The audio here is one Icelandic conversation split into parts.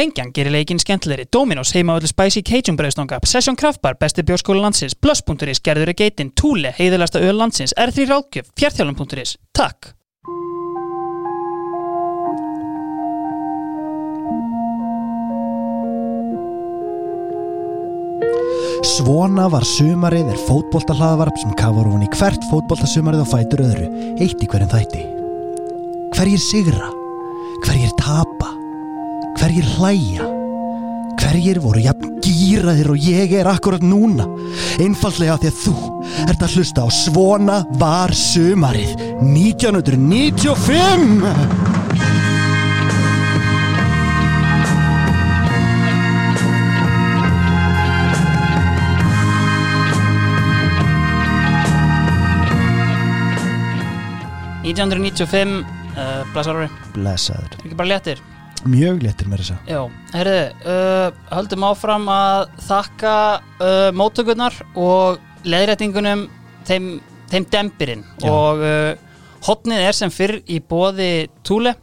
Lengjan gerir leikinn skemmtilegri, Dominos heima öllu Spicy Cajun brauðstanga, Session Kraftbar, besti bjórskóla landsins, Plus.is, gerður í geitin, Thule, heiðilegasta öl landsins, R3 Rákjöf, fjartjálum.is. Takk! Svona var sumarið er fótbolta hlaðvarp sem kafar ofan í hvert fótbolta sumarið og fætur öðru, eitt í hverjum þætti. Hverjir sigra? Hverjir tapa? Hverjir hlæja? Hverjir voru jafn gýraðir og ég er akkurat núna? Einfallega því að þú ert að hlusta á Svona var sumarið 1995! Uh, 1995, uh, blessaður, Blessaður. ekki bara léttir. Mjög léttir með þess að. Já, herriði, uh, höldum áfram að þakka uh, móttökurnar og leðrætingunum þeim, þeim dembirinn Já. og uh, hotnið er sem fyrr í bóði Túle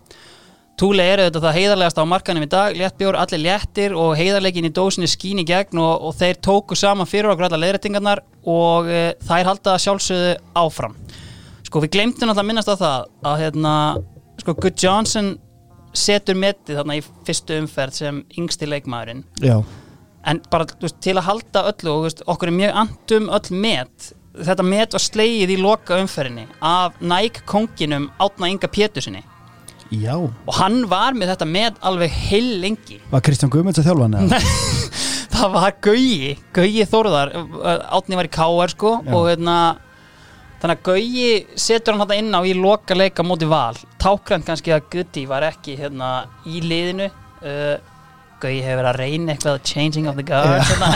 Túle er auðvitað það heiðarlegast á markanum í dag léttbjór, allir léttir og heiðarlegin í dósinni skín í gegn og, og þeir tóku saman fyrir okkur allar leðrætingarnar og uh, þær halda sjálfsögðu áfram sko við glemtum alltaf að minnast á það að hérna, sko Good Johnson setur metið þarna í fyrstu umferð sem yngsti leikmaðurinn Já. en bara veist, til að halda öllu og veist, okkur er mjög andum öll met þetta met var slegið í loka umferðinni af Nike konginum Átna Inga Pétursinni Já. og hann var með þetta met alveg heil lengi Var Kristján Guðmunds að þjálfa hann? eða? það var Gauji, Gauji Þórðar Átni var í KR sko og hérna þannig að Gauji setur hann þetta inn á í loka leika móti val, tákrand kannski að Gutti var ekki hérna í liðinu. Uh, Gauji hefur verið að reyna eitthvað changing of the guard hérna,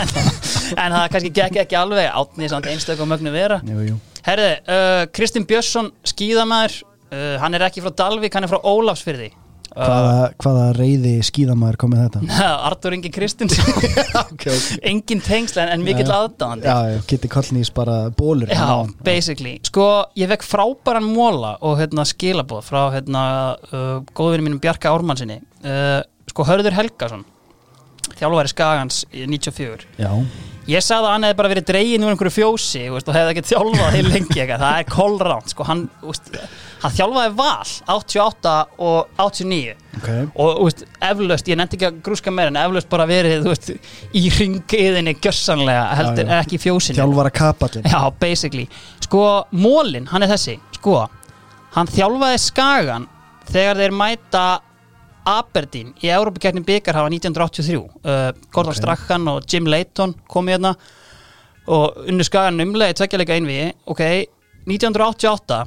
en, það kannski gekk ekki alveg. Átni er samt einstök og mögnu vera. Jú, jú. Herði, uh, Kristinn Björnsson skíðamæður, uh, hann er ekki frá Dalvík, hann er frá Ólafsfyrði Hvaða, hvaða reyði skíðamaður kom með þetta? Artur Ingi Kristinsson ok, ok. engin tengsl en, mikill aðdáðandi Já, Kitty Kollnís bara bólur Já, basically. Sko, ég fekk frábæran móla og hérna skilaboð frá hérna uh, góðvinni mínum Bjarka Ármannsinni uh, Sko, Hörður Helgason þjálfæri Skagans í 94 Já, Ég sagði að hann hefði bara verið dregin úr einhverju fjósi veist, og hefði ekki þjálfað heil lengi eitthvað. það er kolránt, sko, hann, veist, hann þjálfaði val 88 og 89 ok. Og veist, eflaust, ég nefndi ekki að grúska meira en eflaust bara verið, veist, í ringiðinni gjössanlega, heldur, Já, já. ekki fjósinu Þjálfara kapallin Já, basically. Sko, Mólin, hann er þessi. Sko, hann þjálfaði Skagan þegar þeir mæta Aberdeen í Európa-kjarni byggarhafa 1983 uh, Gordon Ok. Strachan og Jim Layton komu hérna og unnu Skagan umlega í tveggjarleika einvi ok, 1988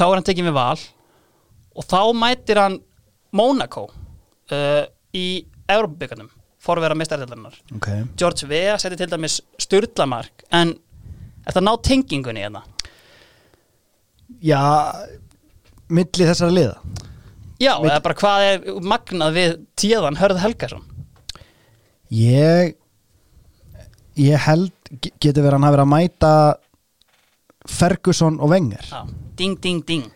þá er hann tekinn við val og þá mætir hann Monaco uh, í Európa-byggarnum forvera mestardeldarinnar Ok. George Vea seti til dæmis styrlamark en þetta ná tengingunni hérna? Já, milli þessara liða? Já, Veit- eða bara hvað er magnað við tíðan Hörð Helgason? Ég Ég held ge- Getur verið að hann hafi verið að mæta Ferguson og Wenger. Já, ding, ding, ding.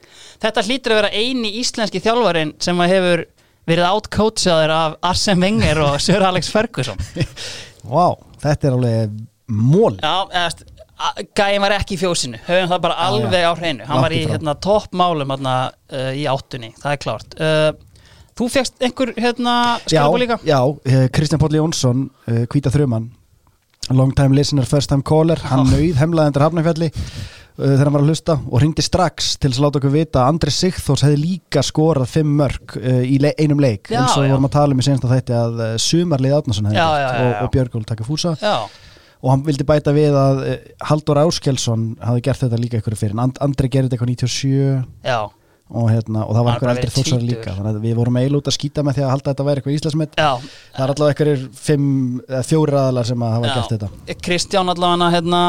Þetta hlýtur að vera eini íslenski þjálfarin sem hefur verið outcoachaður af Arsene Wenger og Sir Alex Ferguson. Vá, þetta er alveg mól já, eða Gæin var ekki í fjósinu, höfum það bara Já, já. alveg á hreinu. Hann var í hérna, toppmálum hérna, uh, í áttunni, það er klárt. Uh, Þú fegst einhver hérna, Já, skilabóð líka? já eh, Kristján Páll Jónsson uh, Hvíta þruman Long time listener, first time caller. Hann nauð hemlaði undir hafnafjalli uh, þegar hann var að hlusta og ringdi strax til að láta okkur vita að Andri Sigþórs hefði líka skorað fimm mörg uh, í le einum leik Já, eins og við já. vorum að tala um í þætti að uh, Sumarlið Átnason hefði já, og, og Björgól taka fúsa. Já, og hann vildi bæta við að uh, Haldur Áskelsson hafði gert þetta líka ykkur fyrir And, Andri gerði þetta eitthvað 97 já, og, hérna, og það var eldri verið þórsar líka þannig að við vorum eiginlega út að skýta með því að halda að þetta væri eitthvað íslasmett já. Það er allavega eða fjóri aðalar sem að hafa gert þetta. Kristján allavega hérna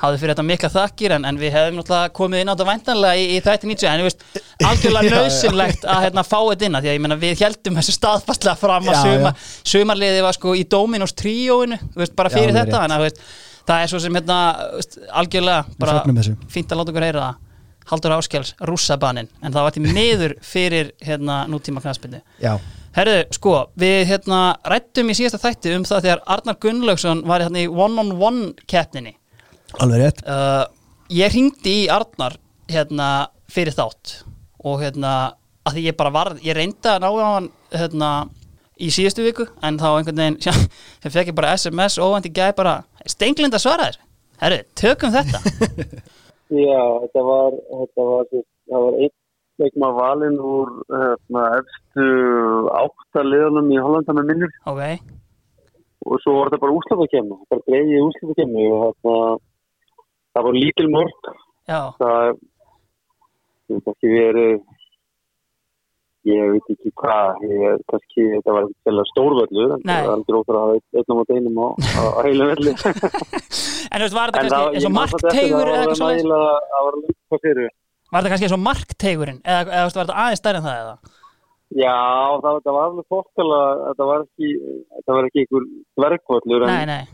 hafði fyrir þetta mikla þakkir en, en við hefum náttúrulega komið inn á þetta væntanlega í, í þætti 90 en þú veist, algjörlega Já, já. nöðsynlegt að hérna, fá þetta inn að því að ég meina við heldum þessu staðfastlega fram að Já, sumar, sumarliði var sko í Dominos tríóinu, veist, bara Já, fyrir alveg þetta þannig að veist, það er svo sem hérna, veist, algjörlega bara fínt að láta okkur heyra það. Haldur Áskjáls, rússabanin en það var til miður fyrir hérna nútíma knastbyrni já, Herðu, sko, við hérna rættum í síðasta þætti um það þegar Arnar Gunnlaugsson var hérna í one-on-one keppninni Alveg rétt. Uh, Ég hringdi í Arnar hérna fyrir þátt og hérna að því ég bara var, ég reyndi að ná á hann hérna í síðustu viku en þá einhvern veginn, sjá, þeim fekk ég bara SMS og í gæði bara, stenglind að svara þér Herru, tökum þetta. Já, þetta var, þetta var, það var einn leikma valinn úr hérna, efstu áttaliðunum í Hollanda með minnur Ok, og svo var þetta bara úslafakemni, bara greiði úslafakemni og hérna, það var lítil já, það hefur ekki verið, ég veit ekki hvað, ég, kannski þetta var ekki til að stórvöldu, það var aldrei óþur að hafa einn- á móti einum á, á, á heilu velli. en þú veist, var þetta kannski eins og markteigur það, eða eitthvað það var þetta kannski eins og markteigurinn? Eða, þú veist, var þetta aðeins stærri en það eða? Já, það, það var alveg fólkala, þetta var ekki, ekki einhver dvergvöllur, en Nei, nei,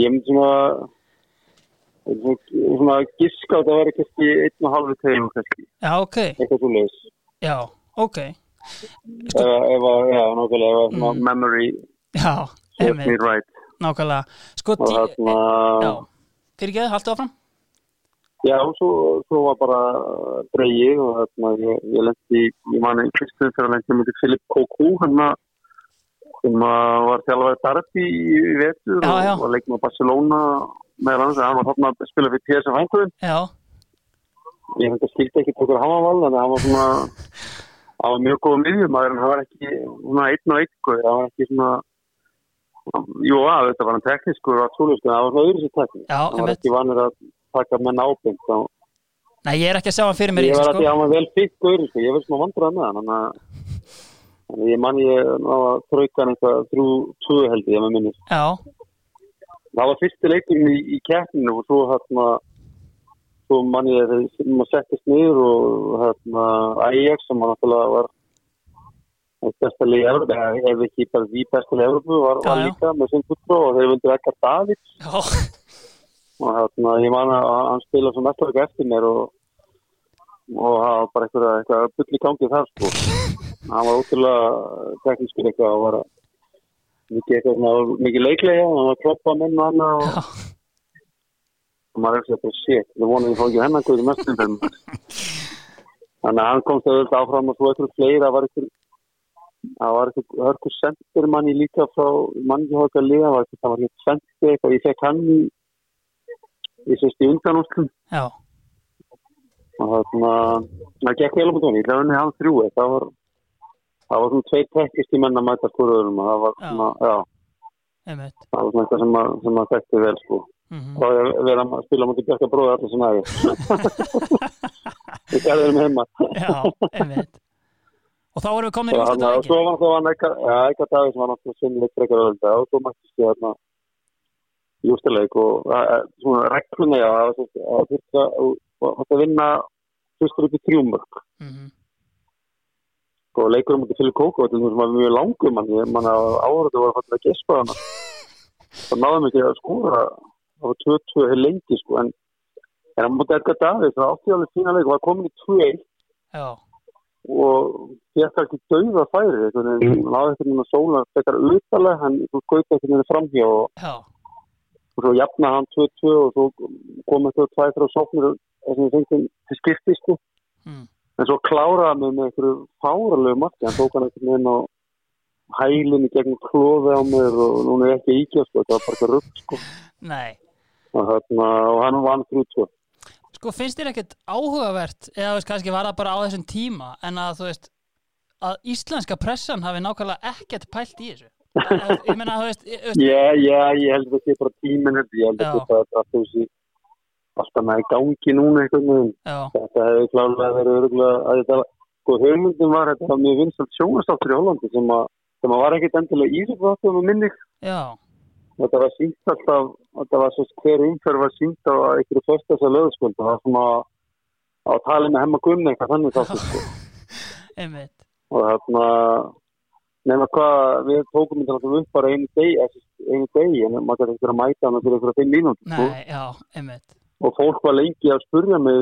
ég myndi svona, svona, giska á þetta var kannski einn og halvu tegum kannski, já, ok, eitthvað svo leiðis. já, ok. Ef, ef, að- já, nákvæmlega, ef að Mm. memory. Já, einmitt, right. nákvæmlega. Sko, Og þarna, já, fyrir ekki, haltu áfram. Já, svo, svo var bara dreigið og þarna ég, ég lendi, ég man einn fyrstum fyrir að lendi mútið Filip Koku, hann að sem að var þjálfaði Darby í í vetur og var leikum á Barcelona með hans, hann var þarna að spila fyrir Eindhoven. Já, ég held að skildi ekki hann var val en hann var svona hann var mjög góð miðjumæður en hann var ekki svona einn og einn sko, hann var ekki svona jú að þetta var hann teknískur og en það var svona öðru sér teknísk hann var ekki vanur að taka menn ábyggt þá nei, ég er ekki að sjá hann fyrir mér ég var að því sko að hann var vel og öðru sko, ég veist maður vandraði með hann þannig að þannig að ég man ég að hann eitthvað þrjú, tvö held ég með minni Já, það var fyrsti leikurinn í, í keppninu og svo hérna svo man ég þegar maður settist niður og hérna Ajax sem náttúrulega var liði í eða ef ekki bara því besta liði í Evropu var, var líka með sinn fulltrú og þeir vildu ekkert Davids. Og hérna ég man að hann spila svo mest ekki eftir mér og og það var bara eitthvað, eitthvað í gangi þar sko. Hann var ótrúlega teknískur eitthvað og var að mikið leiklega og hann var að kloppa menn og annað og maður er ekki að bara shit, við vonum við fá ekki hennan guður mestum. Þannig að hann komst auðvitað áfram og svo eitthvað fleira, það var eitthvað, það hörkur sendir manni líka frá manni hjá eitthvað liða, það var eitthvað, það var eitthvað ég fekk hann í, ég sést í undanúslum Já, og það var svona, það gekk vel um ég að þrjú, það var, það var svona tveit tekkist í menn að mæta skorðurum og það var Já. svona, já, einmitt. Það var svona eitthvað sem sem að þekkti vel sko. mm þá er vera að spila mútið bjarga bróða allir sem aðeins við gerðum heima. Já, einmitt. Og þá erum við komin í hann, og svo var það eitthvað ja, eitthvað dag sem var náttúrulega sinnilegt frekar öðvölda og svo mættist ég þarna í ústileik og að- að- svona regluna já að það að þurfti að vinna fyrstur upp í þrjúmörk mm og leikur um þetta fyrir kóku og þetta var mjög langum mann ég man að áhörðu var að falla að gespa hana. Það náðum ekki að það. Var 2-2 heil lengi sko en en hann mútið eitthvað Davids það átti alveg fína leik og var komin í 2-1 Já, og fekk ekki dauða færi einhvern veginn, hann náði veginn að sóla fekar utalega, hann þú skauti einhvern veginn framhjá og, og svo jafna hann 2-2 og svo kom eitthvað tvæ frá sóknir þessum við fengum til skipti sko. Mm. En svo kláraði mig með einhverju fáralegu marki, hann tók hann einhvern veginn á hælinni gegn klóði á mér og núna er ekki íkja sko, þetta var bara eitthvað rugg sko. Og, þarna, og hann vann 3-2 Sko, finnst þér ekkert áhugavert eða þú veist, kannski var það bara á þessum tíma en að þú veist að íslenska pressan hafi nákvæmlega ekkert pælt í þessu? Já, já, ég held að þetta sé bara tíminn ég. Held að þetta er alltaf með í gangi núna einhvern veginn. Þetta hefði klálega verið öruglega að þetta sko höfmyndin var þetta var mjög vinsalt sjónastáttur í Hollandi sem að sem að var ekkert endilega ísöfnáttur með minni. Já, þetta var sínt alltaf þetta var svo hver umferð var sínt á einhverju fyrstasa löðskvöld það var svona að tala með hemma gunni eitthvað þannig þáttur sko. og þarna nema hvað við tókum þetta alltaf upp bara einu degi einu degi en maður gæti ekki að mæta hann fyrir einhverja fimm mínútur sko. Nei, já, einmitt og fólk var lengi að spurja mig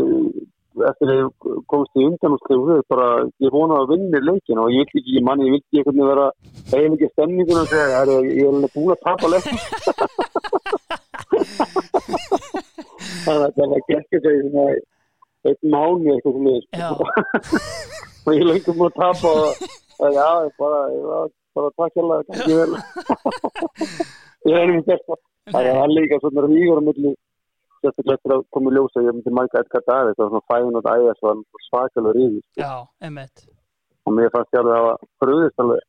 eftir að ég komst í undan og skrifu bara, ég vona að vinna leikin og ég vildi ekki, ég manni, ég vildi ekki vera eiginlega stemningun og segja, er, ég er alveg búin að tapa leikin þannig að það var sig svona eitt mánu eitthvað sem Já. og ég lengum að tapa og og já, ég bara, ég bara takk hérlega, ég er einnig besta það er líka svona rígur á milli sérstaklega eftir að koma í ljósa ég myndi mæka eitthvað dag, þetta var svona fæðin og ægja svo svakalega rígur Já, emitt og mér fannst ég alveg að hafa bröðist alveg.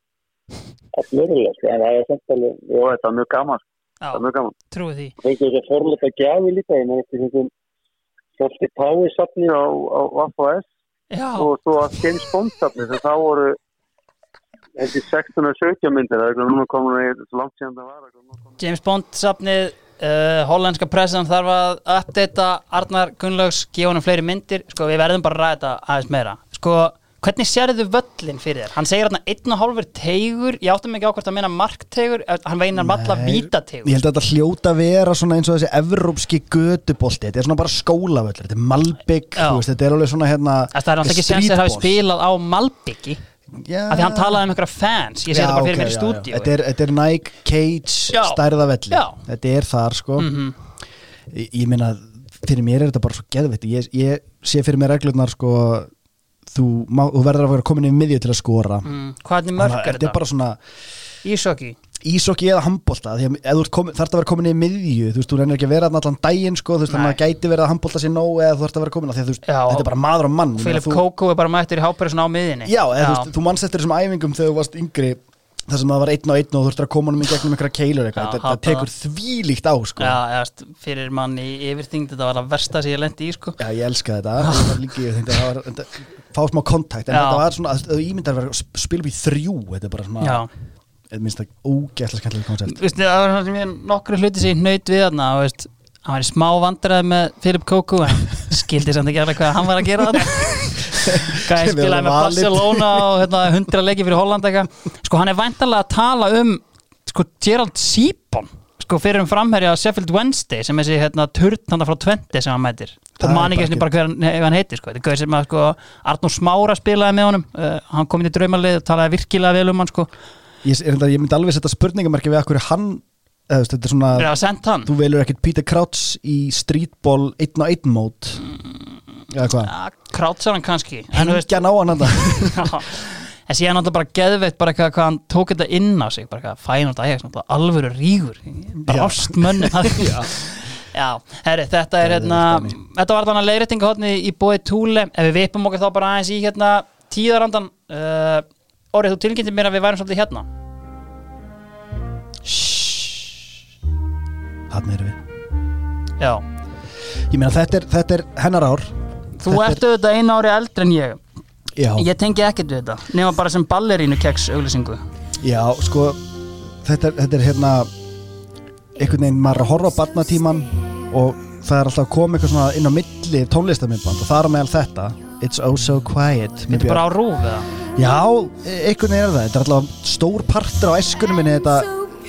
Allirlega, sko, en það er samt alveg já, þetta var mjög gaman, Já, það var mjög gaman. trúi því. Fengið þetta forleita gjafi líka ég með eftir þessum Svolítið Pái safni á, á Vaffa S. Já, og svo að James Bond safni sem þá voru þessi 16 og 17 myndir það er ekki það það uh, hollandska pressan þarf að uppdata Arnar Gunnlaugs, gefa honum fleiri myndir. Sko við verðum bara að ræða þetta aðeins meira. Sko, hvernig sérðu völlin fyrir þér? Hann segir hérna einn og hálfur teigur. Ég áttum ekki á hvort að meina markteigur eh, hann veinar valla Nei, vítateigur. Ég held að þetta hljóta vera svona eins og þessi evrópski gödubolti, þetta er svona bara skólavöllur. Þetta er Malbygg, þetta er alveg svona hérna Það er alltaf ekki sens að hafa spilað á Malbyggi af því hann talaði um einhverja fans. Ég sé þetta bara fyrir mér í stúdíu Þetta er, þetta er Nike Cage stærðavelli. Þetta er þar sko. Mhm. ég, ég meina, fyrir mér er þetta bara svo geðveitt ég, ég sé fyrir mér reglurnar sko þú, má, þú verður að vera komin í miðju til að skora. Mm, Hvernig mörg Þannig að er þetta er þetta? bara svona Ísokki ísokki eða að þú ert komin- þarft að vera komin í miðju þú veist, þú reynir ekki að vera allan daginn sko, þú veist, þannig að Nei. gæti verið að handbolta sér nóg eða þú þarft að vera komin að því að þú veist, Já. þetta er bara maður og mann þú, Kókó er bara mættur í hápærisun á miðinni já, eða, þú, veist, þú manst eftir þessum æfingum þegar þú varst yngri þar sem það var einn og einn og þú þurftir að koma honum í gegnum einhverja keilur Já, eitthvað, þetta, hata tekur þvílíkt á sko. Já, já, fyrir mann í yfirþyngd þetta var það versta sem ég lendi í sko Já, ég elska þetta Ég var líka, ég þetta var, þetta, fá smá kontakt en Já. þetta var svona, að þú ímyndar að vera að spila upp í þrjú þetta er bara svona, Já, þetta minnst það ógæslega skemmtilega koncept Vistu, það var svona ég nokkru hluti sem ég nöyt við þarna og veist, hann var í smá vandræði með Philip Kókó en skildi samt ekki alveg hvað hann var að gera þarna. Er spilaði með. Barcelona og hérna, 100 leiki fyrir Holland eitthvað. Sko hann er væntalega að tala um sko Gerald Sipon sko fyrir um framherja Sheffield Wednesday sem þessi hérna turn hann frá Twente sem hann mætir. Og er man ekki bara hver hann, hann heitir sko. þetta er sem að sko Arnur Smára spilaði með honum. Uh, hann kom inn í draumalið og talaði virkilega vel um hann sko ég, er, enda- ég myndi alveg setja spurningamarki við akkur hann eða, veist, þetta er svona, er það sendt hann? þú velur ekkit Peter Crouch í streetball 1 á 1 mót. Eða hvað? Ja, krátsar hann kannski en, þú veist, hengja ná hann þetta já, en síðan náttúrulega bara geðveitt bara hvað, hvað hann tók þetta inn á sig bara hvað fæn og dæg, alvöru rígur. Brást mönni já, já herri, þetta er er hérna þetta var þannig að leiðréttingahotni í bóði Túle. Ef við vipum okkur þá bara aðeins í hérna tíðarandan uh, Órið, þú tilkynntir mér að við værum svolítið hérna. Hann erum við. Já, ég meina þetta er, þetta er hennar ár. Þú Þetta er- ert auðvitað einu ári eldri en ég. Já, ég tengi ekkert við þetta nema bara sem ballerínu keks auglýsingu. Já sko þetta þetta er hérna einhvern veginn maður er að horfa á barnatíman og það er alltaf svona inn á milli tónlistamindband og það er meðal þetta It's oh so quiet þetta er bara á rúf eða? Já, einhvern veginn er það. Þetta er alltaf stór partur á eskunum minni þetta,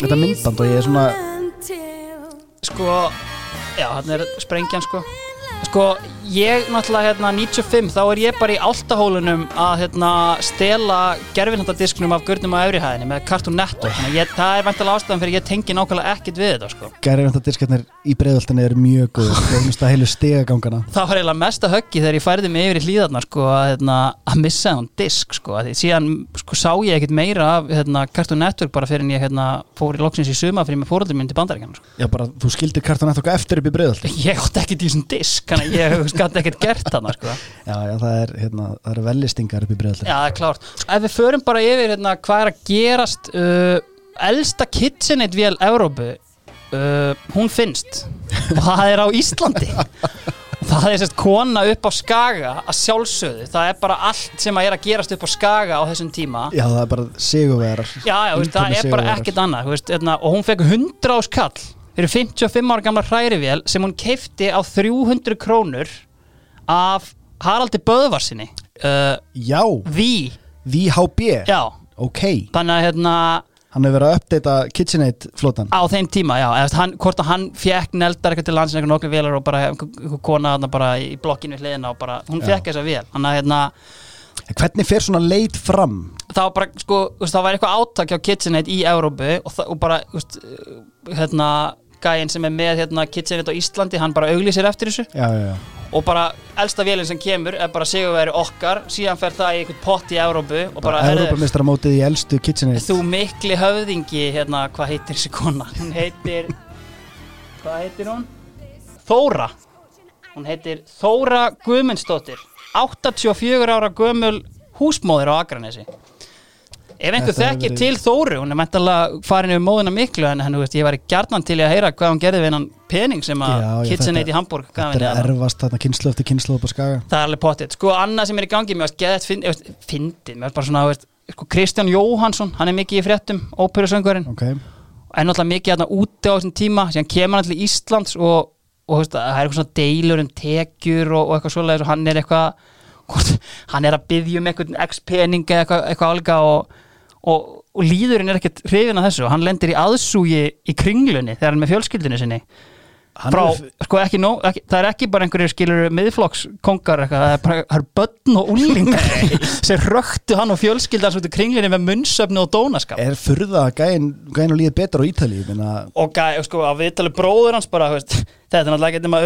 þetta myndband og ég er svona sko, já, hann er sprengjan sko. Sko, ég náttúrulega hérna 95, þá er ég bara í áltahólunum að hérna stela gerfinhandadisknum af gurnum á efrihæðinni með Cartoon Network, að ég, það er vantilega ástæðan fyrir ég tengi nákvæmlega ekkit við þetta sko. Diskatnir í breiðoltinni eru mjög góð finnst það var eiginlega mesta höggi þegar ég færði mig yfir í hlýðarna sko að, hérna, að missa þann disk sko. Síðan sko sá ég ekkit meira af hérna, Cartoon Network bara fyrir en ég hérna, fór í loksins í suma fyrir með fóröldur minn til bandaríkjana sko. Já, bara þú skildir kartan eftir eftir upp í breiðolti ég ekkit þannig gæti ekkit gert þarna sko. Já, já, það er, hérna, það eru vellistingar upp í breiðolti Já, það er klárt. Ef við förum bara yfir hérna, hvað er að gerast uh, elsta KitchenAid vél Evrópu uh, hún finnst. Og það er á Íslandi. Það er sérst kona upp á Skaga að sjálfsögðu, það er bara allt sem að er að gerast upp á Skaga á þessum tíma. Já, það er bara sigurverar Já, já, veist, það er bara ekkert annað veist, hérna, og hún fekk 100 á skall fyrir 55 ára gamla hrærivél sem hún keifti á 300 krónur af Haraldi Böðvarsinni uh, Já, Ví, VHB já. Ok, þannig að hérna Hann hefur verið að uppdata KitchenAid flotan á þeim tíma, já, eða hann, hvort að hann fekk neldar eitthvað til landsins eitthvað nokkuð velar og bara einhver kona þarna bara í blokkinu hliðina og bara, hún Já. fekk þessa vel þannig að hérna, Hvernig fer svona leit fram? það var bara, sko, það var eitthvað átak hjá KitchenAid í Európu og, það- og bara, þú veist, hérna gæinn sem er með hérna KitchenAid á Íslandi, hann bara auglýsir eftir þessu. Já, já, já og bara elsta vélinn sem kemur er bara sigurveri okkar, síðan fer það í einhvern pott í Európu og bara, Európa-mestaramótið í elstu KitchenAid þú mikli höfðingi hérna, hvað heitir þessi kona? Hún heitir hvað heitir hún? Þóra. Hún heitir Þóra Guðmundsdóttir. 84 ára gömul húsmóðir á Akranesi ef einhver Þetta þekkir til Þóru hún er mentalega farin yfir móðuna miklu en henni, veist, ég var gjarnan til í að heyra hvað hún gerði við hennan pening sem að KitchenAid þetta- í Hamburg gaf Þetta henni er að þarna. erfast þarna kynslu eftir kynslu upp á skaga Það er alveg potið. Sko, annað sem er í gangi, mér varst geðið fyndið, fyndið, mér varst bara svona, veist, sko, Kristján Jóhansson, hann er mikið í fréttum, óperusöngurinn, Ok, en náttúrulega mikið hérna úti á þessum tíma, síðan kemur hann til Íslands og, og veist, það er eitthvað svona deilur um tekjur og, og eitthvað svoleiðis og hann er eitthvað, hann er að byggja um eitthvað x-pening eða eitthvað, eitthvað álga og, og, og líðurinn er ekkert hrifin að þessu. Og hann lendir í aðsúgi í kringlunni þegar hann er með fjölskyldinu sinni. Frá, sko ekki nóg ekki, það er ekki bara einhverjir skilur miðflokkskongar það er bara, það er börn og unlingar sem röktu hann og fjölskyldan svo til kringlinni með munnsöfnu og dónaskap. Er furða að gæinn gæinn og líði betur á Ítali og gæ, sko, á viðtali bróður hans bara, veist, þetta er náttúrulega ekki nema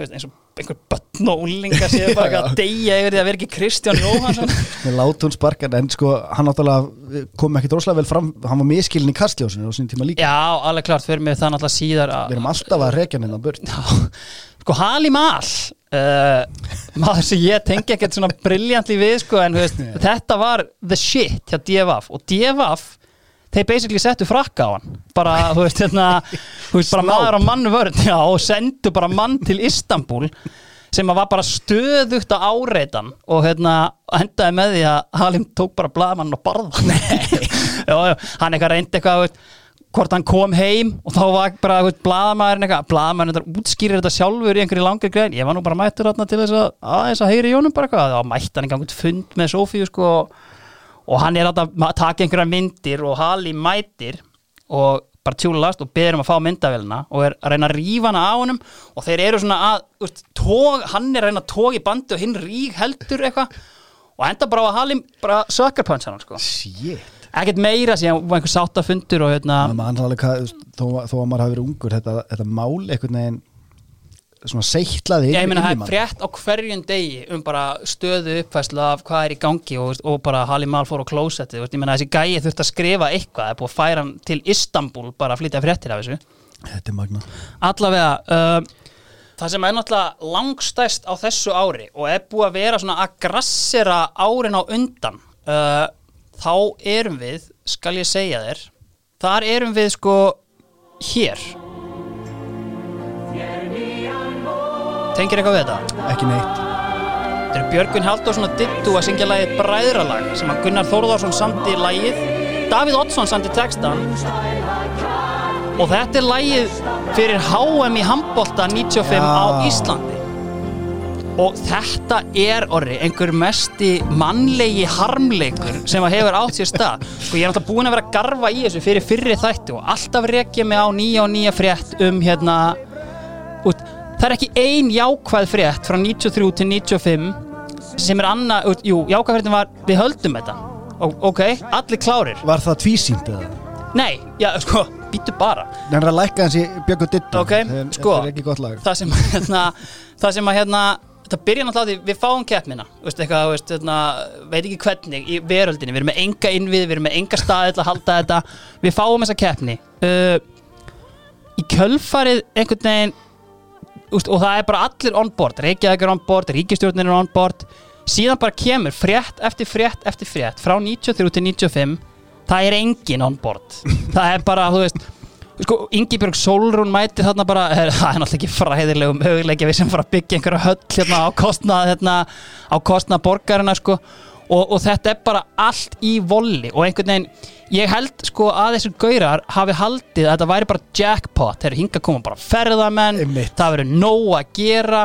veist, eins og einhver börn og unlingar séu bara Já, já. að deyja yfir því að vera ekki Kristján Jóhansson með látún sparkan en sko hann náttúrulega kom ekki droslega vel fram hann var miskilin í kastljósinu á sín tíma líka. Já, alveg klart, fyrir mig það náttúrulega síðar við erum alltaf að rekja að burt. Já, sko Halim Al uh, maður sem ég tengi ekkert svona briljantli við sko en veist, þetta var the shit hjá DFF og DFF þeir basically settu frakka á hann. Bara, þú veist, hérna þú veist, bara maður á mann vörn já, og sendu bara mann til Istanbul sem að var bara stöðugt á áreitan og hérna endaði með því að Halim tók bara blaðmann og barða já, já, hann eitthvað reyndi eitthvað veist, hvort hann kom heim og þá var bara blaðamæðurinn eitthvað, blaðamæðurinn þetta útskýrir þetta sjálfur í einhverju langri grein. Ég var nú bara mættur til þess að aðeins að heyri í honum bara eitthvað, þá mætti hann gangut fund með Sofíu sko og hann er að taka einhverja myndir og Hali mætir og bara tjúlast og beður um að fá myndavélina og er að reyna að rífa hana á honum. Og þeir eru svona að, úst, tóg, hann er að reyna að tóga í bandi og hinn rík heldur eitthvað. Og enda bara á að Hali bara sökkarpönts hann sko. Shit. Ekkert meira var einhver sáttafundur og hérna þó, þó að maður hafi verið ungur þetta, þetta mál einhvern veginn svona seittlaði ég meina það er frétt á hverjum degi um bara stöðu uppfæslu af hvað er í gangi og, og bara Halli Mal fór á klósetti ég meina þessi gæi þurfti að skrifa eitthvað það er búið að færa hann til Istanbul bara að flytja fréttir af þessu. Þetta er magna allavega uh, það sem er náttúrulega langstæst á þessu ári og er búið að vera svona að grassera árin á undan uh, þá erum við skal ég segja þér þar erum við sko hér tengir eitthvað við þetta? ekki neitt. Þetta eru Björgun Halldórsson og Dittu að syngja lagið Bræðralag sem að Gunnar Þórðarsson samdi lagið. Davíð Oddsson samdi textan og þetta er lagið fyrir HM í handbolta 95 á Já. Íslandi. Og þetta er orri einhver mesti mannlegi harmleikur sem að hefur átt sér stað. Sko ég er náttúrulega búin að vera að garfa í þessu fyrir fyrri þætti og alltaf rekja mig á nýja og nýja frétt um hérna út, það er ekki ein jákvæð frétt frá 93 til 95 sem er annað, jú, jákvæð fréttin var við höldum þetta, og, ok, allir klárir. Var það tvísýnt eða? nei, já, sko, býtu bara. Hann er að lækka hans í Björgu Dittu Ok, Þetta sko. er ekki gott lag. það sem, hérna, það sem að hérna það byrja náttúrulega á því, við fáum keppnina veist, eitthvað, veist, hérna, veit ekki hvernig í veröldinni, við erum með enga innvið við erum með enga staði til að halda þetta. Við fáum þessa keppni. Uh, í kjölfarið einhvern veginn úst, og það er bara allir on board. Reykjavík er on board, Ríkistjórnin er on board. Síðan bara kemur frétt eftir frétt eftir frétt frá 93 til 95 það er engin on board. Það er bara, þú veist sko, Ingibjörg Solrún mæti þarna bara er, það er náttúrulega ekki fræðilegum möguleikja við sem fara að byggja einhverja höll hérna á kostnað hérna, á kostnað borgarina sko og, og þetta er bara allt í volli. Og einhvern veginn, ég held sko að þessir gaurar hafi haldið að þetta væri bara jackpot, þeir eru hinga að koma bara ferðamenn, Einmitt. það verður nóg að gera.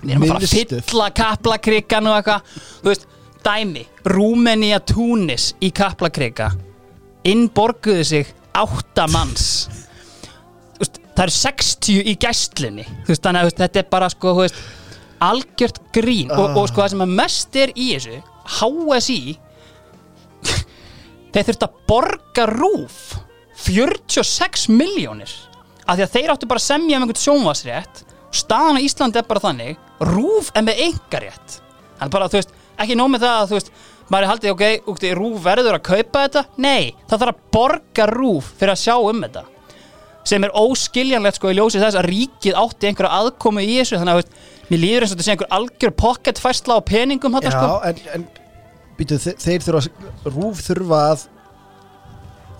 Við erum að fara að Miðstöð. fylla kaplakrikkan og eitthvað, þú veist dæmi, Rúmenía Túnis í kaplakrika. Innborguðu sig átta manns. Þú veist, það eru 60 í gæslinni. Þú veist, þannig að þú veist, þetta er bara sko þú veist, algjört grín. Og, og sko það sem að mest er í þessu HSI þeir þurft að borga rúf 46 miljónir af því að þeir áttu bara að semja um einhvern sjónvarsrétt staðan á Íslandi er bara þannig rúf er með engarétt þannig bara, þú veist, ekki nóg með það að þú veist maður er haldið, ok, ok, rúf verður að kaupa þetta. Nei, það þarf að borga rúf fyrir að sjá um þetta. Sem er óskiljanlegt sko í ljósi þess að ríkið átti einhverja aðkomu í þessu. Þannig að þú veist, mér líður eins og þetta sé einhver algjör pocket færsla á peningum þetta sko. en, en býtu, þeir, þurfa rúf þurfa að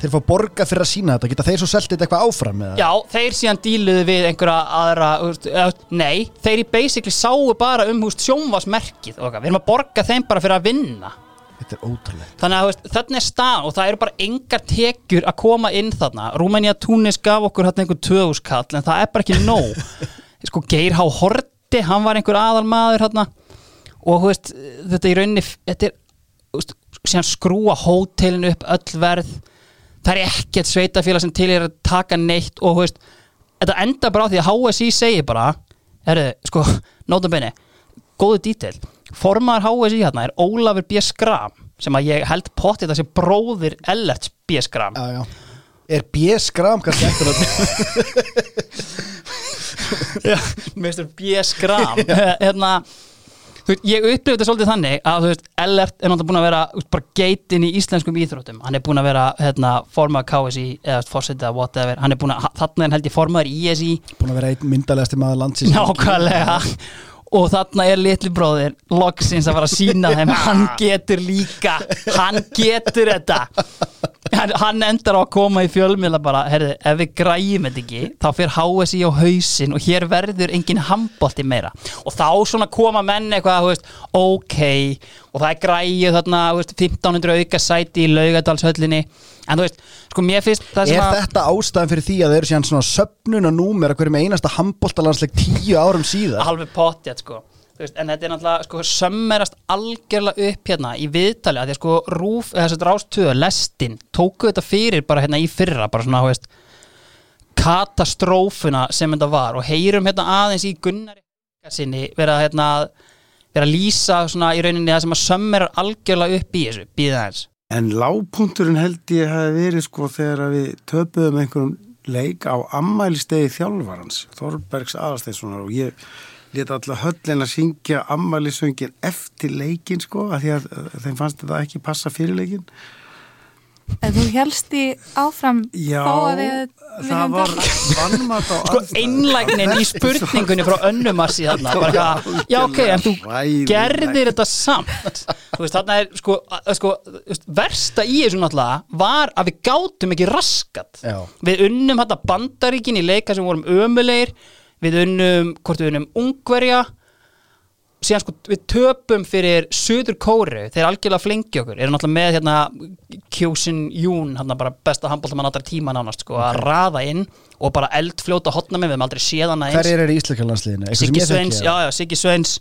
þeir fá borga fyrir að sína þetta. Geta þeir svo seltið þetta eitthvað áfram eða? Já, þeir síðan díluðu við einhverja aðra, eða, nei, þeir í basically sáu bara um húst sjónvasmerkið og eitthvað, við erum að borga þeim bara fyrir að vinna. Þetta er ótrúlegt. Þannig að þarna er stað og það eru bara engar tekjur að koma inn þarna. Rúmenía Túnis gaf okkur hérna einhver töðuskall en það er bara ekki nóg. Sko Geir Há Horti, hann var einhver aðalmaður hérna og veist, þetta í rauninni þetta er, síðan skrúa hótelin upp öll verð það er ekkert sveitafélag sem til er að taka neitt og veist, þetta enda bara á því að HSI segir bara erðu, sko, nótum beini góðu dítil, formaður HSI hérna er Ólafur B. Skram sem að ég held pottið þessi bróðir Ellerts B. Skram Já, já Er B. Skram kannski eftir að Mr. B. Skram hérna þú veist, ég upplifði þetta svolítið þannig að þú veist, Ellert er náttúrulega búin að vera bara geitin í íslenskum íþróttum. Hann er búin að vera hérna, formaður KSI eða fórsetið whatever. Hann er búin að, þarna er held ég formaður ISI búin að vera einn myndalegasti maður landsins. Nákvæmlega og þarna er litli bróðir loksins að fara að sína þeim. Hann getur líka, hann getur þetta. Hann, hann endar á að koma í fjölmiðla bara herði, ef við græjum þetta ekki þá fyrir HSI á hausinn og hér verður engin handbólti meira. Og þá svona koma menn eitthvað veist, ok, og það er græju þarna veist, 1500 auka sæti í laugadalshöllinni en þú veist, sko mér finnst það sem Er að þetta ástæðan fyrir því að þeir eru síðan svona söpnun og númer að hverjum einasta handbóltalansleik tíu árum síðar? Alveg pottjætt sko. Veist, en þetta er náttúrulega sko sömmerast algjörlega upp hérna í viðtali að því að sko rúf, eða þess að rástöðu lestin, tóku þetta fyrir bara hérna í fyrra, bara svona, þú veist katastrófuna sem þetta var. Og heyrum hérna aðeins í Gunnari sinni vera hérna vera að lýsa svona í rauninni það sem að sömmerar algjörlega upp í þessu, býða aðeins En lágpunturinn held ég hafi verið sko þegar að við töpuðum einhverjum leik á ammælistegi þjálfarans, Þorbergs aðasteinssonar og ég leta alltaf höllin að syngja ammælisöngin eftir leikin sko, af því að uh, þeim fannst þetta ekki passa fyrir leikin. En þú helst í áfram Já, þó að við það viljum var vannmat á sko einlægnin í spurningunni frá önnumassi þarna já ok, en þú gerðir þetta samt. Þú veist, þarna er sko, sko versta í þessu náttúrulega var að við gátum ekki raskat Já. við unnum þetta bandaríkin í leika sem vorum ömulegir við unnum, hvort við unnum ungverja síðan sko við töpum fyrir Suður Kóru, þeir algjörlega flengi okkur. Eru náttúrulega með hérna Kjósin Jún, hérna bara besta handbóltamann allra tíma nánast sko, að raða inn og bara eldfljóta hotna með, við hefum aldrei séð hana eins. Hverjir eru í Íslakalandsliðinu? Siggi Sveins, já, já, Siggi Sveins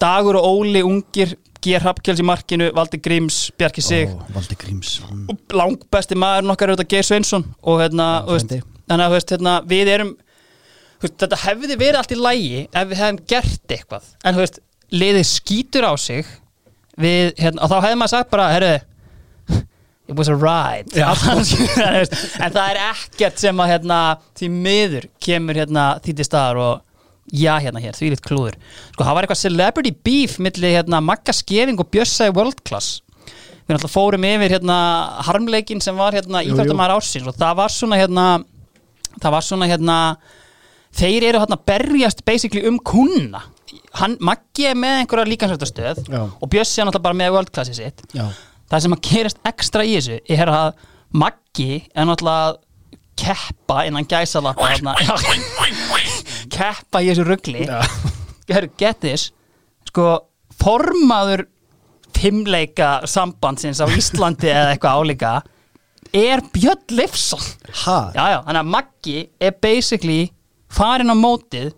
Dagur og Óli, ungir Gér Hapkjáls í markinu, Valdi Gríms Bjarki Sig, Ó, Valdi Gríms og langbesti maður nokkar er þetta Geir Sveinsson og hérna, þú veist, að hérna, við erum veist, þetta hefði verið allt í lægi ef við hefðum gert eitthvað. En þú veist, liðið skýtur á sig við, hérna, og þá hefði maður sagt bara, herru it was a ride. En það er ekkert sem að hérna, því miður kemur hérna, því til staðar og já hérna hér, því litt klúður. Sko, það var eitthvað celebrity beef milli hérna, Magga Skeving og Bjössa í World Class. Við náttúrulega fórum yfir hérna harmleikin sem var hérna íþjóttamæður ársins og það var svona hérna það var svona hérna þeir eru hérna að berjast basically um kuna hann, Maggi er með einhverja líkansrættastöð Já. og Bjössi er náttúrulega bara með World Classi sitt. Já, það sem að gerast ekstra í þessu er að Maggi er náttúrulega að keppa innan gæsalappa hérna, keppa í þessu ruggli get this. Sko, formaður fimmleika sambandsins á Íslandi eða eitthvað álíka er Björn Leifsson. Ha? já, já, þannig að Maggi er basically farin á mótið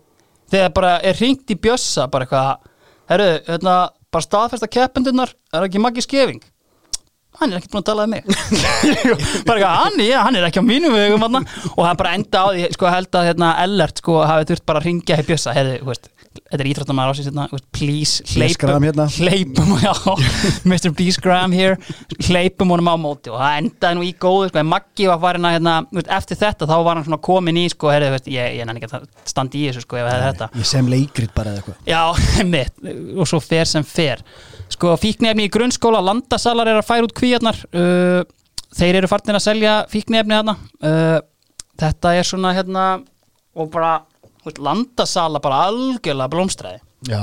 þegar bara er hringt í Bjössa bara eitthvað, herru, hérna bara staðfesta keppendurnar, er ekki Maggi Skeving hann er ekkert búin að tala um mig. Bara eitthvað, hann, já, hann er ekki á mínum vegum og það bara enda á því sko, held að hérna, Ellert sko, hafi þurft bara að ringja í bjössa, hefði, þú veist þetta er íþróttamæður ásins hérna, þú veist, please Graham hérna. hleypum já, Mr. Please Graham here. Hleypum honum á móti. Og það endaði nú í góðu sko, en Maggi var farin að hérna, þú veist, eftir þetta þá var hann svona komin í sko, heyrðu, þú veist, ég, ég nenni ekki að standa í þessu sko, ef það er þetta. Ég sem leikrit bara eða eitthvað. Já, mitt, og svo fer sem fer. Sko, fíknefni í grunnskóla landasalar er að færa út kvíarnar uh, Þeir eru farnir að selja fíknefni hérna uh, Þetta er svona hérna og bara, veist, landasala bara algjörlega blómstræði. Já.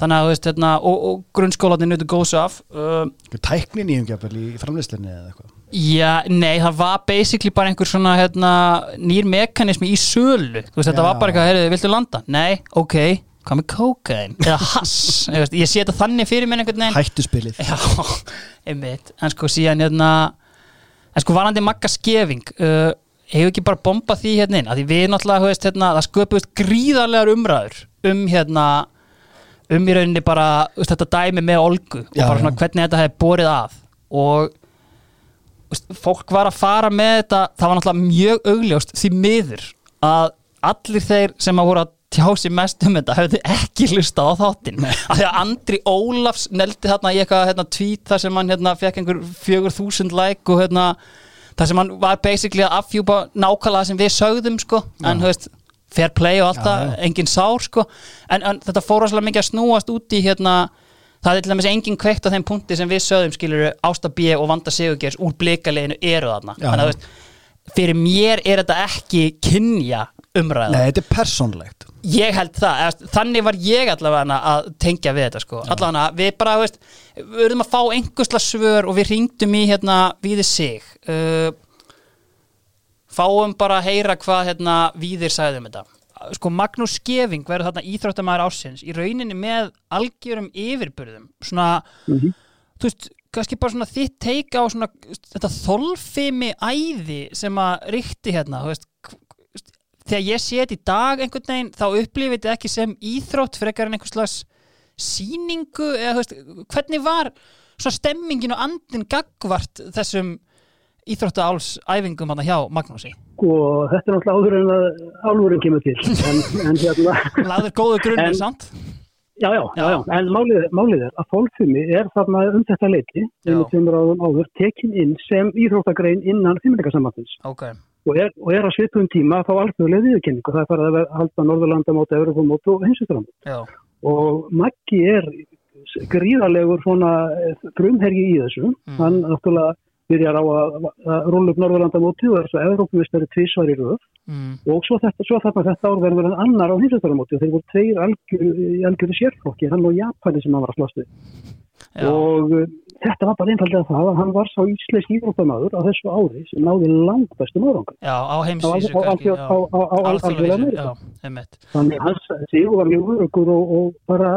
Þannig að, þú veist, hérna, og, og grunnskólanir nutu góðs af uh, Tæknin í umgjafel í framleyslinni eða eitthvað? Já, nei, það var basically bara einhver svona hérna, nýr mekanismi í sölu. Þú veist, þetta var bara eitthvað, heyrðu, viltu landa? Nei, ok, hvað með kókain? Eða hass, ég, sé þetta þannig fyrir mér einhvern veginn. Hættu spilið Já, einmitt, en sko síðan hérna En sko varandi magga skefing uh, Hefur ekki bara bombað því hérna inn? Að Því við náttúrulega, veist, hérna, það sköpust gríðarlegar umræður Um hérna Um í rauninni bara, veist, þetta dæmi með Olgu Og Já, bara svona já. hvernig þetta hefði borið að. Og veist, fólk var að fara með þetta Það var náttúrulega mjög augljóst því miður Að allir þeir sem að voru að tjá sér mest um þetta hefðu ekki hlustað á þáttinn. Af því að Andri Ólafs neldi þarna í eitthvað hérna, tweet þar sem hann hérna, fekk einhver fjögur þúsund like og hérna, þar sem hann var basically að afhjúpa nákvæmlega sem við sögðum sko, en þú veist fair play og allt það, já. engin sár sko. En, en þetta fór svolítið mikið að snúast út í hérna, það er til dæmis engin kveikt á þeim punkti sem við sögðum skilur Ásta B og Vanda Sigurgers úr blikaleginu eru þarna, Já. þannig að fyrir mér er þetta ekki kynja umræða. Nei, þetta er persónlegt Ég held það, eða, þannig var ég allavega að tengja við þetta sko. Allavega við bara, veist, við verðum að fá einhversla svör og við ringdum í hérna Víðir sig. Uh, fáum bara að heyra hvað hérna Víðir sagði um þetta. Sko Magnús Skeving verður þarna íþróttamæður ásins í rauninni með algjörum yfirburðum. Svona, þú veist, kannski bara svona þitt teika á svona þetta þolfimi æði sem að ríkti hérna, þú veist þegar ég sé þetta í dag einhvern veginn þá upplifið þetta ekki sem íþrótt frekar en einhvers slags sýningu eða þú veist, hvernig var svona stemmingin og andin gagvart þessum íþróttaáls æfingum hann hjá Magnúsi? Sko, þetta er náttúrulega áður en að álfurinn kemur til. En, en hérna, Lagður góðu grunnur En- samt. Já, já, já, já, en málið, málið er að fólkfumi er þarna um þetta leiti, Já. um tveimur árum áður, tekin inn sem íþróttagrein innan fimmleikasambatins Ok, og er, og er að svipum tíma þá alþjóðlega viðurkenningu. Það er farið að halda Norðurlandamóti, Europamóti og hinsustramóti. já, Og Maggi er gríðarlegur svona eh, grumhergi í þessu. Mm. Hann náttúrulega byrjar á að, að rúlla upp Norðurlandamóti og er svo Evrópumistari tvísvar í röð. mm, og svo þetta, svo þarna þetta ár verður hann annar á hinsvættaramóti og þeir voru tveir algjöru, í algjöru sérflokki, hann og Japani sem hann var að slast við já, og uh, þetta var bara einfallega það að hann var sá íslensk íþróttamaður á þessu ári sem náði langt bestum árangur já, á á- kannski, á- á- á- á- alþjóðlega alþjóðlega vísu, meiri. já, einmitt þannig hans sigur var mjög örugur og, og bara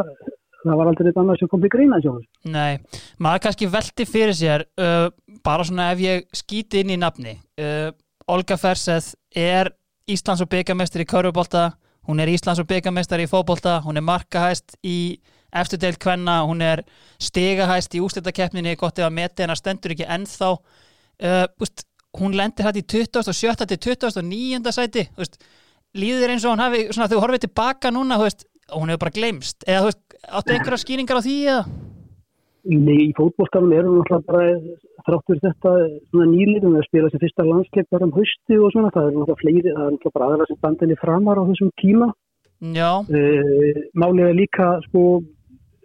það var aldrei eitthvað annað sem kom til greina sjálfur. Nei, maður kannski velti fyrir sér uh, bara svona ef ég skýti inn í nafni uh, Olga Ferseth er Íslands og byggamestari í körfubolta hún er Íslands og byggamestari í fótbolta hún er markahæst í eftir deild kvenna, hún er stigahæst í úslitakeppninni, gott ef að meti hennar stendur ekki ennþá uh, úst, hún lendir hætt í 27. til 29. sæti úst, líður eins og hún hafi svona, þú horfið tilbaka núna, veist, hún hefur bara gleymst eða þú veist, áttu einhverja skýringar á því eða? Nei, í fótbólstafn erum við náttúrulega bara þráttur þetta svona nýliðum við að spila sem fyrsta landsleik bara um hausti og svona, það er náttúrulega fleiri, það er náttúrulega bara aðra sem bandinni framar á þessum tíma Já, Uh, málið er líka sko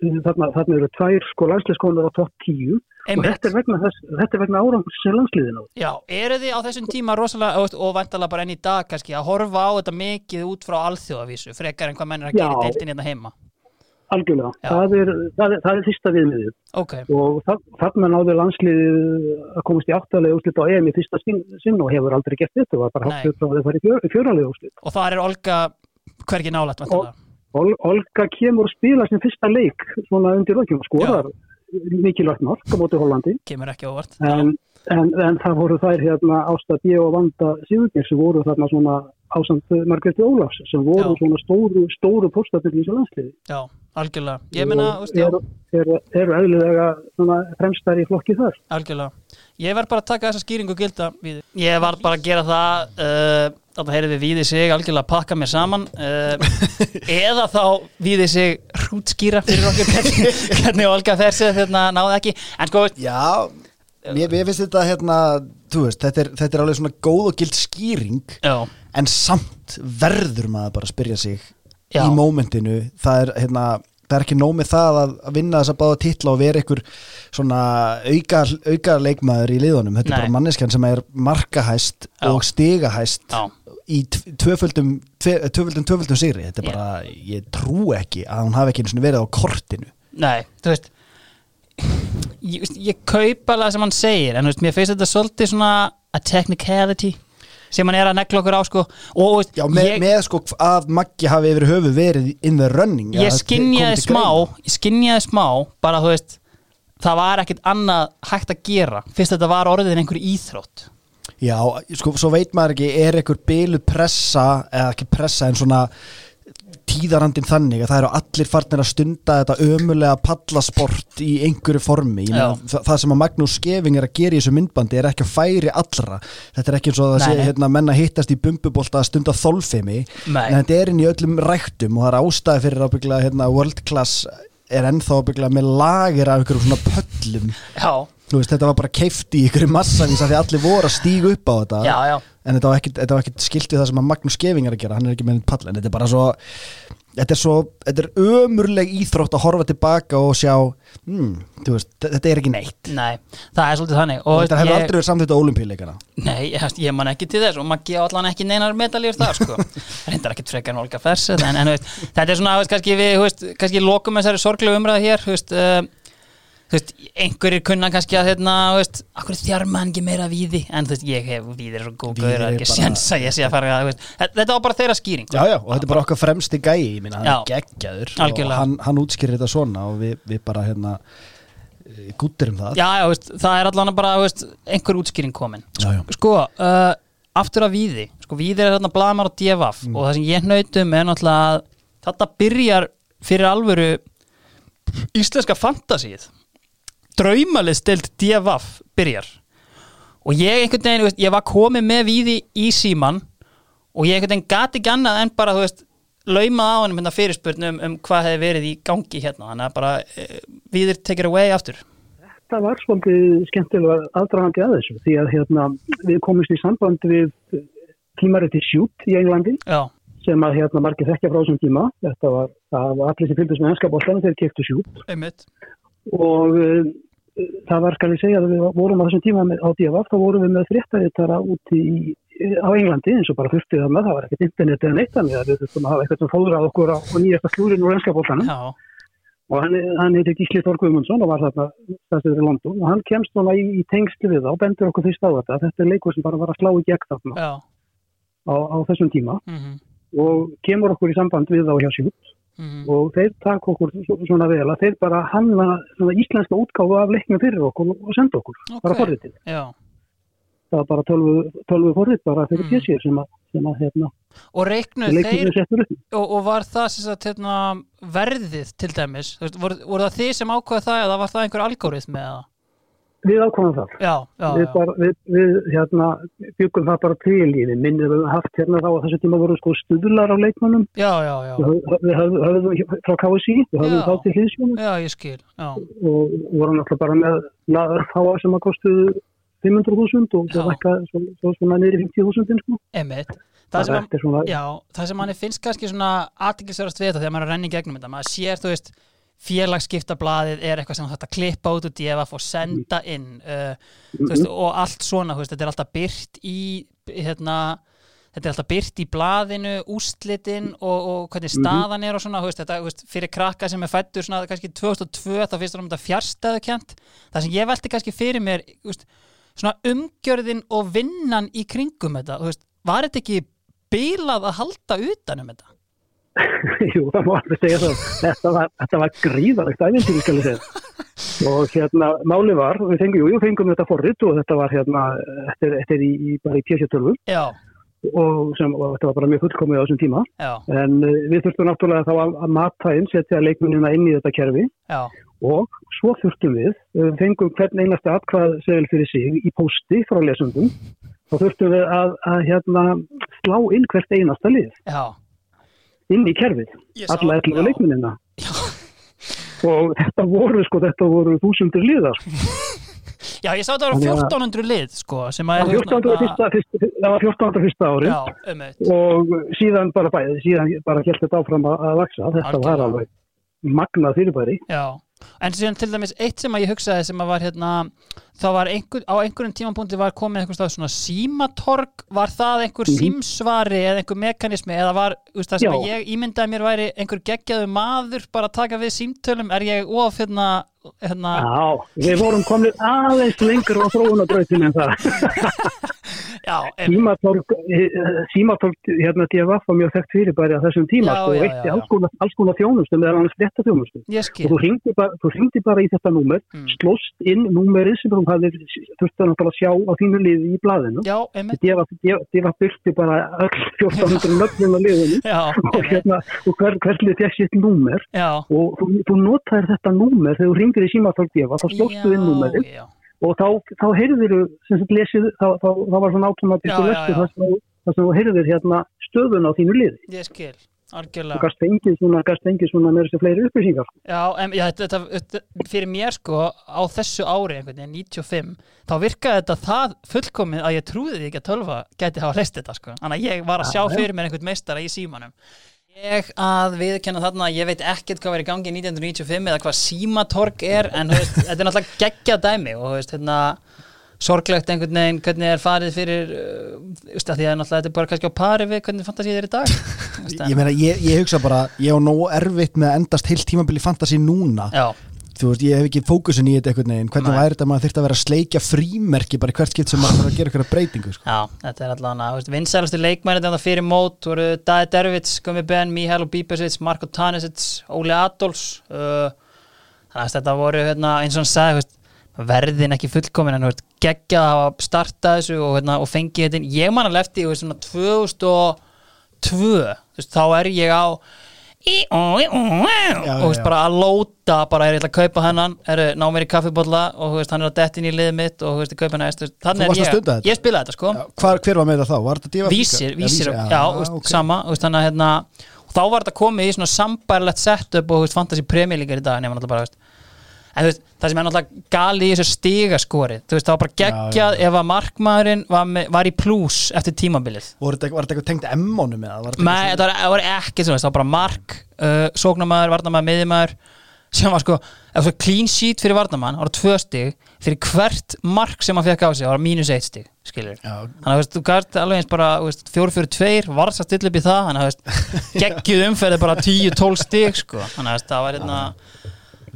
þarna, þarna eru tvær sko landsliðskólar á topp 10 og þetta er vegna, þess, þetta er vegna árangur sem landsliðin á. Já, eru þið á þessum tíma rosalega og, vantalega bara enn í dag kannski að horfa á þetta mikið út frá alþjóðavísu frekar en hvað menn er að gera í Já. deildin hérna heima? Algjörlega, það er, það, er, það er fyrsta viðmiðið. Ok, og það, þarna náðu landsliðið að komast í áttalega úrslit á EM í fyrsta sinn, sinn og hefur aldrei gert þetta það var bara hátt frá að það fari fjör, fjöralega úrslit. og þar er Olga hvergi nálægt vantalega Ol, Olga kemur að spila sem fyrsta leik svona undir okkur og skorar mikilvægt mark á móti Hollandi kemur ekki óvart en, En, en það voru þær hérna Ásta B. og Vanda Sigurgir sem voru þarna svona ásamt Margretti Ólafs sem voru Já. svona stóru, stóru póstatir í þessu landsliði. Já, algjörlega Ég já, eru, eru, eru eðlilega svona fremstar í flokki þar. algjörlega Ég verð bara að taka þessa skýringu gilda við. Ég var bara að gera það uh, það heyrði við víði sig algjörlega að pakka mér saman uh, eða þá víði sig hrútskýra fyrir okkur hvernig, hvernig Olga Fersið hérna náði ekki. En sko, Já, mér, mér finnst þetta hérna, veist, þetta er, þetta er alveg svona góð og gild skýring já, en samt verður maður bara að spyrja sig Já. í mómentinu. Það er, hérna, það er ekki nóg með það að vinna þess að báða titla og vera einhver svona auka, auka leikmaður í liðunum, þetta Nei. er bara manneskjan sem er markahæst og stigahæst. Já, í tv- tvöföldum tve- tvöföldum, tvöföldum sigri, þetta er bara ég trú ekki að hún hafi ekki einu sinni verið á kortinu. Nei, þú veist ég, ég kaupa alveg sem hann segir en veist, mér finnst þetta svolítið svona a technicality sem hann er að negla okkur á sko. Og veist, Já, með, ég, með sko að Maggi hafi yfir höfu verið in the running ég til smá ég skinjaði smá, bara þú veist það var ekkert annað hægt að gera fyrst þetta var orðin einhver íþrótt Já, sko, svo veit maður ekki er einhver byluð pressa eða ekki pressa en svona tíðarandin þannig að það eru allir farnir að stunda þetta ömulega pallasport í einhverju formi. Meina, það, sem að Magnús Skeving er að gera í þessu myndbandi er ekki að færi allra. Þetta er ekki eins og að það sé hérna, menna hittast í bumbubólta að stunda þolfimi Nei. en þetta er inn í öllum ræktum og það er ástæði fyrir ábygglega hérna, world class er ennþá ábygglega með lagir af einhverjum svona pöllum. Já, veist, þetta var bara keift í ykkur massavís af því allir voru að stíga upp á þetta. Já, já. En þetta var ekkit, þetta var ekkit skilt við það sem að Magnús Skeving er að gera, hann er ekki með einn pall en þetta er bara svo þetta er svo, þetta er ömurleg íþrótt að horfa tilbaka og sjá þú veist, þetta er ekki neitt. Nei, það er svolítið þannig. Og þetta hefur ég, aldrei verið samþýtt á olimpíuleikana Nei, ég, ég man ekki til þess og maður gefa allan ekki neinar medaljur þar sko. reyndar ekkit frekar en Olga Fers en, en veist, þetta er svona, kannski við kannski lokum þessari sorglegu umræða hér þú veist, einhverjir kunna kannski að, hérna, þú veist, akkur þjarma hann ekki meira víði, en þú veist, ég hef víðir svo góð Víðir gauður að er ekki sjens að ég sé að fara, þú veist, þetta var bara þeirra skýring já, já, og þetta er bara okkar fremsti gæi ég minna, hann er geggjaður og hann, hann útskýrir þetta svona og við, við bara hérna gúttir um það. Já, já, veist, það er allan bara, þú veist, einhver útskýring komin. Já, já. Sko, uh, aftur að víði. Sko, víði er þarna blaðmar og djefaf Mm. og það sem ég nautum er náttúrulega að þetta byrjar fyrir alvöru íslenska fantasíð draumalið stilt djefaf byrjar. Og ég einhvern veginn, veist, ég var komið með víði í síman og ég einhvern veginn gati ekki annað en bara, þú veist laumað á hann hérna fyrirspurn um, um hvað hefði verið í gangi hérna, þannig að bara uh, víðir take it away aftur. Það var svolítið skemmtilega aðdragandi að þessu því að hérna, við komumst í samband við tímariti Shoot í Englandi Já, sem að hérna margir þekkja frá þessum tíma. Þetta var, var allir sem fylgdist með ennska bóltan þegar keftu Shoot. Einmitt. Og uh, það var skal ég segja að við vorum á þessum tíma með, á DFF, þá vorum við með fréttaðitara úti í, á Englandi eins og bara þurftið það með, það var ekkert internet eða neitt þannig að við þurftum að hafa eitthvað sem fóðrað okkur á, á nýjasta slúrin úr ennska bóltanum Já, og hann, hann heitir Gísli Þór Guðmundsson og var þarna stæðstöður í London. Og hann kemst svona í, í tengslu við það og bendur okkur fyrst á þetta þetta er leikur sem bara var að slá í gegn þarna á, á þessum tíma. Mm og kemur okkur í samband við þá hjá sjút -hmm. og þeir takk okkur svo- svona vel að þeir bara hanna svona íslenska útgáfu af leiknum fyrir okkur og senda okkur, bara Ok. forritið Já, það var bara tölvu, tölvu forrit bara fyrir Mm. mm. PC sem að, sem að hérna, og reiknuð þeir og, og var það sagt, hérna, verðið til dæmis voru, voru það þið sem ákveða það eða var það einhver algórið með það? Við ákvæmum það. Já, já, við, bara, við, við hérna, byggum það bara til í við minnum við haft hérna þá að þessu tíma voru sko stuðlar á leikmannum já, já, já, við höfum frá KSI við höfum Já. þá til hlýðsjónu já, ég skil Já, og vorum alltaf bara með náða sem að kostuðu 500.000 og vækka svo, svo svona í 50.000 sko. emitt það, Það sem, svona, já, það sem manni finnst kannski svona aðtiklisverðast við þetta þegar maður er að renna í gegnum þetta maður sér, þú veist, félagsskiptablaðið er eitthvað sem þetta klippa út og djefa og senda inn uh, veist, og allt svona, veist, þetta er alltaf byrt í hérna, þetta er alltaf byrt í blaðinu, ústlitin og, og hvernig staðan er og svona veist, þetta, fyrir krakka sem er fættur svona kannski 2002, þá finnst það um þetta fjárstæðu kjent, það sem ég velti kannski fyrir mér, svona umgjörðin og vinnan í kringum þetta, var þetta ekki bilað að halda utan um þetta? jú, það má alveg segja það. Þetta var, þetta var gríðalegt æfintýri skal ég segja. Og hérna máli var, við fengum, jú, fengum þetta forrit og þetta var hérna, þetta er, þetta er í, í, bara í PC-tölvu já, og, sem, og þetta var bara mjög fullkomið á þessum tíma. Já, en uh, við þurftum náttúrulega þá að, að mata inn, setja leikmunina inn í þetta kerfi. Já, og svo þurftum við, við fengum hvern einasta atkvað segil fyrir sig í pósti frá lesundum og þurftum við að, að hérna slá inn hvert einasta lið. Já, inn í kerfið, alla ellu já. leikmunina og þetta voru sko, þetta voru þúsundir liðar já, ég sá þetta var Þannig að- 1400 lið, sko, sem að það var 1400 fyrsta, fyrsta, það var 1400 fyrsta ári Já, um og síðan bara bæði, síðan bara helt þetta áfram að, að vaksa, þetta var alveg magnað fyrirbæri. Já, en síðan til dæmis eitt sem að ég hugsaði sem að var hérna þá var einhver, á einhverjum tímapunkti var komið einhver stað svona símatorg. Var það einhver Mhm. símsvari eða einhver mekanismi eða var þú veist, það sem að ég ímyndaði mér væri einhver geggjaðu maður bara að taka við símtölum? Er ég of hérna, hérna? Já, við vorum komin aðeins lengur á þróunabrautinu en það Símatorg, eh, símatorg hérna DFF var mjög þekkt fyrirbæri á þessum tíma sko, og veitti alls konar, alls konar þjónustu meðan annars frétta þjónustu ég og þú hringdi bara, þú hringdi bara í þetta númer Mm. slóst inn númerið sem þú hafði þurfti að sjá á þínu liði í blaðinu. DFF byrti bara öll 1400 nöfnum á liðinu. Og, hérna, og hver, hvernig fekk sitt númer. Já, og þú, þú notaðir þetta númer þegar þú ringir í símatorg DFF þá slóstu inn númerið og þá, þá heyrðir sem sagt lesið, þá, þá, þá var svona lestur já. þar sem þú- sem heyrðir hérna stöðun á þínu liði. Ég skil og algjörlega gast fengið svona, gast fengið svona með þessi fleiri upplýsingar. Já, en, já þetta, þetta, fyrir mér sko á þessu ári, einhvern veginn 95 þá virkaði þetta það fullkomið að ég trúði því ekki að tölva gæti hafa hleyst þetta sko, þannig að ég var að sjá fyrir mér einhvern meistara í símanum Ég að viðkenna þarna, ég veit ekkert hvað í gangi í 1995 eða hvað símatorg er en veist, þetta er náttúrulega geggja dæmi og veist, hérna sorglegt einhvern veginn, hvernig er farið fyrir uh, að því að náttúrulega þetta er bara kannski á pari við hvernig fantasíð er í dag. Veist, Ég meina, ég, ég hugsa bara, ég á nógu erfitt með að endast heilt tímabili fantasi núna. Já, þú veist, ég hef ekki fókusin í þetta einhvern veginn hvernig Nei. væri þetta að maður þyrfti að vera að sleikja frímerki bara hvert skipt sem maður þarf að gera eitthvað breytingu sko. Já, þetta er allavega vinsælustu leikmæri þetta fyrir mót voru Dæði Dervits, Gummi Ben, Mihailo Bíbesic Marko Tanisic, Óli Adolfs uh, þannig að þetta voru hérna, eins og hann sagði veist, verðin ekki fullkomin en geggjað að hafa startað þessu og, hérna, og fengið þetta ég man alveg eftir þú veist, svona 2002 þú veist, þá er ég á og þú veist, bara að lóta bara er ég ætla að kaupa hennan er, ná mér í kaffibólla og þú veist, hann er að detti inn í liðið mitt og þú veist, ég kaupa hennan Þú þannig er ég, ég spilaði þetta sko Já, hvar, hver var með það þá? Var þetta líka? vísir, Já, vísir, já, já veist, ok. sama veist, þannig að hérna og þá var þetta komið í svona sambærlegt setup og veist, fantasy premjölíkar í dag nema náttúrulega bara veist, en veist, það sem er náttúrulega gali í þessu stigaskori þú veist, það var bara geggjað ef að markmaðurinn var, með, var í pluss eftir tímabilið. Var þetta eitthvað tengt M-ónum eða? Var Nei, var, það var ekki svona, það var bara mark uh, sóknarmaður, varnarmaður, miðjumæður sem var sko, ef svo clean sheet fyrir varnarmann, það var tvö stig fyrir hvert mark sem hann fekk á sig, það var mínus eitt stig, skilur Já, þannig að þú gæst alveg eins bara fyrir tveir, stilla upp í það þannig að geggjuð umferði bara 10-12 stig sko, þannig að það var hérna það er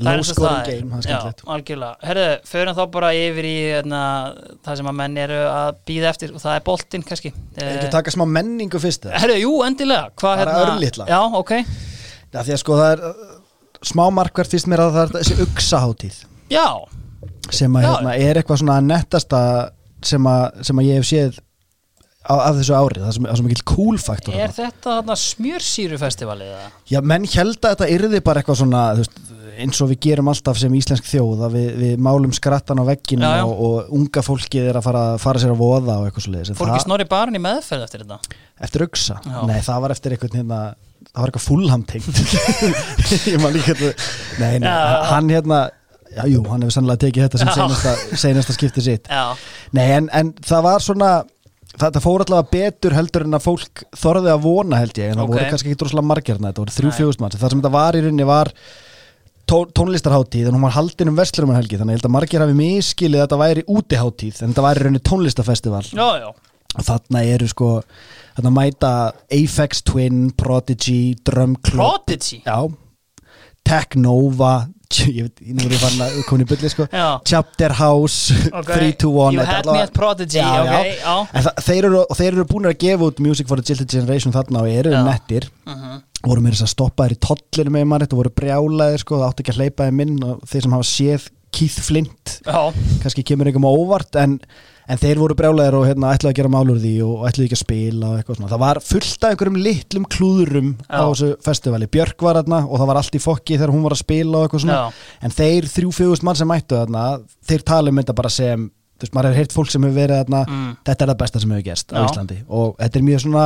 low scoring game, það er Já, skemmtilegt. algjörlega, herðu, förum þá bara yfir í hérna, það sem að menn eru að býða eftir og það er boltinn kannski. Er ekki að taka smá menningu fyrst herðu, jú, endilega. Hvað, Bara hérna, örlitla. já, ok, Já, því að sko það er uh, smá markvært fyrst mér að það er þessi uksaháttíð já. Sem að Já. hérna, er eitthvað svona nettasta sem að, sem að ég hef séð af þessu árið, það sem, það sem ekki cool faktor er þetta þarna smjörsýrufestivalið? Já, menn held að þetta yrði bara eitthvað svona þú veist, eins og við gerum alltaf sem íslensk þjóð að við, við málum skrattan á vegginu Já, já. og, og unga fólkið er að fara, fara sér að voða og eitthvað svo leiðis fór ekki snorri barn í meðferð eftir þetta Eftir uksa? Já. Nei, það var eftir eitthvað hérna, það var eitthvað fullhamtengt Ég man líka Nei, nei, Já. hann hérna Já, jú, hann hefur sannlega tekið þetta sem Já. seinasta, seinasta skipti sitt já, Nei, en, en það var svona þetta fór allavega betur heldur en að fólk þorði að vona held ég en það Ok. voru kannski ekki droslega margir þarna, þetta voru þrjú fjögust mann það sem þetta var í rauninni var tó, tónlistarháttíð en hún var haldin um vestlurum helgi þannig að ég held að margir hafi miskilið að þetta væri útiháttíð en þetta væri í rauninni tónlistarfestival. Já, já. Og þarna eru sko þarna mæta Aphex Twin, Prodigy Drum Club. Prodigy? Já, Technova ég veit, nú er ég farin að koma í bylli sko. Chapter House, Ok. 321 You had me at Prodigy, þeir, eru, og þeir eru búin að gefa út Music for the Jilted Generation þarna og eru nettir Mhm. voru mér þess að stoppa þér í tollinu með maður, þetta voru brjálaðir sko, það átti ekki að hleypa þeim inn og þeir sem hafa séð Keith Flint kannski kemur einhverjum á óvart en, en þeir voru brjálæðir og hérna, ætlaði að gera málur því og ætlaði ekki að spila það var fullt af einhverjum litlum klúðurum á Já. þessu festivali, Björk var þarna og það var allt í fokki þegar hún var að spila en þeir þrjú fjögust mann sem mættu þarna þeir tala um þetta bara sem þú veist, maður hefur heyrt fólk sem hefur verið þarna Mm. þetta er það besta sem hefur gerst á. Íslandi. Og þetta er mjög svona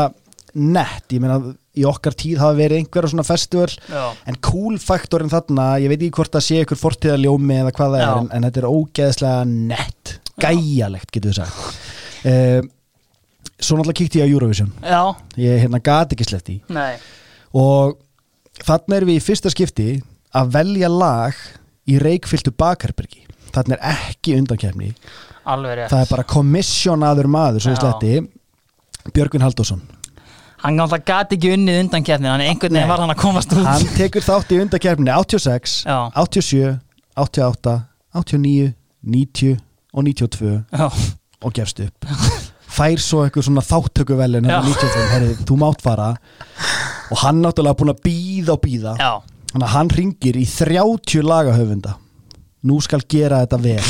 nett, ég meina í okkar tíð hafa verið einhverja svona festival. Já, en cool faktorinn þarna ég veit ekki hvort það sé ykkur fortíðaljómi eða hvað það Já. er en, en þetta er ógeðslega nett gæjalegt getur við sagt. Uh, svo náttúrulega kíkti ég á Eurovision. Já, ég hérna gat ekki sleppt í nei. Og þarna erum við í fyrsta skipti að velja lag í reikfylltu bakherbergi þarna er ekki undankefni það er bara komissjónaður maður svo Já. sletti. Björgvin Halldórsson. Hann náttúrulega gati ekki unnið undan keppnin Hann einhvern veginn var hann að komast út. Hann tekur þátt í undakefni 86, Já. 87 88, 89 90 og 92 Já, og gefst upp. Fær svo eitthvað svona. 95, herri, þú mátt fara. Og hann náttúrulega búin að býða og býða að hann ringir í 30 lagahöfunda. Nú skal gera þetta vel.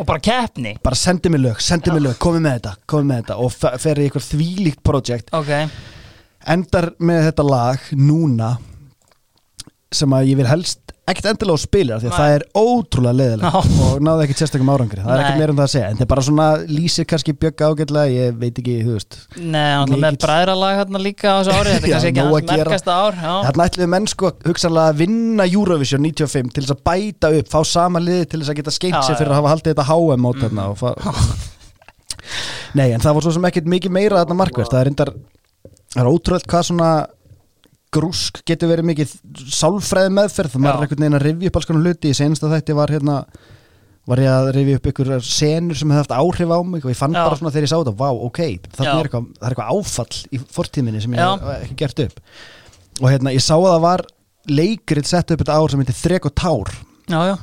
Og bara keppni. Bara sendi mig lög, sendi mig lög, komið með þetta komið með þetta. Og fe- fer í eitthvað þvílíkt projekt. Ok, endar með þetta lag núna sem að ég vil helst ekkert endilega á spila því að það er ótrúlega leiðilegt Já. og náði ekkert sérstökum árangri. Það er ekkert meira um það að segja en þetta er bara svona lýsir kannski bjögga ágætlega ég veit ekki, þú veist. Nei, hann með Mikill- bræðralag hérna líka á þessu ári Þetta er kannski ekki hans að merkasta ár þarna ætluðu menn sko hugsanlega að vinna Eurovision 95 til þess að bæta upp fá sama liði til þess að geta skeitt sér fyrir að hafa haldið þetta HM mót og fa- Nei, en það grúsk getur verið mikið sálfræði meðferð. Það maður er einhvern veginn að rifja upp alls konar hluti. Í senasta þætti var hérna var ég að rifja upp ykkur senur sem hefði haft áhrif á mig og ég fann Já. bara svona þegar ég sá þetta, vá, ok, þarna Já. er eitthvað, það er eitthvað áfall í fortíminni sem ég Já. hef ekki gert upp. Og hérna, ég sá að það var leikrið sett upp þetta ár sem heitir Þrek og Tár. Já, já,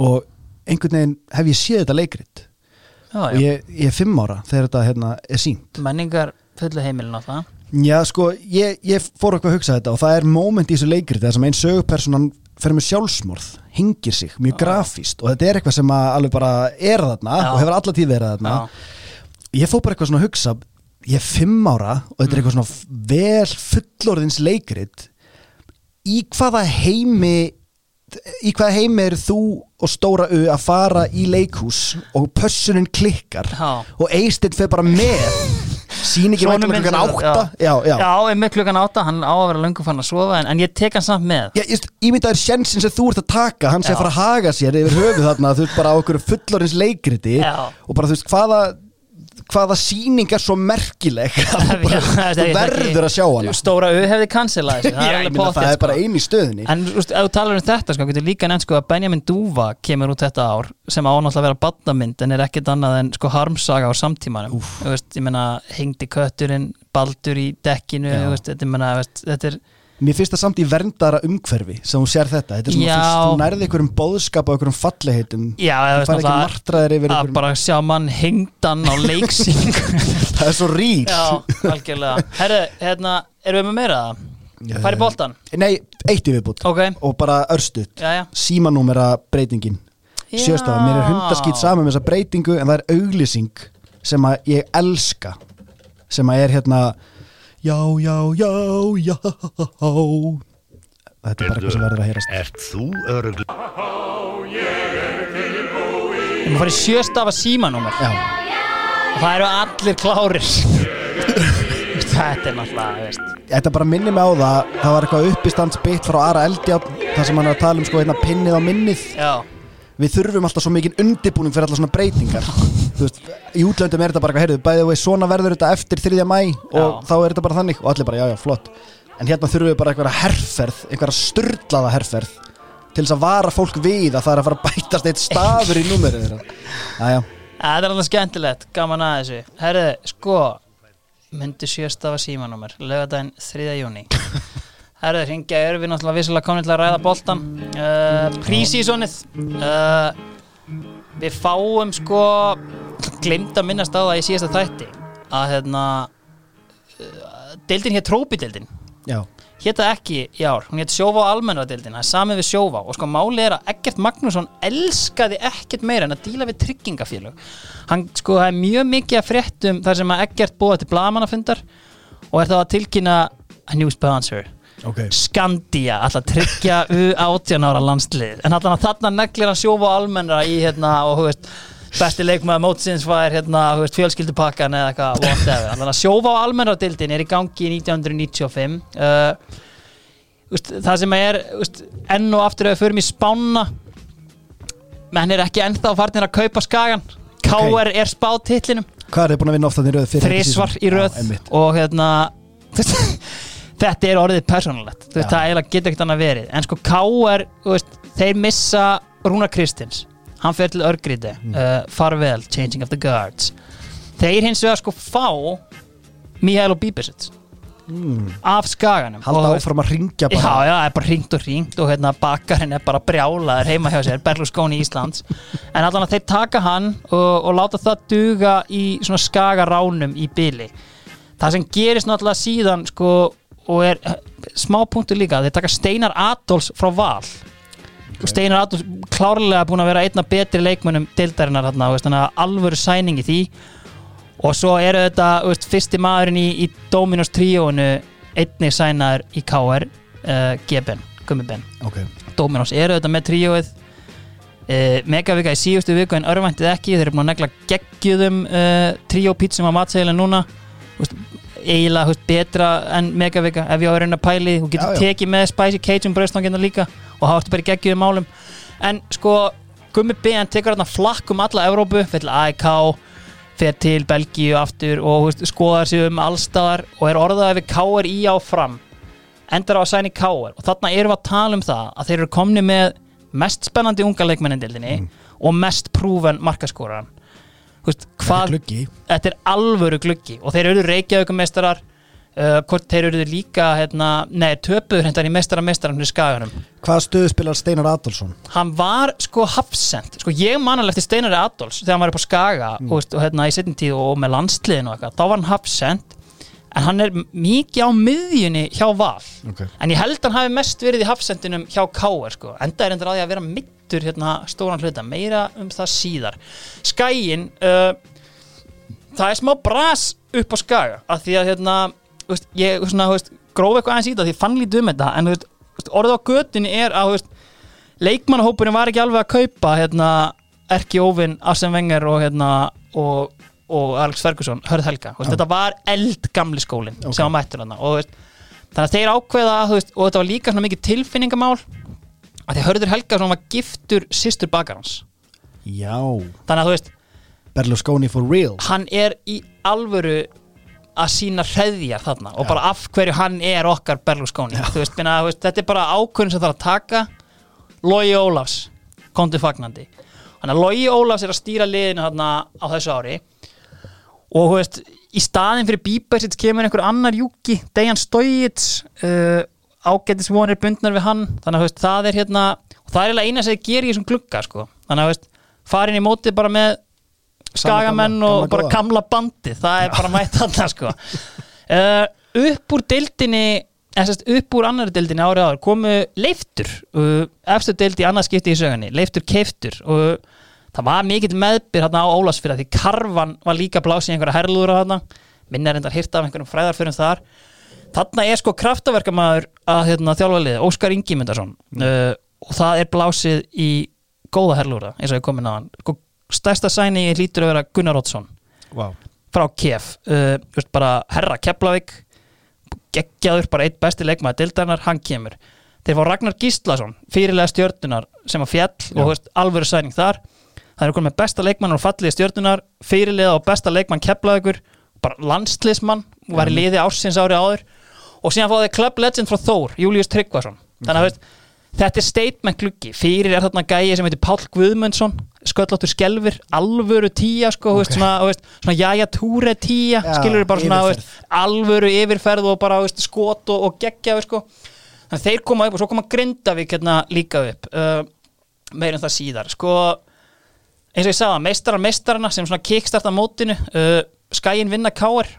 og einhvern veginn hef ég séð þetta leikrið já, og já. ég, ég er fimm ára þegar þetta hérna, er sínt Menningar fullu heimilin á það Já, sko, ég, ég fór eitthvað að hugsa þetta og það er moment í þessu leikrið þar sem einn sögupersonan fer með sjálfsmorð hingir sig, mjög grafíst og þetta er eitthvað sem alveg bara er þarna Já. og hefur alla tíð verið þarna. Já, ég fór bara eitthvað svona að hugsa ég er fimm ára og þetta er eitthvað svona vel fullorðins leikrit. Í hvaða heimi í hvaða heimi er þú og Stóra U að fara í leikhús og pössunin klikkar Já. og Eistinn fer bara með Sonur væntanlega minn klukkan átta. já, já. já. Einmitt klukkan átta. Hann á að vera löngu fann að sofa En, en ég tek hann samt með. Já, ég, ímyndaður sjensin sem þú ert að taka hann sé að fara að haga sér yfir höfuð þarna þú veist bara á okkur fullorins leikriti Já. og bara þú veist hvaða hvaða sýning er svo merkileg? Að þú, bara, verður að sjá hana. Stóra U hefði cancelað þessu Það er það er sko. bara einu í stöðinni En þú veist, ef þú talar um þetta sko, getur líka nefnt sko að Benjamin Dúva kemur út þetta ár sem ánáttúrulega að vera badnamynd en er ekkert annað en sko harmsaga á samtímanum. Veist, ég meina, hengdi kötturinn baldur í dekkinu, veist, þetta, þú veist, þetta er Mér finnst það samt í verndara umhverfi sem hún sér þetta, þetta er svona Já. þú, þú nærði einhverjum bóðskap og einhverjum falleheitum Já, fær ekki náttúrulega að bara sjá mann hengdan á leiksing það er svo rýr. Já, algjörlega. Herru, hérna, erum við með meira það? Færi boltan? Nei, eitt í viðbútt Ok, og bara já símanúmera breytingin. Já. sjöstafa, mér er hundaskýt saman með þessa breytingu en það er auglýsing sem að ég elska sem að er hérna já, já, já, já. Þetta er bara eitthvað sem verður að heyrast. Ert þú örugl? Við færi sjöstafa símanúmer. Já, og það eru allir klárir. Þetta er náttúrulega, veist. Þetta bara minni mig á það það var eitthvað uppistandsbytt frá Ara Eldjátt þar sem hann er að tala um sko hérna pinnið á minnið. Já, við þurfum alltaf svo mikið undibúning fyrir alltaf svona breytingar veist, í útlöndum er þetta bara heyrðu, bæðið og svona verður þetta eftir 3. mæ og Já. þá er þetta bara þannig og allir bara já já flott en hérna þurfum við bara einhverja herferð einhverja sturdlaða herferð til þess að vara fólk við að það er að fara að bætast eitt stafur í númerið þeirra það er alveg skemmtilegt, gaman að þessu Herðu, sko myndi sjöstafa símanúmer, lögadaginn 3. júni Herðu, hringja erum við náttúrulega vissulega komin til að ræða boltan uh, Prísísonið uh, Við fáum sko glemt að minnast á það í síðasta þætti að hérna uh, deildin hér trópideildin. Já, hétt það ekki í ár, hún hétt Sjóvá almennradildin, það er samið við Sjóvá. Og sko máli er að Eggert Magnússon elskaði ekkert meira en að díla við tryggingafélög. Hann sko það er mjög mikið að fréttum þar sem að Eggert búið til blagamannafundar og er þá að tilkynna a new sponsor ok. Skandia, alltaf tryggja U18 ára landslið, en alltaf þarna neglir hann Sjóvá almennra í hérna og hú veist besti leikmaður mótsins var hérna, veist, fjölskyldupakkan eða eitthvað, þannig að sjófa á almennradildin er í gangi í 1995 uh, veist, það sem er veist, enn og aftur við förum í spána menn er ekki ennþá farnir að kaupa skagan K.R. er spáð titlinum. Hvað er þið búin að vinna ofta í röð þrísvar í röð. Já, og hérna þetta er orðið veist, Já. það eiginlega getur ekkert annað verið en sko K.R. þeir missa Rúnar Kristins hann fer til Örgríti Mm. uh, farvel, changing of the guards þeir hins vegar sko fá Mihailo Bíbisits af skaganum Mm. Halda áfram að ringja Já, bara já, það er bara ringt og ringt og hérna bakarinn er bara brjálaður heima hjá sér, Berlusconi Íslands en allan að þeir taka hann og, og láta það duga í svona skagaránum í byli það sem gerist náttúrulega síðan sko og er eh, smá punktur líka þeir taka Steinar Adolfs frá Val. Og Steinar Adolfs klárlega búin að vera einna betri leikmönnum deildarinnar þarna, þú veist, alvöru sæning í því. Og svo eru þetta veist, fyrsti maðurinn í, í Dominos tríóinu einnig sænaður í KR uh, G-Ben, Gummi-Ben Ok, Dominos eru þetta með tríóið. Uh, Megavika í síðustu viku en örvæntið ekki, þeir eru búin að negla geggjuðum uh, tríópítsum á matseðilin núna eiginlega veist, betra en Megavika ef ég á að reyna pæli, þú getur tekið með Spicy Cajun bröðstangina líka og hafa þetta bara í geggjuðum málum. En sko, Gummi Ben tekur þarna flakk um alla Evrópu, fyrir AEK fer til Belgíu aftur og veist, skoðar sig um allstaðar og er orðað við KR í á fram. Endar á að sæna í KR og þarna erum við að tala um það að þeir eru komni með mest spennandi unga leikmennindildinni og mest prúven markaskóran veist, hvað, gluggi. þetta er alvöru gluggi. Og þeir eru reykjaugumeistarar uh, hvort þeir eru líka hérna, nei, töpuður hendar í í skaganum. Hvaða stöðu spilar Steinar Adolfsson? hann var sko hafsend sko ég man alveg eftir Steinari Adolfs þegar hann var upp á Skaga og, veist, og hérna í setjum tíð og með landsliðin og eitthvað, þá var hann hafsend en hann er mikið á miðjunni hjá Val. Ok. en ég held hann hafi mest verið í hafsendinum hjá Káar sko, enda er endur að því að vera mittur hérna stóran hluta, meira um það síðar. Skæin uh, það er smá bras upp á Skaga af því að hérna veist, ég svona, veist, gróf eitthvað aðeins í það því fann lítið um þetta en veist, orðið á götunni er að leikmannahópurinn var ekki alveg að kaupa hérna, Erki Óvin, Arsene Wenger og, hérna, og, og Alex Ferguson, Hörð Helga. Veist, þetta var eldgamli skólinn Ok. sem var mættur þarna og veist, þannig að þeir ákveða veist, og þetta var líka svona mikið tilfinningamál að því Hörður Helgason var giftur sýstur bakarans. Já. Þannig að þú veist, Berlusconi for real. hann er í alvöru að sína hreðjar þarna og bara af hverju hann er okkar Berlusconi. Þú veist, minna, veist, þetta er bara ákvörðin sem þarf að taka. Logi Ólafs kom til fagnandi. Þannig að Logi Ólafs er að stýra liðinu þarna á þessu ári. Og þú veist, í staðin fyrir Bíbersits kemur einhver annar júki Dejan Stojits uh, ágætis vonir bundnar við hann þannig að veist, það er hérna og það er eiginlega eina sem þið gerir í þessum glugga sko. þannig að veist, farin í móti bara með skagamenn gamla- og gamla bara góða. gamla bandi það er bara mætt þarna sko. uh, upp úr deildinni sérst upp úr annari deildinni árið áður komu leiftur uh, efstu deild í annað skipti í sögunni leiftur keiftur og það var mikill meðbyr hérna á Ólasfyrða því karvan var líka blásið í einhverja herlúður á þarna minna reyndar hýrt af einhverjum fræðarfyrum þar þarna er sko kraftaverkamaður að hérna, þjálfaliði, Óskar Ingi Myndarsson uh, og það er blásið í góða herlúra eins og ég komin á hann. Sko, stærsta sæni hlýtur að vera Gunnar Oddsson wow. frá KF uh, just bara herra Keflavík geggjaður, bara eitt besti leikmaður dildarnar, hann kemur. Þeir fá Ragnar Gíslason, fyrirlega stjörnunar sem að fjall og þú veist, alvöru sæning þar. Það er okkur með besta leikmann og fallið stjörnunar, fyrirlega og besta leikmann Keflavíkur, bara landslismann var í liði ársins ári áður og síðan fá þeir Club Legend frá Þór Július Tryggvason, þannig að veist þetta er statement gluggi, fyrir er þarna gæi sem heitir Páll Guðmundsson sköllóttur skelfir, alvöru tíja sko, okay. veist, svona, veist, svona jæja túre tíja Já, skilur bara svona, yfirferð. veist, alvöru yfirferð og bara skot og, og geggja sko. þannig að þeir koma upp og svo koma Grindavík hérna líka upp uh, meirinn það síðar sko, eins og ég sagði, meistarar meistarana sem svona kickstarta mótinu uh, skæin vinna káar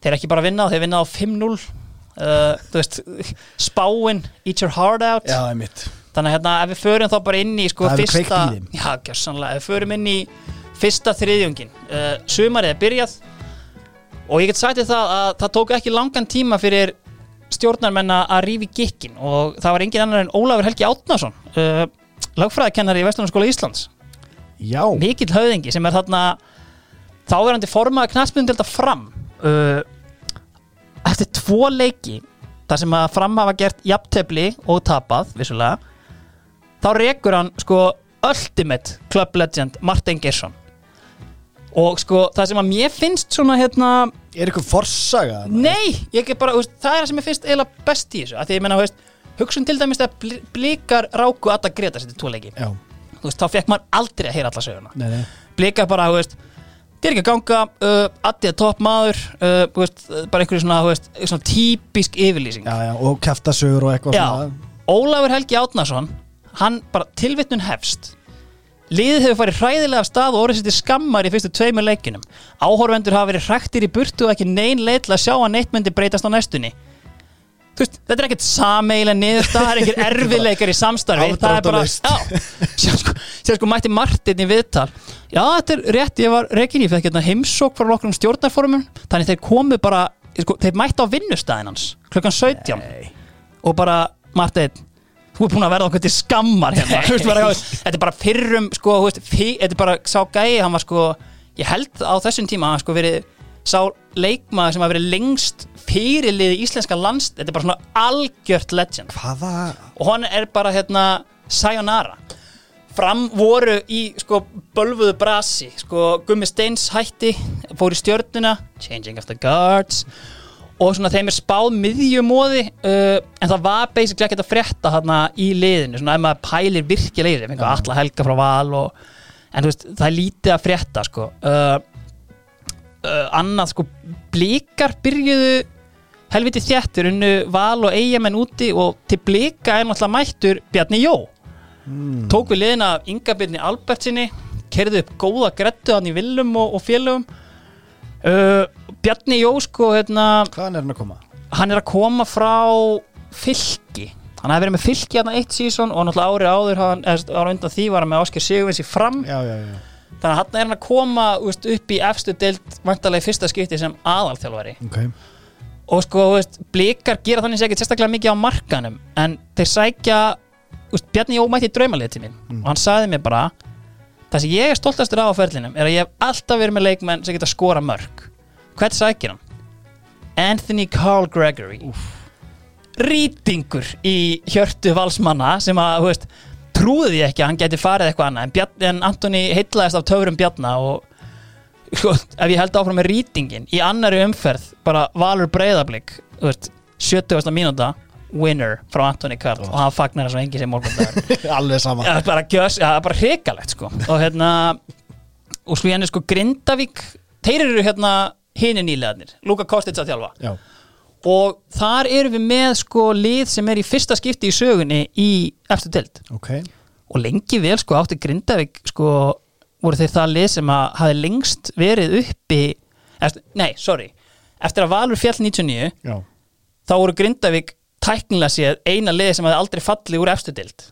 þeir ekki bara vinna, þeir vinna á 5-0 uh, veist, spáin eat your heart out. Já, það er mitt þannig að hérna, ef við förum þá bara inn í sko, Það fyrsta, kveikt í þeim. já, gjörsanlega, ef við förum inn í fyrsta þriðjungin uh, sumarið er byrjað og ég get sagt það að það tók ekki langan tíma fyrir stjórnarmenna að rífi gikkin og það var engin annar en Ólafur Helgi Átnason uh, lagfræðikennari í Vestlunarskóla Íslands. Já, mikill höfðingi sem er þarna þáverandi formaður knastmyndelda fram. Uh, eftir tvo leiki þar sem að fram hafa gert jafntefli og tapað vissulega þá rekur hann sko ultimate club legend Martin Gerson og sko það sem að mér finnst svona hérna er ykkur forsaga? Nei, ég er bara, veist, það er það sem ég finnst eiginlega best í þessu, að því ég menna, veist, hugsun til dæmis að bl blikar ráku að Greta sér til tvo leiki, Já, þú veist, þá fekk maður aldrei að heyra alla söguna, blikar bara, þú veist það er ekki að ganga, uh, Addi er topp maður uh, veist, bara einhverju svona, veist, svona típisk yfirlýsing. Já, já, og kæftasögur og eitthvað Ólafur Helgi Átnason hann bara tilvittnun hefst. Liðið hefur farið hræðilega af stað og orðið sér til skammar í fyrstu tveimur leikinum áhorfendur hafa verið hræktir í burtu og ekki nein leið til að sjá að neitt myndi breytast á næstunni veist, þetta er ekkert sameigilega niðurstað, það er ekkert erfiðleikar í samstarfi það er bara, já. Sér sko, sér sko mætti Martin í viðtal. Já, þetta er rétt, ég var reikin ég fekk hérna heimsók frá nokkrum stjórnarformum þannig þeir komu bara, sko, þeir mætti á vinnustæðin hans klukkan 17 og bara, Martin þú er búin að verða okkur til skammar hérna. Þetta er bara fyrrum sko, þetta er bara sá gæi hann var sko, ég held á þessum tíma hann sko verið sá leikmaður sem hafa verið lengst fyrirlið í íslenska landst, þetta er bara svona algjört legend. Hvaða? og hann er bara hérna sayonara. Fram voru í sko bölfuðu brasi sko Gummi Steins hætti fór í stjörnuna changing of the guards og svona þeim er spáð miðjumóði uh, en það var basically ekkert að frétta hérna í liðinu, svona ef maður pælir virkilega í þeim, einhver alla helga frá val og, en þú veist, það er lítið að frétta sko. Uh, annað sko blíkar byrjuðu helviti þjættur unnu val og eigamenn úti og til blika er náttúrulega mættur Bjarni Jó. Tók við liðina af Inga Bjarni Albertsinni kerði upp góða grettu hann í villum og, og félögum. Uh, Bjarni Jó sko hérna, Hvaðan er hann að koma? hann er að koma frá fylki. Hann hefði verið með fylki hérna eitt sísón og náttúrulega árið áður hann, eða, ára undan því var hann með Ásker Sigurvins í fram. Já, já, já þannig að hann er hann að koma úst, upp í efstu deild vantarlega í fyrsta skipti sem aðalþjálfari. Ok. Og sko, veist, blikar gera þannig sér sérstaklega mikið á markanum en þeir sækja, veist, Bjarni Jó mætti í draumalið til mín. Og hann sagði mér bara það sem ég er stoltastur á á ferlinum er að ég hef alltaf verið með leikmenn sem geta skora mörg hvert sækir hann? Anthony Carl Gregory. Rýtingur í hjörtu valsmanna sem að, þú veist trúði því ekki að hann geti farið eitthvað annað. En, Bjarni, en Antoni heitlaðist af töfurum Bjarna og sko, ef ég held áfram með rýtingin í annari umferð, bara Valur Breiðablík þú veist, 70. mínúta winner frá Antoni Karl og hann fagnar þess að engi sem morgundagur. Alveg sama. Gjös, já, bara hrikalegt sko. Og hérna og svo hérna sko Grindavík þeir eru hérna hini nýlegaðnir Luka Kostic að þjálfa. Já og þar eru við með sko lið sem er í fyrsta skipti í sögunni í eftir deild. Ok. Og lengi vel sko átti Grindavík sko voru þeir það lið sem að hafi lengst verið uppi eftir, nei, sorry. Eftir að Valur fjall 99 Já. þá voru Grindavík tæknilega séð eina lið sem hafi aldrei fallið úr eftir deild.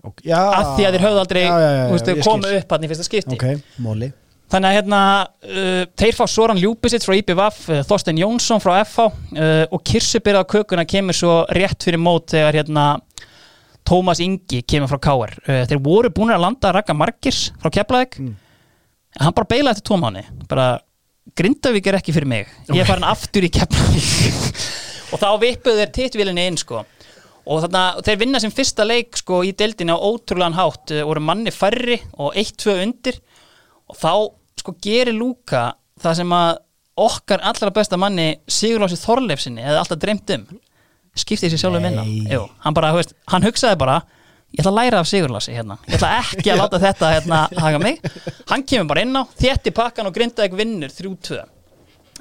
Ok, já. Af því að þeir höfðu aldrei veist, já, ég komu upp hann í fyrsta skipti. Ok, móli þannig að hérna uh, þeir fá Soran Ljúbisitt frá IPVF uh, Þorstein Jónsson frá FH uh, og Kirsubyrða kökuna kemur svo rétt fyrir mót þegar hérna Tómas Ingi kemur frá KR uh, þeir voru búin að landa að raka Markis frá Keflavík. Mm. hann bara beilaði eftir tvo mánu bara Grindavík er ekki fyrir mig. Ég er farin aftur í Keflavík. Og þá vippuðu þeir titvilinni inn sko. Og þannig að þeir vinna sem fyrsta leik sko í deildinni á ótrúlegan hátt. Uh, voru manni færri og 1-2 undir. Og þá sko gerir Lúka það sem að okkar allra besta manni Sigurlási Þorleifsinni hefði alltaf dreymt um. Skiptið sér sjálfum. Jú, hann, bara, veist, hann hugsaði bara ég ætla að læra af Sigurlási hérna. Ég ætla ekki að láta þetta hérna haga mig. Hann kemur bara inn á, þétti pakkan og grindaði ekki vinnur 3-2 um,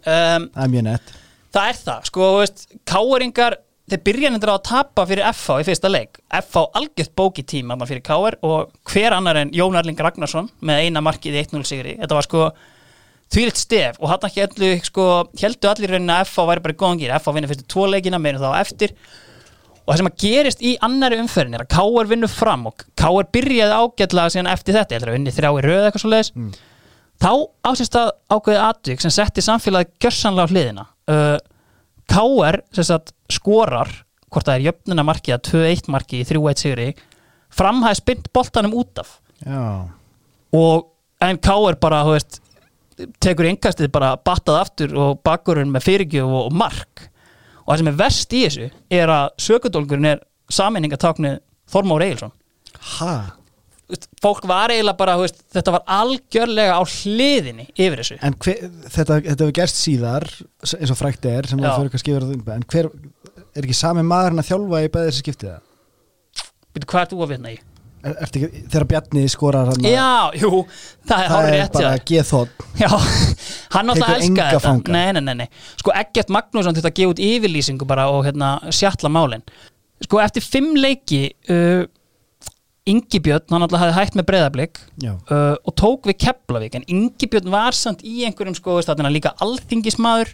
Það er mjög nett. það er það, sko, veist, káeringar þeir byrja nefndir á að tapa fyrir FH í fyrsta leik, FH algjört bóki tíma fyrir káer og hver annar en Jón Erling Ragnarsson með eina markið í 1-0 sigri, þetta var sko þvílitt stef og hann ekki allir sko, heldur allir raunin að FH væri bara í góðan gýr FH vinnur fyrstu tvo leikina, meðan þá eftir. Og það sem að gerist í annari umferðin er að K.R. vinnur fram og K.R. byrjaði ágætlega síðan eftir þetta, ég heldur að vinni þrjá í röð eitthvað svo leiðis K.R. skorar hvort það er jöfnuna markið að 2-1 markið í 3-1 sigri framhæði spynt boltanum út af Já, og en K.R. bara, veist tekur yngastið bara battað aftur og bakkurinn með fyrirgjöf og, og mark og það sem er verst í þessu er að sökudólgurinn er saminningatáknið Þormór Þú veist, fólk var eiginlega bara, veist, þetta var algjörlega á hliðinni yfir þessu. En hver, þetta, þetta hefur gerst síðar eins og frækt er, sem það fyrir að skifja það en hver, er ekki sami maðurinn að þjálfa í bæði þessi skiptið það? Býtu, hvað ert þú að vinna í? Er, ekki, þegar Bjarni skorar hann Já, jú, það er það er rétt bara Já, hann Tekur enga elskaði þetta. nei, nei, nei, nei, sko Eggert Magnússon þetta gefa út yfirlýsingu bara og hérna sjatla málin. Sko eftir fimm leiki uh, Ingi Björn, hann náttúrulega hafði hætt með breyðablик Já. uh, og tók við Keflavík en Ingi Björn var samt í einhverjum sko, þarna líka alþingismadur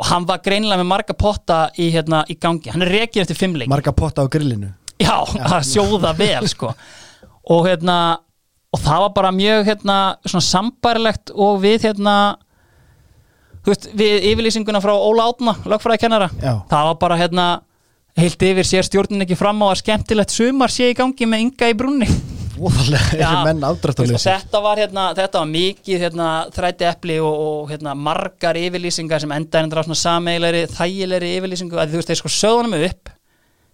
og hann var greinilega með marga potta í, hérna, í gangi, hann er rekin eftir fimm leiki. Marga potta á grillinu. Já, að sjóða vel sko. Og hérna og það var bara mjög hérna svona sambarilegt og við hérna veist, við yfirlýsinguna frá Óla Átna, lögfræði kennara Já. það var bara hérna heilt yfir sér stjórnin ekki fram á að skemmtilegt sumar sé í gangi með ynga í brunni Já, afdráttalösi þetta var hérna, þetta var mikið hérna, þræti epli og, og hérna, margar yfirlýsingar sem enda á svona sameigilegri, þægilegri yfirlýsingu. Að þú veist, þeir sko sögðunum upp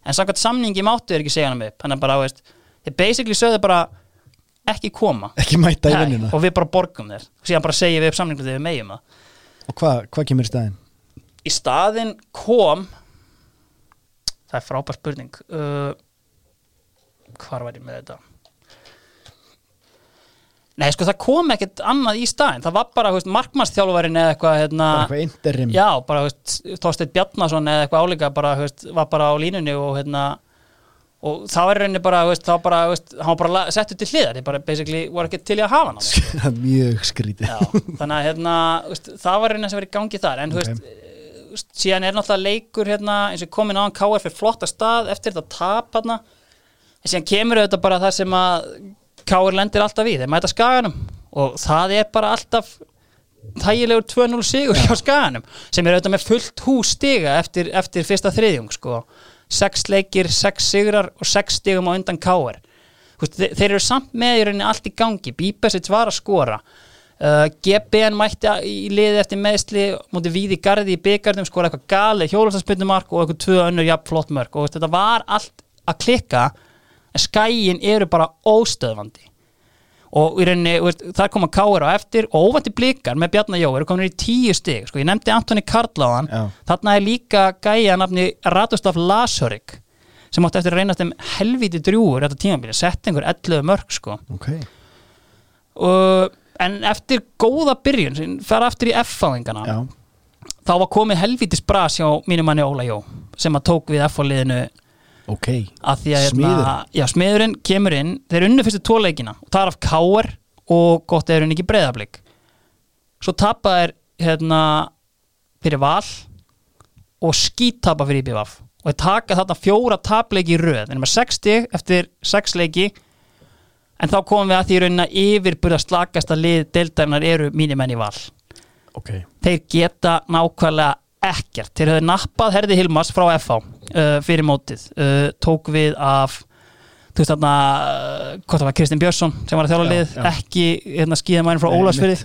en samkvæmt samningi máttu þeir ekki segja hann upp. Þannig að bara, veist, þeir basically sögðu bara ekki koma. Ekki Nei, og við bara borgum þeir. Og síðan bara segjum við upp samningu þegar við megjum það. Og hvað hva kemur í staðinn? í staðinn kom það er frábær spurning. Uh, hvar var ég með þetta? Nei sko það kom ekkert annað í staðinn. Það var bara veist, markmannstjálfarin eða eitthvað hérna, bara eitthvað interim. Já bara veist, Þorsteinn Bjarnason eða eitthvað álíka bara, veist, var bara á línunni og hérna og það var rauninni bara, það var bara veist, hann var bara settur til hliðar, þið bara basically voru ekki til í að hafa hann það er mjög skrítið. Já, þannig að hérna, veist, það var reyna sem verið í gangi þar. En Ok. okay. veist, síðan er náttúrulega leikur hérna, eins og komin á hann KF er flotta stað eftir þetta tap hérna en síðan kemur auðvitað bara það sem að KF lendir alltaf í, þeir mæta skaganum. Og það er bara alltaf þægilegur 2-0 sigur hjá skaganum sem er auðvitað með fullt hús stiga eftir, eftir fyrsta þriðjung sko. sex leikir, sex sigrar og sex stigum á undan þeir, þeir eru samt með í rauninni allt í gangi. Bíbesitt var að skora uh, GBN mætti í liði eftir meðsli mútið víði garði í byggarnum skora eitthvað gali hjólastarspyndumark og eitthvað tvö önnur jafn flott mörk. Og þetta var allt að klikka en skæin eru bara óstöðvandi. Og í rauninni, þar koma Káir á eftir og óvandi blikar með Bjarnar Jó eru komin í tíu stig, sko, ég nefndi Antoni Karláðan þarna er líka gæja nafni Radoslav Lasörik sem átti eftir að reynast þeim helvíti drjúur þetta tímabili, sett einhver 11 mörg sko. ok, og, en eftir góða byrjun sem fer aftur í F-fáingana já, þá var komið helvítis bras hjá mínum manni Óla Jó sem að tók við F-fáliðinu ok. Að því að hérna, Smiðurinn. kemur inn. Þeir unnu fyrstu tvo leikina og það er af káar og gott er henni ekki breyðablík svo tapa þeir hérna fyrir val og skítapa fyrir IBVF og þeir taka þarna fjóra tapleiki í röð. Þeir eru með 60 eftir 6 leiki en þá komum við að því raunin að yfirbyrða slakasta lið deildarinnar eru mínir menn í val. Ok, þeir geta nákvæmlega ekkert. Þeir höfðu nappað Herði Hilmas frá FH uh, fyrir mótið. Uh, tók við af þú veist þarna, uh, hvort það var Kristinn Björnsson sem var að þjála Já, lið, ekki hérna, skíðamærin frá Nei, Ólarsfyrði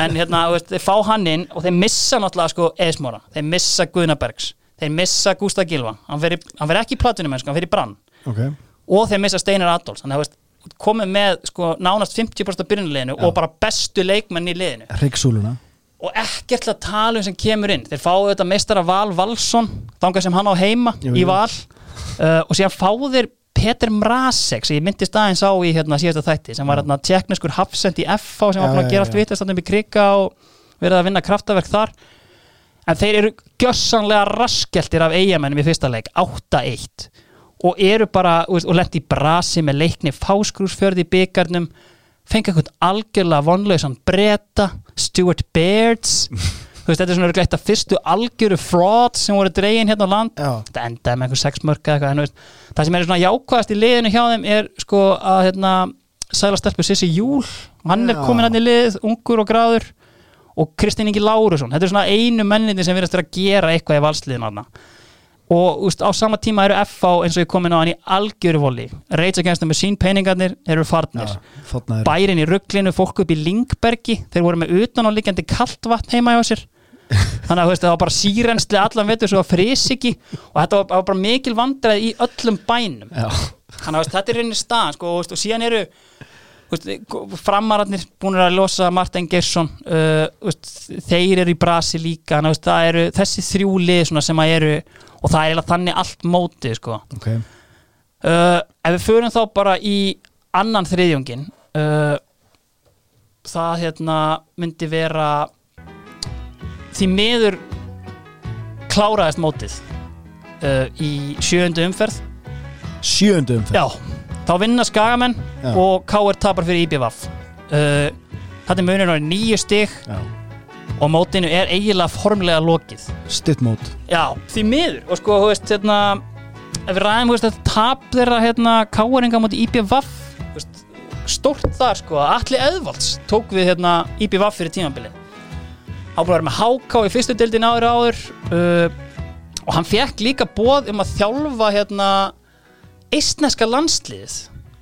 en hérna, veist, þeir fá hann inn og þeir missa náttúrulega sko Eðismóra þeir missa Guðnabergs, þeir missa Gústa Gilva hann veri, hann veri ekki í platunum hann veri í brann. Ok. Og þeir missa Steinar Adolfs. Þannig að komið með sko nánast 50% af byrjunliðinu og bara bestu leikmenn í liðinu. Hryggsúluna og ekkert til að tala um sem kemur inn. Þeir fáu þetta meistara Val Valsson þangað sem hann á heima Jú, í. Val. Uh, og síðan fáu þeir Peter Mrazek sem ég myndist aðeins á í hérna, síðasta þætti sem var hérna, tekniskur hafsend í FH sem var Já, bara að já, gera allt já. vitast þannig upp í krika og verið að vinna kraftaverk þar. En þeir eru gjössanlega raskeltir af eigamennum í fyrsta leik 8-1 og eru bara og lendi í brasi með leikni fáskrúsfjörði í byggarnum fengi eitthvað algjörlega vonlausan bretta, Stuart Bairds þú veist, þetta er svona eitt af fyrstu algjöru fraud sem voru dregin hérna á land Já. þetta endaði með einhver sexmörka eitthvað en þú veist, það sem er svona jákvæðast í liðinu hjá þeim er sko að hérna sæla stelpu Sissi Júl hann er Já. komin hann í lið, ungur og gráður og Kristín Ingi Lárusson þetta er svona einu menninni sem virðast vera að gera eitthvað í valsliðinu og úst, á sama tíma eru FH eins og ég komin á hann í algjöru voli Rage Against the Machine peningarnir eru farnir. Er bærin í rugglinu, fólk upp í Lingbergi þeir voru með utan á líkjandi kalt vatn heima hjá sér. Þannig að það var bara sírensli allan vetur svo að frys ekki og þetta var, var bara mikil vandræð í öllum bænum. Já. þannig að þetta er reyni staðan sko, og, og síðan eru framararnir búin að losa Martin Gersson uh, þeir eru í brasi líka þannig eru þessi þrjú lið svona sem að eru og það er þannig allt mótið sko. Ok, uh, ef við förum þá bara í annan þriðjungin uh, það hérna myndi vera því miður kláraðist mótið uh, í sjöundu umferð. Sjöundu umferð? Já, þá vinna skagamenn Já. og KR tapar fyrir IBVF uh, þetta er munur á nýju stig Já. og mótinu er eiginlega formlega lokið. Stutt mót. Já, því miður. Og sko, þú veist, hérna ef við ræðum, þú veist, að tap þeirra hérna, káeringa múti IBVF stórt þar, sko. Að Atli Eðvalds tók við, hérna, IBVF fyrir tímabilið. Hann vera með HK í fyrstu deildin áður áður uh, og hann fekk líka bóð um að þjálfa, hérna eistneska landsliðið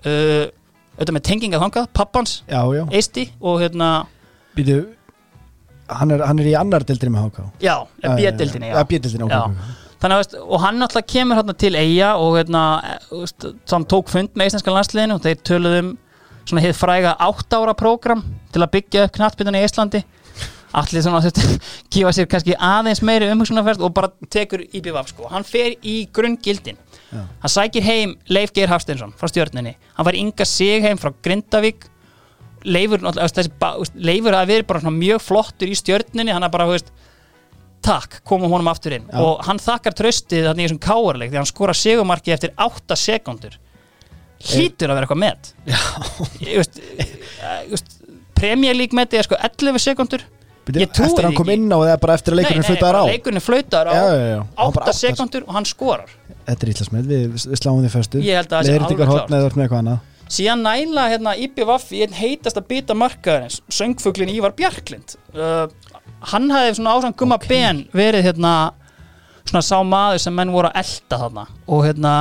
uh, auðvitað með tengingað þangað, pappans Já, já. Eisti og hérna Býtu Hann er, hann er í annar deildri með HK já, ok. Þannig að, og hann alltaf kemur hérna til eiga og hérna, eh, hann tók fund með íslenska landsliðinu og þeir töluðum svona hefð fræga átt ára prógram til að byggja upp knattbytuna í Íslandi allir svona gefa sér kannski aðeins meiri umhugsunarferð og bara tekur í bífaf sko, hann fer í grunngildin Já. hann sækir heim Leif Geir Hafsteinsson frá stjörninni, hann var Inga Sig heim frá Grindavík. Leifur, Leifur að verið bara mjög flottur í stjörninni hann er bara, veist takk, komum honum aftur inn. Já. og hann þakkar tröstið þannig þessum káarleik því hann skora segumarki eftir 8 sekundur hlýtur að vera eitthvað met. Ég veist, eh, veist metið er sko 11 sekundur Eftir að hann kom inn á eða bara eftir að leikurinn flutaðar á? leikurinn flautar á Já, já, já. Hann bara 8 átta- sekundur og hann skorar Þetta er ítlasmið, við, við sláum því föstu. Ég held að það Leiðrindingar alveg annað. Síðan næla hérna IBVF í einn heitast að býta markaðarins söngfuglin Ívar Bjarklind. Uh, hann hafði svona ásang gumma ben verið hérna svona sá maður sem menn voru að elda þarna. Og hérna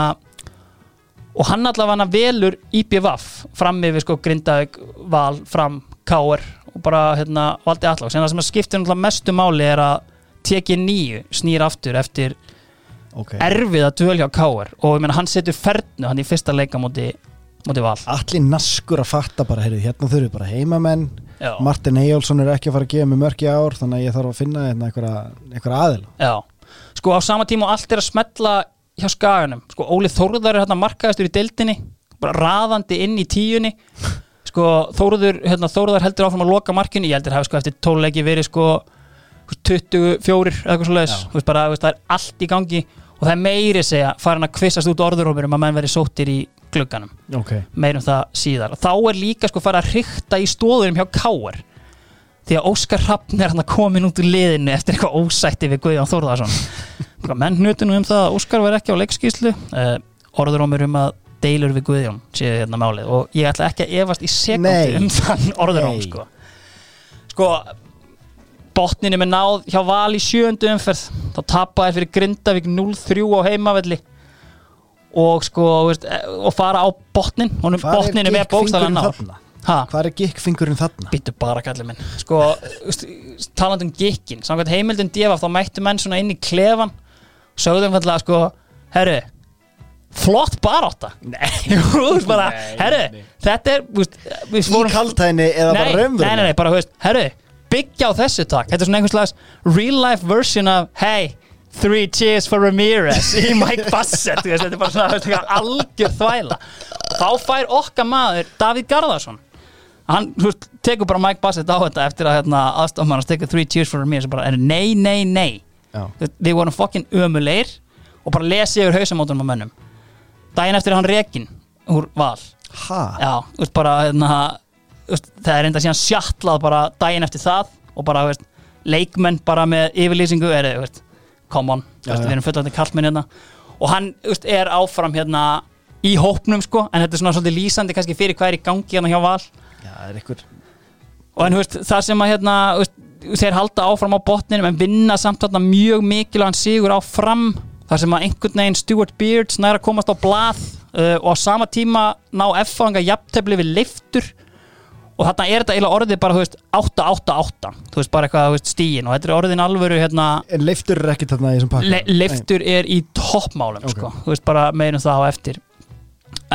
og hann allavega velur IBVF fram yfir sko Grindavík val fram Káur og bara hérna valdi allavega sem að skiptir mestu máli er að tekið nýju snýr aftur eftir Ok. Erfið að dvölja á Káur og ég meina hann setur fernu hann í fyrsta leika móti, móti val. Allir naskur að fatta bara, heyrðu, hérna þurfið bara heimamenn. Já. Martin Eyjálsson er ekki að fara að gefa mig mörk í ár þannig að ég þarf að finna hérna einhverja aðila. Já, sko á sama tíma og allt er að smetla hjá skaganum. Sko Óli Þórðar er hérna markaðistur í deildinni bara raðandi inn í tíunni. Sko Þórður, hérna, Þórðar heldur áfram að loka markinu, ég heldur hafi sko eftir tóluleiki verið sko 24 eða eitthvað veist, það er allt í gangi og það er meiri segja farin að kvissast út orðurómur um að menn veri sóttir í glugganum, Ok. Meirum það síðar. Þá er líka sko farið að hrykta í stóðurum hjá Káar því að Óskar Hrafn er hann að komin út úr liðinu eftir eitthvað ósætti við Guðjón Þórðarsson Eitthvað menn hnutinu um það að Óskar var ekki á leikskíslu uh, orðurómur um að deilur við Guðjón séu hérna málið. Og ég ætla ekki að efast í sekundi um þann orðuróm sko. sko botninu með náð hjá Val í sjöundu umferð. Þá tapaði fyrir Grindavík 0-3 á heimavelli. Og sko veist, eh, og fara á botnin. Honum Hvar er bókstafan náð. ha, Hvað er gikkfingurinn þarna? Býttu bara kallið minn. Sko, veist, talandi um gikkin Samkvæmt heimildin djefaf þá mættu menn svona inn í klefan Sögðum fallega sko Herru, flott barátta. Nei. Bara, herru, þetta er Í kaltæðinni eða nei, bara nei, raunverulega? nei, nei, bara, veist, herru Byggja á þessu takk. Þetta er svona einhvers slags real life version af Hey, three cheers for Ramirez Í Mike Bassett Þetta er bara svona algjör þvæla. Þá fær okkar maður Davíð Garðarsson. Hann veist, tekur bara Mike Bassett á þetta eftir að hérna, aðstofmann að tekur three cheers for me sem bara er nei, nei, nei. Við vorum fokkin ömulegir og bara lesi yfir hausamótunum á mönnum. Daginn eftir hann rekin úr val. Ha? já, þú veist bara hérna, það er enda síðan sjattlað bara daginn eftir það og bara, veist, leikmenn bara með yfirlýsingu er, veist, come on Já, veist, við erum fullandi kallmenn hérna. Og hann, veist, er áfram hérna í hópnum, sko, en þetta er svona svolítið lýsandi kannski fyrir hvað er í gangi hérna hjá Val. Já, er ykkur og en, það sem að hérna, þeir halda áfram á botninum en vinna samt þarna mjög mikilvægan sigur á fram þar sem að einhvern veginn Stuart Beards næra komast á blað uh, og á sama tíma ná F-fanga jafntefli við leiftur og þarna er þetta eiginlega orðið bara, þú veist, 8-8-8 þú veist, bara eitthvað, þú veist, stíin og þetta er orðin alvöru, hérna, En leiftur er ekki þarna í þessum pakka? Le leiftur er í toppmálum, Ok. sko, þú veist, bara meirum það á eftir.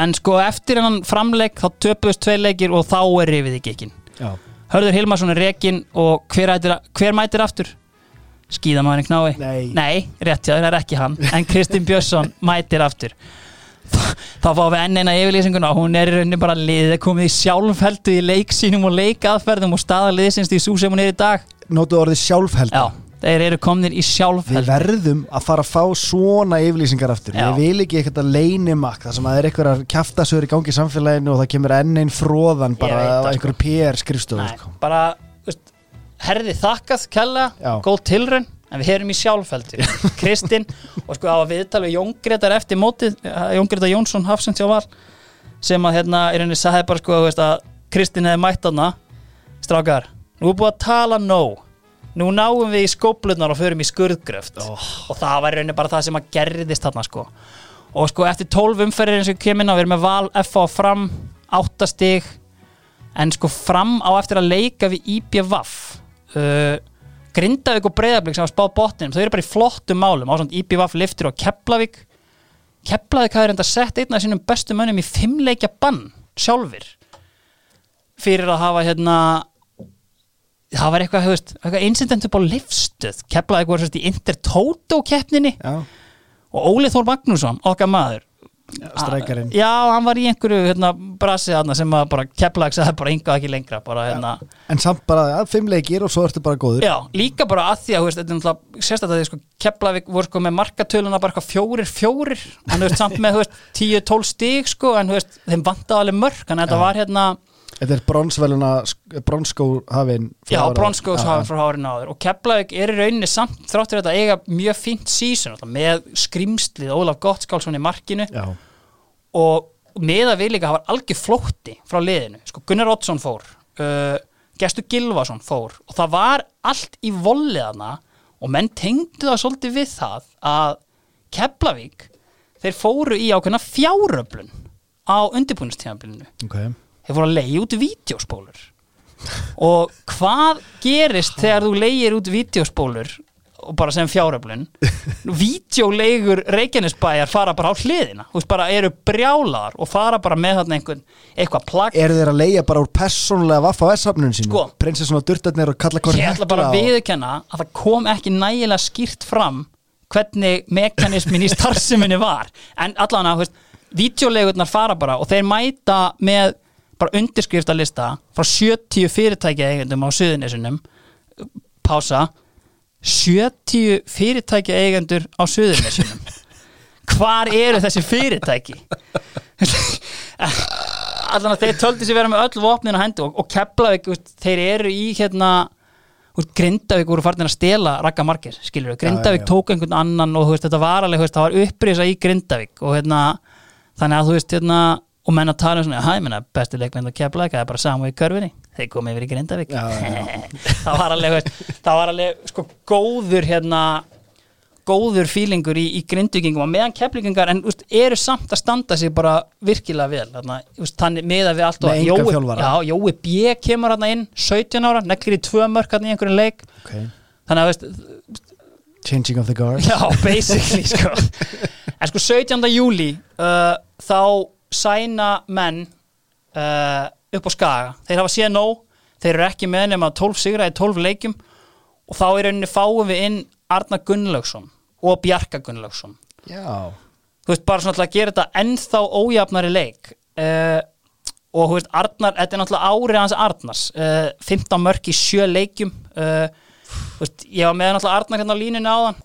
En sko, eftir hennan framleik þá töpuðust tvei leikir og þá er rifið í gekkin Hörður Hilmarsson er rekin og hver, ættir, hver mætir aftur? Skíðamæðurinn knái? Nei. Nei, rétt já, það er ekki hann. En Kristinn Björnsson mætir aftur Þá fáum við enn eina yfirlýsinguna. Hún er í rauninni bara liðið. Komið í sjálfheldu í leiksýnum og leikaðferðum og staðaliðsins í sú sem hún er í dag. Notu orðið sjálfheld Já, þeir eru komnir í Við sjálfheldu verðum að fara að fá svona yfirlýsingar aftur. Já. Ég vil ekki eitthvað leynimakk þar sem að það er eitthvað kjaftasögur í gangi í samfélaginu og það kemur enn einn fróðan bara á það, einhverju PR skrifstofu Nei, sko. bara, herði þakkað kella, góð tilraun en við erum í sjálfheldur Kristinn og sko á að viðtala við Jón Gretar eftir mótið, eh, Jón Gretar Jónsson Hafsend sjá var sem að hérna í rauninni sagði bara sko veist, að Kristinn hefði mætt hana strákar, nú er búið að tala nóg. Nú náum við í skóplunar og förum í skurðgröft. Og það var í rauninni bara það sem að gerðist þarna sko. Og sko eftir 12 umferðir eins og við kemur inn á við erum með val F á fram 8 stig. En sko fram á eftir að leika við IBVF uh, Grindavík og Breiðablík sem var spáð botninum, þau eru bara í flottum málum. Á svona IBVF liftur og Keflavík. Keflavík hafði reynda sett einn af sínum bestu mönnum í fimmleikja bann sjálfur fyrir að hafa hérna það var eitthvað, þú veist, eitthvað incident upp á lifstuð Keflavík voru sérst í Intertoto keppninni Já, og Óli Þór Magnússon, okkar maður strækarinn. Já, hann var í einhverju hérna, brasi þarna sem að bara Keflavík sagði bara yngvað ekki lengra bara hérna. En samt bara að fimm leikir og svo ertu bara góður. Já, líka bara að því að er sérstaklega því sko, Keflavík voru sko með markatöluna bara fjórir, fjórir. En þú veist, samt með, veist, 10-12 stíg sko, en veist, þeim vantaði alveg mörk. En þetta var hérna, Þetta er bronsveluna, bronskó hafinn já, bronskóðs hafa frá hárinu áður. Og Keflavík er í rauninni samt þráttur þetta eiga mjög fínt sísun með skrimslið Ólaf Gottskálsson í markinu. Já, og með að við líka hafa algjör flótti frá liðinu, sko Gunnar Oddsson fór uh, Gestur Gilvason fór og það var allt í volliðana og menn tengdu það svolítið við það að Keflavík þeir fóru í ákveðna fjáröflun á undirbúinustíðanbílinu ok. Þeir fóru að leiði út vídeospólur. Og hvað gerist þegar þú leiðir út vídeospólur og bara sem fjáröflun. Vídeoleigur Reykjanesbæjar fara bara á hliðina. Þú veist bara eru brjálar og fara bara með þarna einhvern eitthvað plagg. Eru þeir að leia bara úr persónulega vaffa á S-hafnun sínu? Sko. Prinsessun og durtarnir og kalla hvort ég ætla bara að viðurkenna að það kom ekki nægilega skýrt fram hvernig mekanismin í starfseminni var. En allan að, vídeolegurnar fara bara og þeir mæta með bara undirskriftalista frá 70 fyrirtækja eigendum á Suðunesunum pása 70 fyrirtækja eigendur á Suðunesunum hvar eru þessi fyrirtæki? Allan að þeir töldi sér vera með öll vopnin á hendu og, og Keflavík, þeir eru í hérna Grindavík voru farin að stela Ragga Markir, skilur við, Grindavík Já, já, já. tók einhvern annan og veist, þetta var alveg, það var upprýsa í Grindavík og hérna, þannig að þú veist, hérna og menn að tala um svona, hæ, menna, bestu leikmynd að Keflavík, það er bara saman í körfinni þeir komið yfir í Grindavík það var alveg, það var alveg sko góður hérna góður fílingur í, í grindvíkingum og meðan keflingingar en úst, eru samt að standa sig bara virkilega vel þarna, úst, þannig meða við allt og Með enga Jói- já, Jói B. kemur hann inn 17 ára, neklir í tvö mörk hann í einhverju leik okay. þannig að veist, Changing of the guard já, basically sko. en sko 17. júli uh, þá sæna menn uh, upp á skaga. Þeir hafa séð nóg, þeir eru ekki með nema 12 sigra í 12 leikjum og þá í rauninni fáum við inn Arna Gunnlaugsson og Bjarka Gunnlaugsson. Já, þú veist, bara svona að gera þetta ennþá ójafnari leik uh, og þú veist, Arnar, þetta er náttúrulega árið hans Arnars, uh, 15 mörk í sjö leikjum uh, þú veist, ég var með náttúrulega Arnar hérna á línunni áðan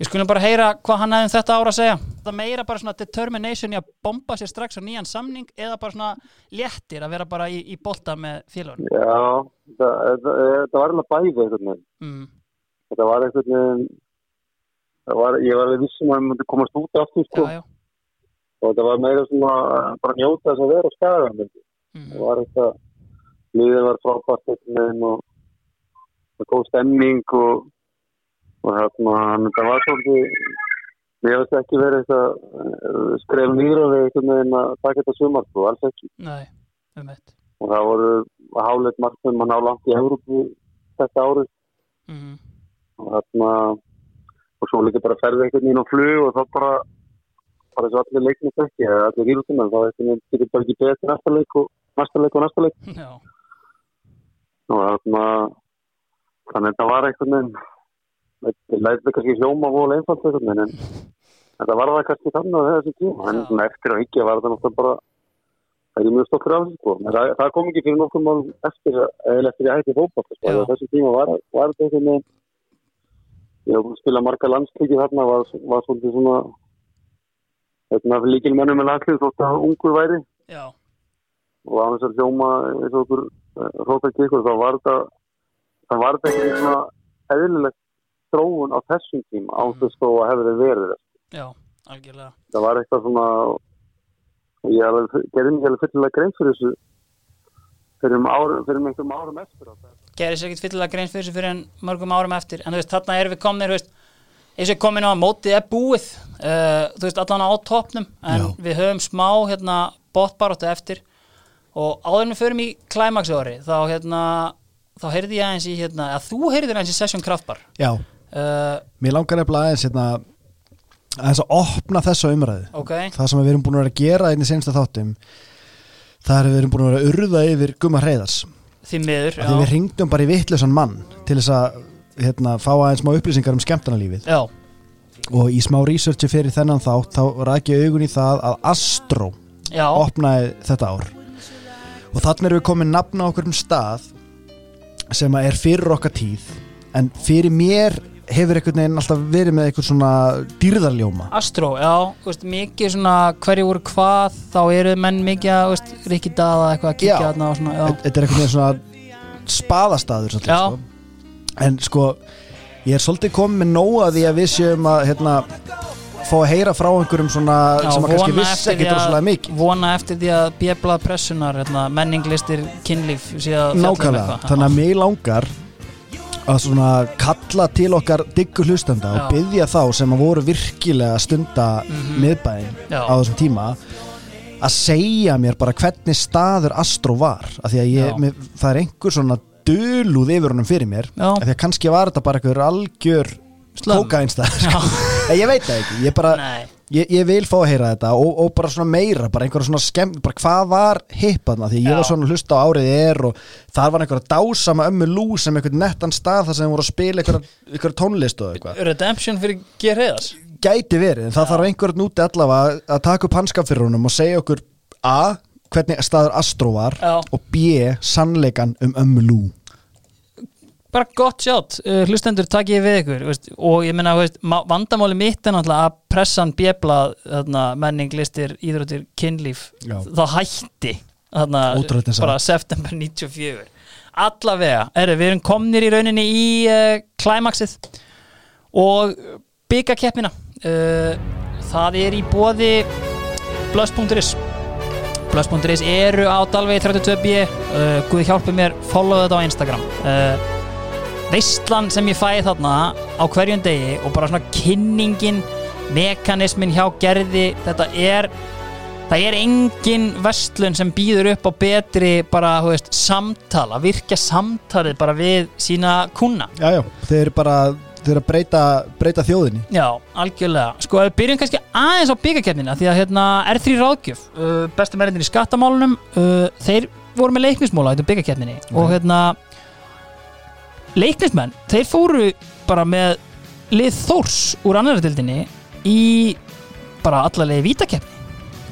ég skulum bara heyra hvað hann hefði um þetta ára að segja það meira bara svona determination í að bomba sér strax á nýjan samning eða bara svona léttir að vera bara í, í bolta með félagunum Já, það var alveg bæði einhvern veginn. mm. Þetta var einhvern veginn, það var, ég var alveg vissum að ég myndi komast út aftur, sko. já, já. Og þetta var meira svona, bara njóta þess að vera á myndi. Mm. Það var eitthvað, liðið var frábært einhvern veginn og það góð stemming og, og hérna, þetta var svolítið, ég veist ekki verið eitthvað uh, skref nýra við einhvern veginn að taka þetta sumar, sko, alls ekki. Nei, um Og það voru háleit markminn mann á langt í Európu þetta árið mm. og þarna og svo líka bara ferði einhvern veginn á flug og þá bara bara þess að allir leiknir ekki eða allir ílutunar þá einhvern veginn getur bara ekki betur næsta leik og næsta leik og næsta leik Já, og þarna þannig að þetta var einhvern veginn læti kannski hljóma vola einfalt veginn en þetta var það kannski þannig að þessi tíma en svona eftir að higgja var þetta náttúrulega bara það er mjög stokkur af þessu sko. En það, það kom ekki fyrir nokkur mál eftir eða eftir ég hætti fótboll sko. Þessi tíma var, var þetta veginn ég að spila marga landsleiki þarna var, var svolítið svona þetta líkil mönnum með landslið þótt að ungur væri. Já, og á þess að hljóma eins og okkur róta kikkur þá var þetta það var þetta ekki svona eðlilegt þróun á þessum tíma á þess þó að hefði verið. Já, algjörlega. Það var eitthvað svona ég gerði mig alveg fyllilega grein fyrir þessu fyrir um árum, fyrir um einhverjum árum eftir á þetta. gerir sér ekkert fyllilega grein fyrir þessu fyrir en mörgum árum eftir. En þú veist, þarna erum við komnir þú veist, eins og komin á að mótið er búið uh, þú veist, allan á toppnum en Já. við höfum smá hérna bóttbaróttu eftir. Og áður en við förum í klæmaks ári þá hérna, þá heyrði ég aðeins í hérna, að þú heyrðir aðeins í Session Kraftbar. Já, uh, mér langar nefnilega aðeins hérna, aðeins að opna þessa umræðu. Ok, það sem við erum búin að vera að gera inn í sensta þáttum er að við erum búin að vera að urða yfir gumma hreiðars. Því miður því við ringdum bara í vittlusan mann til þess að hérna, fá aðeins smá upplýsingar um skemmtanalífið. Já, og í smá researchi fyrir þennan þátt þá rækja augun í það að Astro já, opnaði þetta ár. Og þannig erum við komin nafn á okkur um stað sem að er fyrir okkar tíð en fyrir mér hefur einhvern veginn alltaf verið með eitthvað svona dýrðarljóma? Astro, já, veist, mikið svona hverju voru hvað, þá eru menn mikið að, þú veist, Rikki Daða eitthvað að kíkja Já. þarna og svona, já, þetta er einhvern veginn svona spaðastaður svolítið, sko. en sko ég er svolítið komið með nóga því að við séum að hérna, fá að heyra frá einhverjum svona já sem að kannski vissi ekki droslega mikið. vona eftir því að bjöblað pressunar, hérna, menninglistir kynlíf, nákvæmlega, þannig að mig langar að svona kalla til okkar diggur hlustanda og Já. byggja þá sem að voru virkilega að stunda Mhm. miðbæinn Já. á þessum tíma að segja mér bara hvernig staður Astro var af því að ég, mér, það er einhver svona dölúð yfir honum fyrir mér af því að kannski var þetta bara einhver algjör Slömm. kókainstæður En ég veit það ekki, ég bara Nei, ég, ég vil fá að heyra þetta og, og bara svona meira, bara einhverja svona skemm bara hvað var hippaðna, því ég Já. var svona hlusta á árið er og þar var einhverja dásama ömmu lú sem einhvern nettan stað þar sem voru að spila einhverja, tónlist og eitthvað Redemption fyrir G. Heiðars gæti verið, en það þarf einhvern úti allavega að taka upp hanskap fyrir honum og segja okkur A, hvernig staður Astro var Já. og B, sannleikan um ömmu lú bara gott sjátt, uh, hlustendur takk ég við ykkur veist, og ég ma- vandamáli mitt er náttúrulega að pressan bjöblað menning, listir, íþróttir, kynlíf Já. þá hætti þarna, bara september 94 allavega, er, við erum komnir í rauninni í uh, klæmaksið og byggakeppnina uh, það er í bóði blöss.is blöss.is eru á Dalvegi 32b uh, Guð hjálpi mér, follow þetta á Instagram. Uh, veistlan sem ég fæði þarna á hverjum degi og bara svona kynningin mekanismin hjá gerði þetta er það er engin vestlun sem býður upp á betri bara, þú veist, samtala virkja samtalið bara við sína kuna Já, já, þeir eru bara þeir eru að breyta, breyta þjóðinni. Já, algjörlega. Sko, við byrjum kannski aðeins á byggakefnina, því að hérna er þrý ráðgjöf, uh, bestu mennir í skattamálunum, uh, þeir voru með leiknismóla þetta byggakefninni og hérna leiknismenn, þeir fóru bara með lið Þórs úr annara dildinni í bara allarlega vítakefni.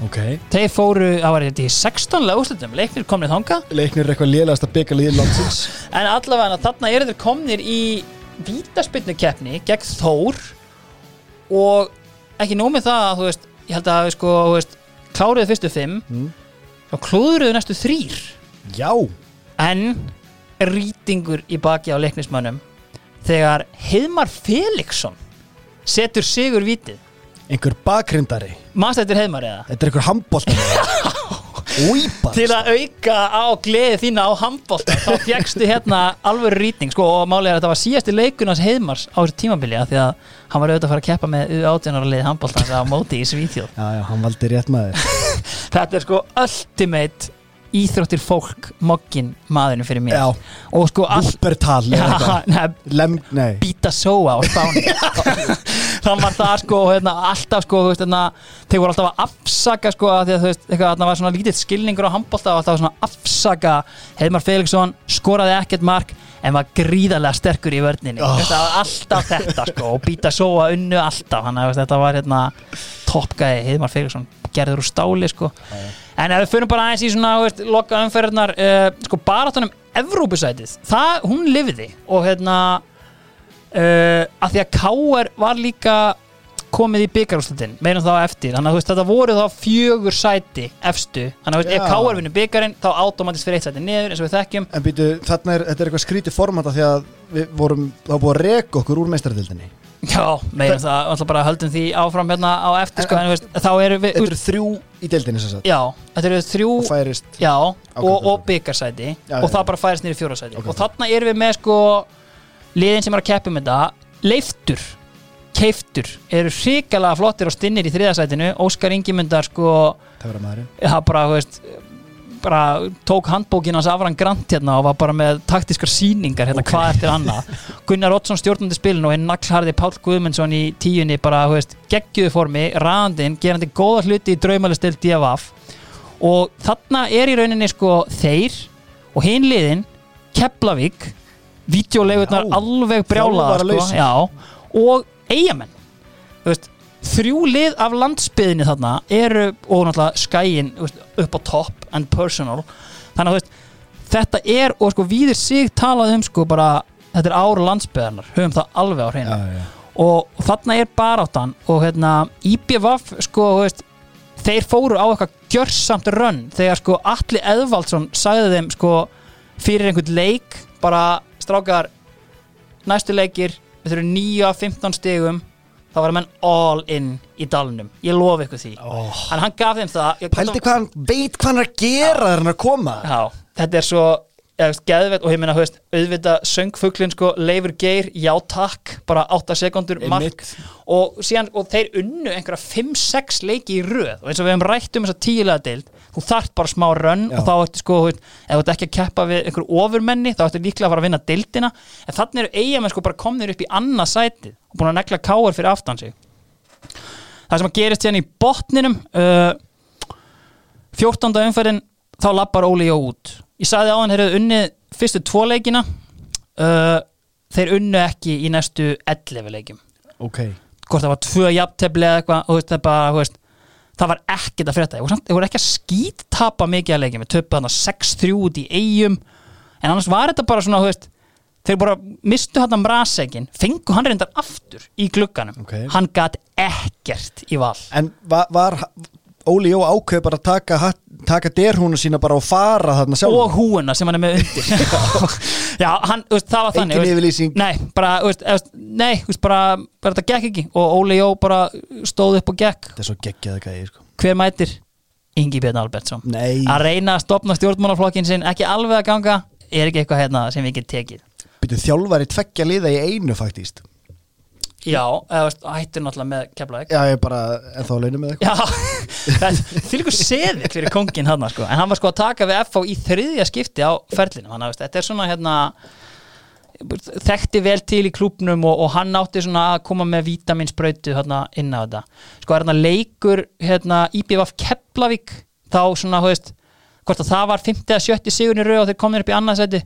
Ok. Þeir fóru, það var þetta í 16 löguslutum, leiknir komnir þanga Leiknir er eitthvað lélegast að byggja liðið landsins. En allavega þarna eru þeir komnir í vítaspyrnukefni gegn Þór. Og ekki nómið það að þú veist, ég held að sko, þú veist, kláruðu fyrstu fimm Mm. og klúðruðu næstu þrýr Já, en rýtingur í baki á leiknismönnum þegar Heiðmar Felixson setur sigur vítið. Einhver bakrindari. Mannstættir Heiðmar eða? Þetta er einhver handbólta Úipa til að auka á gleði þína á handbólta þá fjækstu hérna alvöru rýting sko, og málið að þetta var síðasti leikunars Heiðmars á þessu tímabili af því að hann var auðvitað að fara að keppa með U18 liði handbóltans á móti í Svíþjóð. Já, já, hann valdi rétt maður. Þetta er sko ultimate íþróttir fólk mokkin maðurinn fyrir mér. Já, og sko Úpertal Bíta Sóa á Spáni. Þann var það sko hérna, alltaf sko hérna, þeir voru alltaf að afsaka sko að því að þú veist, eitthvað, þarna var svona lítið skilningur á handbólta og alltaf svona afsaka Heimar Felixson skoraði ekkert mark en var gríðarlega sterkur í vörninni. Oh. það var alltaf þetta sko og Bíta Sóa unnu alltaf. Þannig að þetta var hérna toppgæði Heimar Felixson gerður úr stáli sko en ef við fyrir bara aðeins í svona veist, loka umferðnar uh, sko baráttunum Evrópusætið, það, hún lifiði og hérna uh, að því að K.R. var líka komið í byggarúslutin meðan þá eftir, þannig að veist þetta voru þá fjögur sæti efstu, þannig að veist, ef. K.R. vinnur byggarinn þá automatist fyrir eitt sæti niður eins og við þekkjum En býtu, þarna er, þetta er eitthvað skrítið formata því að við vorum, var búið að reka okkur úr meistardildinni já, meira það, alltaf bara höldum því áfram hérna á eftir, sko, en þú veist, þá eru við Þetta eru þrjú í deildinni sem sagt? Já, þetta eru þrjú og færist Já, og, og byggarsæti Já, og já. það bara færist í fjórasæti Ok. og þarna erum við með sko liðin sem er að keppa með þetta. Leiftur, keiftur eru hrikalega flottir og stinnir í þriðasætinu Óskar Ingimundar sko Það verður maðurinn það bara, þú veist bara tók handbókin hans Afran Grant hérna og var bara með taktískar síningar hérna hvað eftir annað. Gunnar Oddsson stjórnandi spilin og hinn naglharði Páll Guðmundsson í tíunni bara, geggjuðu formi raðandinn, gerandi góða hluti í draumalistil DFF og þarna er í rauninni sko þeir og hinn liðin Keflavík videolegurnar alveg brjálaða sko, já, og eigamenn þú veist, þrjú lið af landsbyðinni þarna eru og náttúrulega skæin upp á topp and personal. Þannig að þú veist, þetta er og sko víðir sig talað um sko bara þetta er ára landsbyðarnar, höfum það alveg á hreinu. Já, já. Og, þarna er baráttan og hérna IBVF sko veist, þeir fóru á eitthvað gjörsamt rönn þegar sko Atli Eðvaldsson sagði þeim sko fyrir einhvern leik bara strákar næstu leikir við þurfum 9 af 15 stigum þá var menn all in í dalnum. Ég lofi ykkur því. Oh. en hann gaf þeim það Pældi hvað hann veit hvað hann er að gera þegar hann er að koma. Já, þetta er svo eða, geðvett og ég veist, auðvitað söngfuglin sko, Leifur Geir, já takk bara 8 sekundur mark. Og síðan, og þeir unnu einhverja 5-6 leiki í röð. Og eins og við hefum rætt um þessa tíulega deild þú þarft bara smá rönn og þá ertu sko, ef þú ert ekki að keppa við einhver ofurmenni, þá ertu líklega að fara að vinna deildina. En þannig eru eigamenn sko bara komnir upp í annað sætið og búin að negla káar fyrir aftan sig. Það sem að gerist hérna í botninum uh, 14. umferðin þá lappar Óli Jó út. Ég sagði á hann, þeir eru unnið fyrstu tvo leikina uh, þeir unnu ekki í næstu 11 leikjum. Ok. Hvort það var tvö jafntefli eða eitthvað og þú veist, það, bara, þú veist, það var ekkert að frétta. Þeir voru ekki að skíttapa mikið að leikjum við töpuð hann 6-3 út í eigum en annars var þetta bara svona þú veist, þeir bara mistu hann að mraseggin fengu hann reyndar aftur í glugganum. Ok. hann gat ekkert í val. En var, var Óli Jó ákveð bara að taka, taka derhúnu sína bara og fara þarna sjálf og húuna sem hann er með undir. Já, hann, veist, það var þannig Engin yfirlýsing. nei, bara, veist, nei, veist, bara, bara þetta gekk ekki. Og Óli Jó bara stóð upp og gekk. Þetta er svo geggjaði gæði sko. hver mætir? Ingi Björn Albertsson. Nei, að reyna að stopna stjórnmálaflokkin sinn ekki alveg að ganga er ekki eitthvað hérna sem við getum tekið. Byrju þjálfari tveggja liða í einu faktíst já, hættur náttúrulega með keflaðik Já, ég er bara ennþá að launa með eitthvað. Já, til ykkur seði fyrir kongin hann sko. en hann var sko að taka við FH í þriðja skipti á ferlinu, hann veist, þetta er svona hérna þekkti vel til í klúbnum og, og hann átti svona að koma með vitaminsbrautu hérna inn á þetta. Sko er hérna leikur hérna IBVF Keflavík þá svona, þú veist hvort að það var 50 að 70 sigurinn í rauð og þeir komnir upp í annarsæti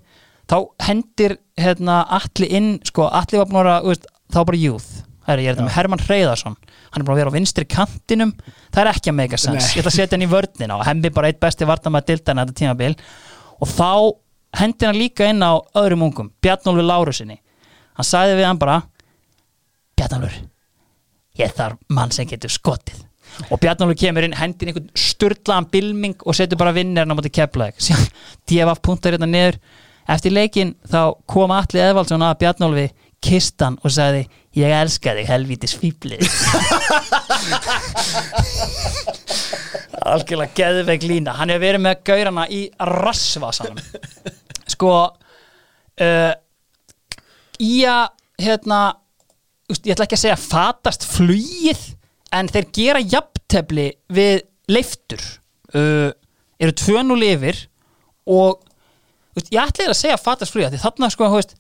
þá hendir hérna allir inn sko allir var búin að þá bara youth. Herri, ég er þetta með Herman Hreyðarsson hann er búin að vera á vinstri kantinum. Það er ekki að make a sense, ég ætla að setja hann í vörnina og hemmi bara eitt besti vartam að dilda hann þetta tímabil. Og þá hendir hann líka inn á öðrum ungum Bjarnólfi Lárusinni hann sagði við hann bara Bjarnólfur ég þarf mann sem getur skotið. Og Bjarnólu kemur inn, hendir einhvern sturlaðan bilming og setur bara vinnirinn á móti keflaðeg DFF punktar hérna niður. Eftir leikin þá kom Atli Eðvaldsson að Bjarnólfi kistan og sagði ég elska þig helvítis fýblið algjörlega geðveik lína. Hann hefur verið með gaurana í rassvasanum. Sko uh, í að hérna, ég ætla ekki að segja fatast flugið en þeir gera jafntefli við leiftur. Uh, eru 2-0 yfir og ég ætla að segja fatast flugið því þarna sko þú veist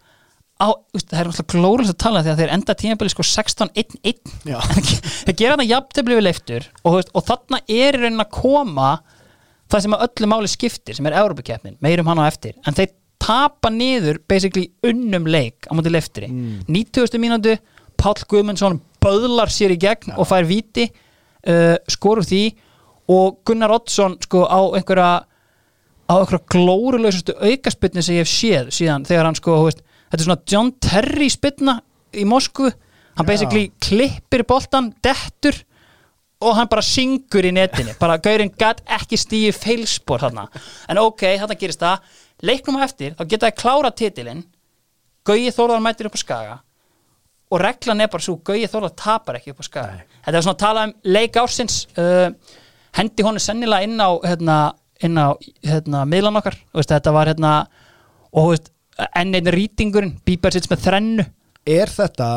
Á, það er alltaf glóriðs að tala því að þeir enda tímabili sko 16-1-1 Já. þeir gera þarna jafntefli við leiftur og, og þarna er raunin að koma það sem að öllu máli skiptir sem er Európa-keppnin, meirum hann á eftir en þeir tapa niður basically unnum leik á móti leiftri Mm. 90. mínútu, Páll Guðmundsson böðlar sér í gegn og fær viti uh, skorur því og Gunnar Oddsson sko á einhverja á einhverja glórulausustu aukaspytni sem ég hef séð síðan þegar hann sko, þú veist, þetta er svona John Terry spytna í Moskvu. Hann basically klippir boltan dettur og hann bara syngur í netinu bara gaurinn gæt ekki stíði feilspor þarna, en ok, þarna gerist það. Leiknum á eftir, þá geta það klára titilinn, Gauji Þórðar mætir upp á skaga. Og reglan er bara svo, Gauji Þórðar tapar ekki upp á skaga. Þetta er svona að tala um leik ársins. Uh, hendi honu sennilega inn á hérna, inn á hérna, miðlan okkar, veist, þetta var hérna og veist, enn einn rýtingurinn Bíber sits með þrennu Er þetta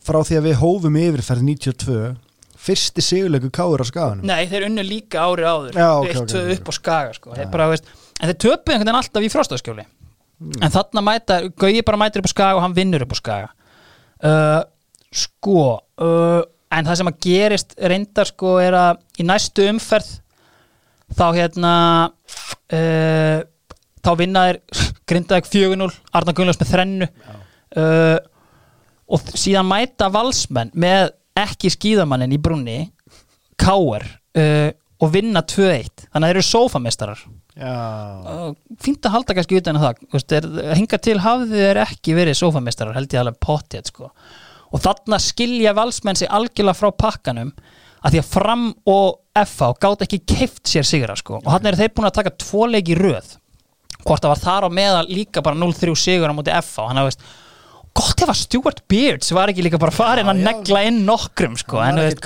frá því að við hófum yfirferð 92 fyrsti sigurleiku káur á skaganum? Nei, þeir unnu líka árið áður Já, ok, eitt, ok, tvö ok. upp á skaga sko. þeir bara, veist, en þeir töpu einhvern veginn alltaf í frostaskjóli en þarna mæta Gauji bara mætir upp á skaga og hann vinnur upp á skaga uh, sko uh, en það sem að gerist reyndar sko er að í næstu umferð þá hérna uh, þá vinnaðir grindaðið 4-0 Arna Gunnlaus með þrennu. Uh, og síðan mæta valsmenn með ekki skíðamannin í brunni Káar uh, og vinna 2-1 þannig að þeir eru sófamestarar Já, uh, fínt að halda kannski utan að það. Þú veist, er, hinga til hafði þeir ekki verið sófamestarar held ég alveg pottið sko. og þarna skilja valsmenn sig algjörlega frá pakkanum að því að fram og FH gátt ekki keift sér sigra sko. og hann eru þeir búin að taka tvo leiki röð hvort það var þar á meðal líka bara 0-3 sigur á móti FH hann að veist gott ef að Stuart Beards var ekki líka bara farin að já. negla inn nokkrum sko, en, veist,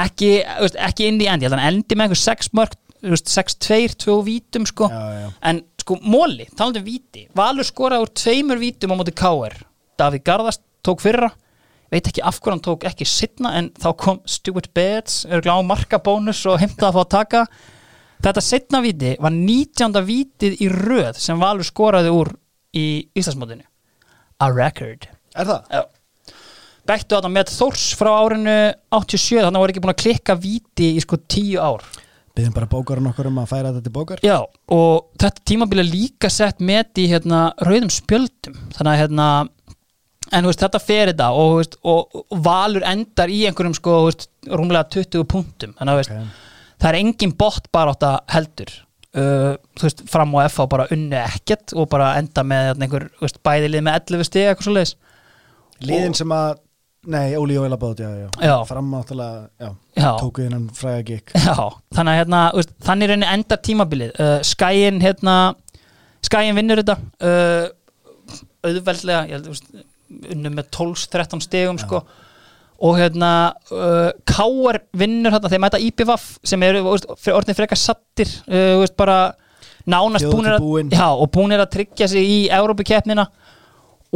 ekki, veist, ekki inn í endi hann endi með einhver 6 mörg 6-2, 2 vítum sko Já, já. en sko móli, talandi um víti Valur skoraði úr tveimur vítum á móti K.R. Davíð Garðast tók fyrra veit ekki af hverju hann tók ekki sittna en þá kom Stuart Bates örgulega á markabónus og heimtaði að fá að taka þetta sittna víti var 19. vítið í röð sem Valur skoraði úr í Íslandsmótinu a record Er það? Já. Bættu þarna með Þórs frá árinu 87 þannig að voru ekki búin að klikka víti í sko 10 ár Byðum bara bókarinn okkur um að færa þetta til bókar Já, og þetta tímabil er líka sett með í hérna, rauðum spjöldum þannig að hérna en veist, þetta fer þetta og, og, og valur endar í einhverjum sko, veist, rúmlega 20 punktum þannig að þú veist. Það er engin bott bara átt að heldur. Uh, veist, fram og FH bara unni ekkert og bara enda með einhver veist, bæðilið með 11 stig eitthvað svo leiðis Liðin sem að Nei, Óli já, Já. Fram áttalega, já, Já. tóku innan fræga gig. Já, þannig að hérna, veist, þannig henni endar tímabilið uh, Skæin hérna Skæin vinnur þetta. Uh, auðveldlega unnum með 12-13 stegum sko og hérna uh, Káar vinnur hérna þeir mæta IPVAF sem eru orðin frekar sattir uh, veist, bara nánast búnir að, búin. já, og búnir að tryggja sig í Európa-keppnina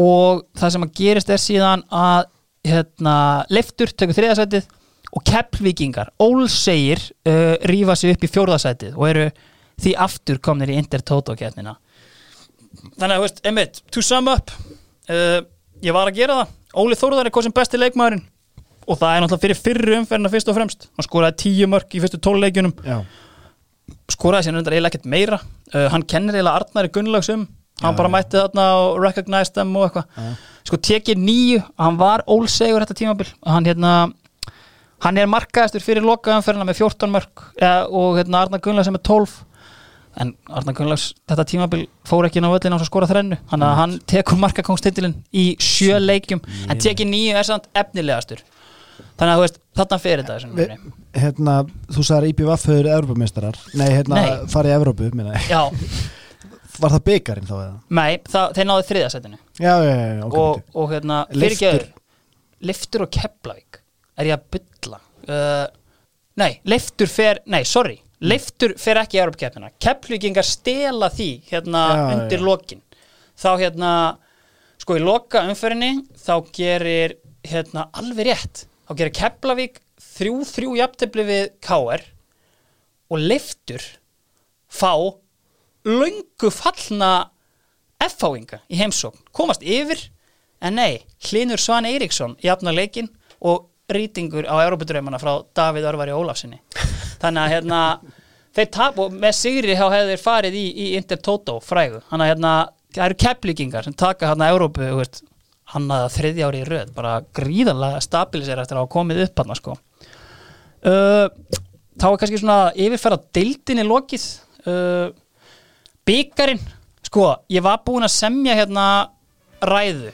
og það sem að gerist er síðan að hérna, Leiftur tekur þriðasætið og Kepplvíkingar, Ólsegir uh, rífa sig upp í fjórðasætið og eru því aftur komnir í Intertoto-keppnina. Þannig að, þú veist, einmitt, to sum up uh, ég var að gera það. Óli Þórðar er hvað sem besti leikmaðurinn og það er náttúrulega fyrir fyrri umferðina fyrst og fremst. Hann skoraði tíu mörg í fyrstu tóluleikjunum Já, skoraði sér undar eiginlega ekkert meira. Uh, hann kennir eiginlega Arnari Gunnlaugs um hann Já, bara mætti þarna og recognized them og eitthvað. Sko tekið nýju, hann var ólsegur þetta tímabil, hann hérna hann er markaðastur fyrir lokaðanferðina með 14 mörg ja, og hérna Arnar Gunnlaugs er með 12 en Arnar Gunnlaugs þetta tímabil fór ekki inn á völlin á að skora þrennu. Hann, hann tekur markakongstitilin í sjö leikjum. En tekið nýju er samt efnilegastur þannig að þú veist, þarna fyrir þetta munni. hérna, þú sagðir IPVF höfður Evrópumeistarar. Nei, hérna, Nei. farið í Evrópu minna. ég. Var það byggarinn þá eða? nei, það, þeir náðu þriðasætinu Já, já, já, ok, og, og hérna, fyrirgeður Liftur og Keflavík. Er ég að bylla uh, nei, Leiftur fer, nei, sorry. Leiftur fer ekki í Europkeppnina Keflvíkingar stela því hérna undir lokin. Þá hérna, sko í loka umferðinni þá gerir hérna alveg rétt, þá gerir Keflavík þrjú, þrjú jafntefli við KR og Leiftur fá löngu fallna F-fáinga í heimsókn. Komast yfir, en nei Hlinur Svan Eiríksson jafnar leikin og rýtingur á Európa-dröymana frá Davíð Örvari Ólafsinni þannig að hérna þeir tap og með sigri þá hefur þeir farið í, í Inter Toto frægu. Þannig að hérna það eru kepplíkingar sem taka hérna Európu hann að þriðja ári í röð bara gríðanlega stabilisera eftir að hafa komið upp hann sko. Uh, þá er kannski svona yfirferða deildinni lokið. Uh, byggarinn sko, ég var búinn að semja hérna ræðu.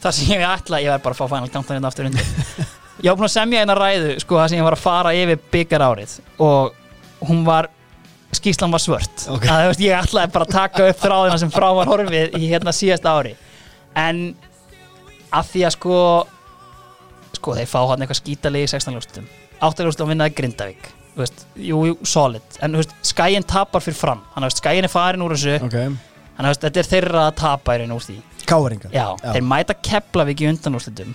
Það sem ég ætla, ég verð bara að fá Final Countdown hérna aftur undir. Ég var búinn að semja hérna ræðu sko, það sem ég var að fara yfir byggar árið og hún var skýslan var svört. Ok. að, þú veist, ég ætlaði bara að taka upp þráðina sem frá var horfið í hérna síðasta ári. En að því að sko sko þeir fá hann eitthvað skítalegi í 16 ljóstum 8 ljóstum vinnaði Grindavík. Veist, jú, jú, solid. En veist, skæin tapar fyrir fram. Hann veist, skæin er farin úr þessu. Ok, hann þetta er þeirra að tapa í raun úr því. Káringar já, þeir mæta Keflavík í undanúrslitum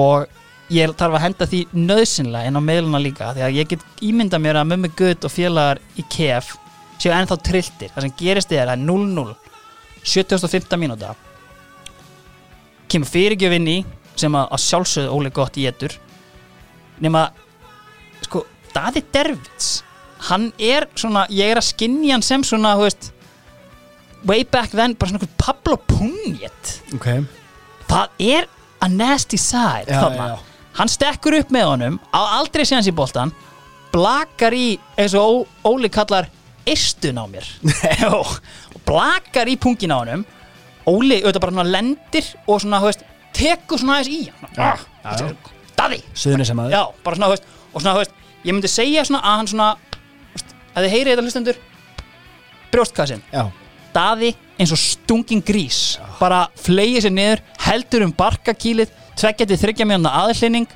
og ég þarf að henda því nöðsynlega inn á meðluna líka því að ég get ímynda mér að Mummi Gutt og félagar í KF séu ennþá trilltir. Það sem gerist er að 0-0 75. mínúta kemur fyrirgjöfinn í sem að, að sjálfsögðu ólega gott í etur. Nema sko, Daði Dervits hann er svona, ég er að skinni hann sem svona, þú veist way back then, bara svona Pablo Punjet Ok, það er a nasty side Já, já, já. hann stekkur upp með honum á aldrei séðans í boltan blakar í, eins og Óli kallar istun á mér. Og blakar í pungin á honum Óli auðvitað bara svona lendir og svona, þú veist, tekur svona aðeins í hann Já, ah, já, já. Daði Suðunis sem aður Já, bara svona, þú veist, og svona, þú veist, ég myndi segja svona að hann svona, að þið heyrið þetta hlustendur, brjóstkassin, Já, daði eins og stungin grís, bara flegið sér niður, heldur um barkakýlið, tveggjandi þryggja mjönda aðhlynning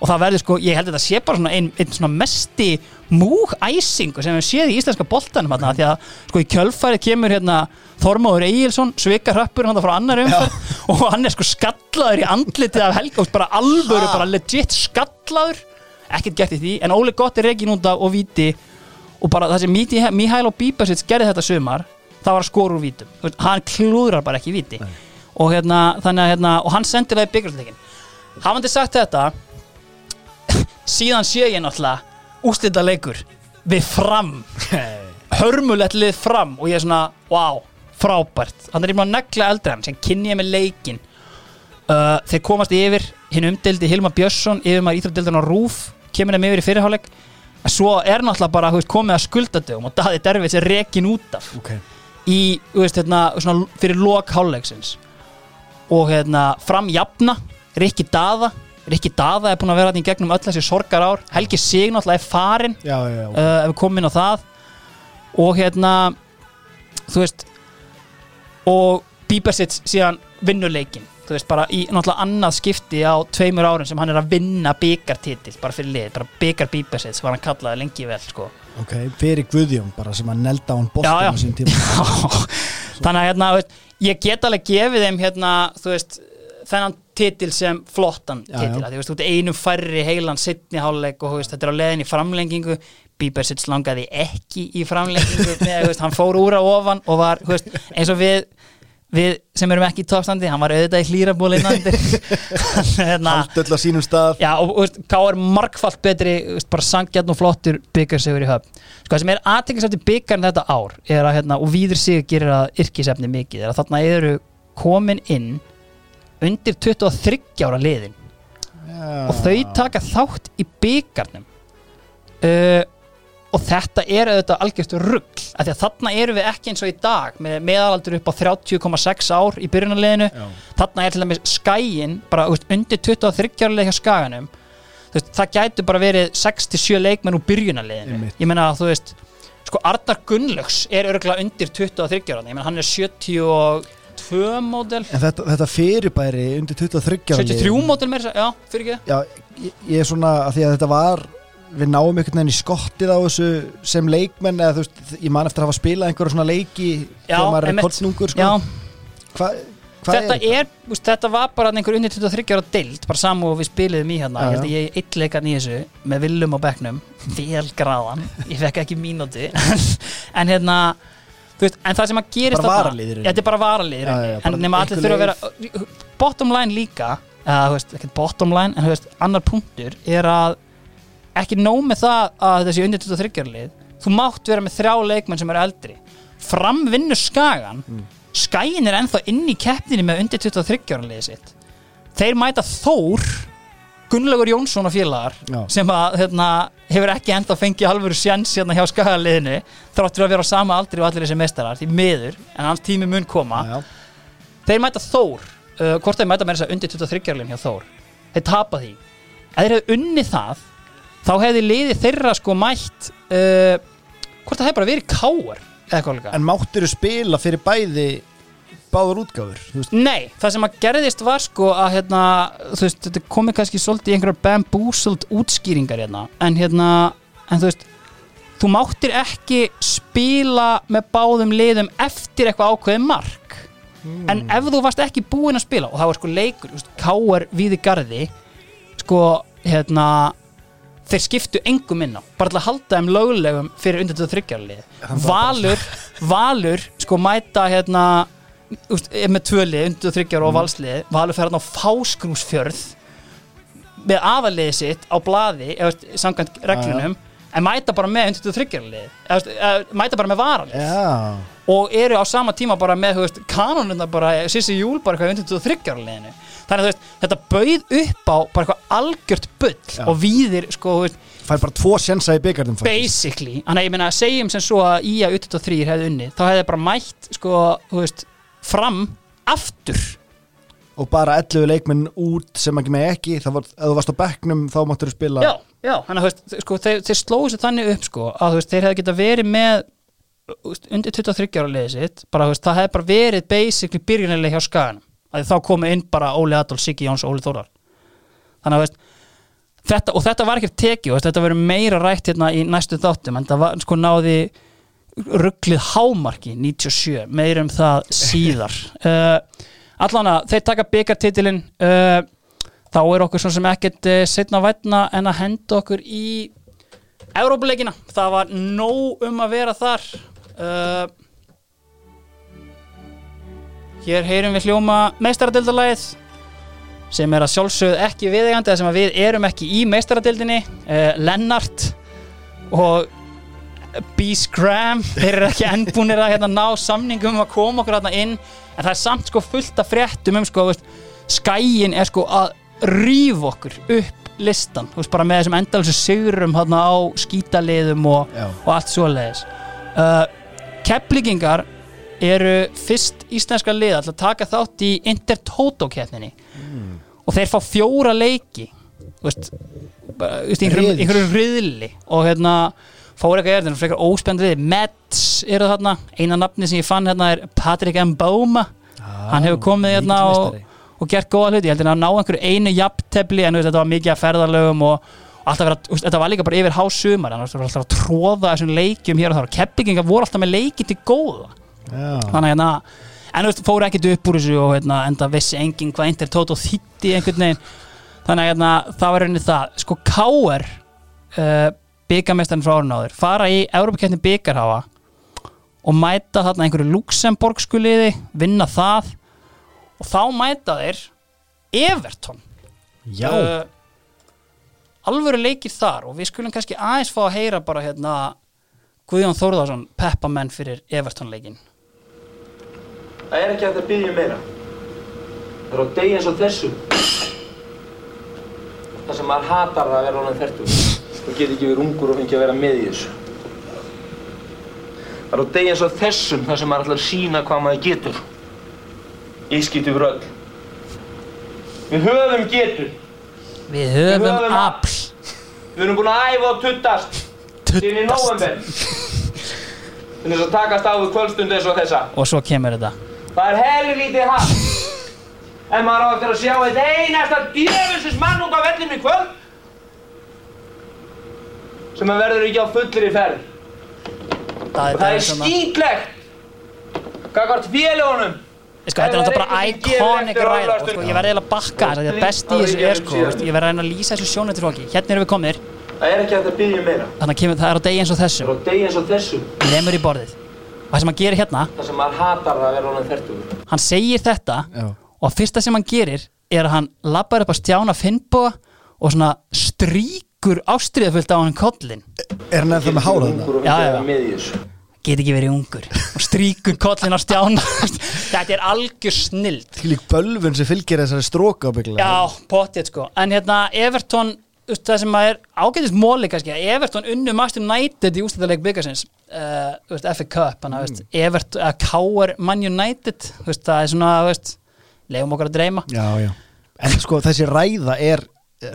og það verður sko, ég held að þetta sé bara svona einn ein svona mesti múgæsingu sem við séð í íslenska boltanum hérna, því að sko í kjölfæri kemur hérna Þormóður Egilson, svika hrappur hann frá annar umferð og hann er sko skallaður í andlitið af Helga, bara alvöru, bara legit skallaður. Ekkert gert í því, en Óli Gott er reygin út af og viti og bara það sem Mihail og Bíbasits gerði þetta sumar það var að skora úr vítum. Hann klúðrar bara ekki víti. Og, hérna, þannig, hérna, og hann sendir það í byggjurleikin hafandi sagt þetta síðan sé ég náttúrulega úslita leikur við fram. Hörmulegt lið fram og ég er svona, wow, frábært. Hann er búin að negla eldri hann sem kynni ég með leikin uh, þeir komast yfir hinn umdeldi Hilma Björnsson yfir maður íþrótdeildin á Rúf kemur þeim yfir í fyrirháleik en svo er náttúrulega bara veist, komið að skuldadögum og Daði Dervits er rekin út af. Ok. Í, veist, hérna, svona, fyrir lok hálfleiksins. Og hérna, fram jafna Rikki Daða Rikki Daða er búin að vera þetta í gegnum öll þessi sorgar ár Helgi Sig náttúrulega er farin Já, já, já, uh, ef við komum inn á það. Og hérna þú veist og Bíbersits síðan vinnuleikin þú veist bara í náttúrulega annað skipti á tveimur árum sem hann er að vinna byggartitill bara fyrir lið, bara byggar Bíbersits var hann kallaði lengi vel sko. Ok, fyrir Guðjón bara sem að nelda hann boltum á sín tíma. Þannig að hérna, veist, ég get alveg gefið þeim hérna, þú veist þennan titil sem flottan Já, titil já. þú veist, ert einum færri heilan sittni háluleik og veist, þetta er á leiðin í framlengingu. Bíbersits langaði ekki í framlengingu með, veist, hann fór úr á ofan og var, eins og við við sem erum ekki í toppstandi, hann var auðvitað í hlýraból innandir hérna, Haldöll á sínum stað. Já, og veist, K er margfalt betri veist, bara sangjarn og flottur byggarsegur í höfn. Sko, það sem er aðtekast eftir byggarn þetta ár er að, hérna, og víður sig gerir að yrkisefni mikið, er að þarna eru komin inn undir 23 ára liðin. Og þau taka þátt í byggarnum uh, og þetta er auðvitað algjörst rugg af því að þarna eru við ekki eins og í dag með meðalaldur upp á 30,6 ár í byrjunarliðinu. Já. þarna er til dæmis skæin bara veist, undir 23 ára leik hjá skaganum. Veist, það gætu bara verið 6-7 leikmenn úr byrjunarliðinu. Einmitt. ég meina að þú veist sko Arnar Gunnlaugs er örgulega undir 23 ára ég meina hann er 72 módel. En þetta, þetta fyrirbæri undir 23 ára 73 liðum- módel segja, já, fyrir ekki? Já, ég, ég er svona að því að þetta var við náum einhvern veginn í skottið á þessu sem leikmenn eða þú veist, ég man eftir að hafa spilað einhverja svona leiki Já, þegar maður er kollnungur sko. Hva, hvað þetta er er, úst, þetta var bara einhver undir 23 ára deild, bara saman og við spiliðum í hérna, Já, ég held að ég eitt leikan í þessu með villum á bekknum vel gráðan, ég fekk ekki mínúti en hérna veist, en það sem að gerist Bara Já, þetta er bara varaliðir Já, já, bara en nema allir þurfa að vera bottom line líka eða, veist, ekki bottom line, en veist, annar punktur er að ekki nóg með það að þessi undir 23 ára lið þú mátt vera með þrjá leikmenn sem eru eldri. Fram vinnur skagan. Mm. skagin er ennþá inn í keppninni með undir 23 ára liðið sitt. Þeir mæta Þór Gunnlaugur Jónsson og félagar Já. sem að hérna, hefur ekki ennþá fengið alvöru sjans hérna hjá skagaliðinu þráttur að vera á sama aldri og allir þessi mestarar því miður, en hans tími mun koma. Já, þeir mæta Þór uh, hvort þeir mæta með þess að undir 23 ára hjá Þór þeir tapa því. Ef þeir hefðu unnið það þá hefði liðið þeirra sko mætt uh, hvort það hefði bara verið káar En máttir spila fyrir bæði báður útgáfur Nei, það sem að gerðist var sko að hérna, þú veist, þetta komið kannski svolítið í einhverjar bamboozled útskýringar hérna, en hérna, en þú veist þú máttir ekki spila með báðum liðum eftir eitthvað ákveðið mark. En ef þú varst ekki búinn að spila og það var sko leikur, þú veist, káar við í garði sko, hérna þeir skiptu engum inn á bara til að halda þeim löglegum fyrir undir þetta þryggjarlið Valur, Valur sko mæta hérna úst, með tvöli, undir þryggjar og valslið. Valur fer hérna á fáskrúsfjörð með aðaliðið sitt á blaði, samkvæmt reglunum en mæta bara með undir þryggjarlið mæta bara með varalið. Já, og eru á sama tíma bara með kanonuna bara, Sissi Júl bara eitthvað undir þryggjarliðinu þannig að veist, þetta bauð upp á bara eitthvað algjört bull Já. og víðir sko, veist, fær bara tvo sjensa í byggarnum basically, þannig að ég meina segjum sem svo að Ía U23 hefði unnið þá hefði bara mætt sko, þú veist, fram aftur. Og bara 11 leikmenn út sem ekki með ekki þá var, ef þú varst á bekknum þá máttur þú spila já, já, þannig að sko, þeir, þeir slóðu sér þannig upp sko, að veist, þeir hefði geta verið með undir 23 ára liðið sitt bara, veist, það hefði bara verið basically byrjunarlega hjá skaganum, að þá komu inn bara Óli Adolf, Siggi Jóns og Óli Þórar þannig að veist þetta, og þetta var ekki tekið, þetta verið meira rætt hérna í næstu þáttum, en það var sko náði rugglið hámarki 97, meira um það síðar. Uh, allan að þeir taka byggartitilin uh, þá er okkur svo sem ekkert uh, setna vætna en að henda okkur í Európuleikina, það var nóg um að vera þar. Hér heyrum við hljóma meistaradildalagið sem er að sjálfsögð ekki viðegandi þar sem að við erum ekki í meistaradildinni Lennart og B. Scram þeir eru ekki ennbúnir að hérna, ná samningum um að koma okkur hérna inn en það er samt sko fullt af fréttum um sko, veist, skæin er sko að rífa okkur upp listan, veist, bara með þessum endalsu sigurum hérna á skítaliðum og, og allt svoleiðis. Uh, Keflingingar eru fyrst íslenska lið að taka þátt í Intertoto keppninni og þeir fá fjóra leiki veist, í einhverjum riðli og hérna fór eitthvað er þetta frekar óspennt við. Mets eru þarna, eina nafni sem ég fann hérna er Patrick Mboma. Hann hefur komið hérna og, og gert góða hluti, ég heldur að ná einhverju einu jafntefli en þetta var mikið að ferðalögum og, og alltaf vera, þetta var líka bara yfir hásumar. Hann var alltaf að tróða þessum leikjum hér og þar. Og keppingingar voru alltaf með leiki til góða. Já. þannig að hérna en þú veist, fóru ekkert upp úr þessu og hérna, enda vissi enginn hvað Inter Toto þýtti einhvern veginn. Þannig að hérna, það var rauninni það. Sko K.R. Uh, byggamestarinn frá árun áður fara í Európa-keppni byggarháa og mæta þarna einhverju Luxemburg skuliði, vinna það og þá mæta þeir Everton Já, uh, alvöru leikir þar og við skulum kannski aðeins fá að heyra bara hérna Guðjón Þórðarsson peppamenn fyrir Everton leikin Það er ekki að byggja meira. Það er á degi eins og þessu. Það sem maður hatar það að vera honum þertur. Og geta ekki verið ungur og fengi að vera með í þessu. Það er á degi eins og þessum þar sem maður ætlar að sína hvað maður getur. Ég skýt yfir öll. Við höfum getur. Við höfum höfum afl Við erum búin að æfa og tuttast síðan í november þess að takast á við kvöldstund eins og þessa Og svo kemur þetta Það er helvítið hatt En maður á eftir að sjá eitt einasta djöfusins mann út á vellinum í kvöld sem að verður ekki á fullri ferð. Það það er skýtlegt Gagvart félagunum Sko, þetta er náttúrulega bara það er eftir ræða og sko, ég verði eiginlega að bakka þess að það besti í þessu er sko, ég verði að reyna að lýsa þessu sjónu til fólki. Hérna erum við komnir, Það er ekki að byggja meira. Þannig að kemur, það er á degi eins og Það þessum er á degi eins og þessu. Lemur í borðið. Og það sem hann gerir hérna, Það sem maður hatar að vera honum þertugur hann segir þetta Já. og fyrsta sem hann gerir er að hann labbar upp á stjána Finnboga og svona stríkur ástriðafullt á hann kollin Er hann ennþá með hárað þetta? og Já, já, get ekki verið ungur og stríkur kollin á stjána þetta er algjör snild Því lík bölvun sem fylgir þessari stróka. Já, potið sko En hérna, Everton, það sem er ágætist móli kannski, Everton unnu Master United í ústæðarleik byggasins uh, FA Cup, hann að, veist, Everton að K.R. Man United það er svona, veist leiðum okkur að dreyma Já, já. En sko þessi ræða er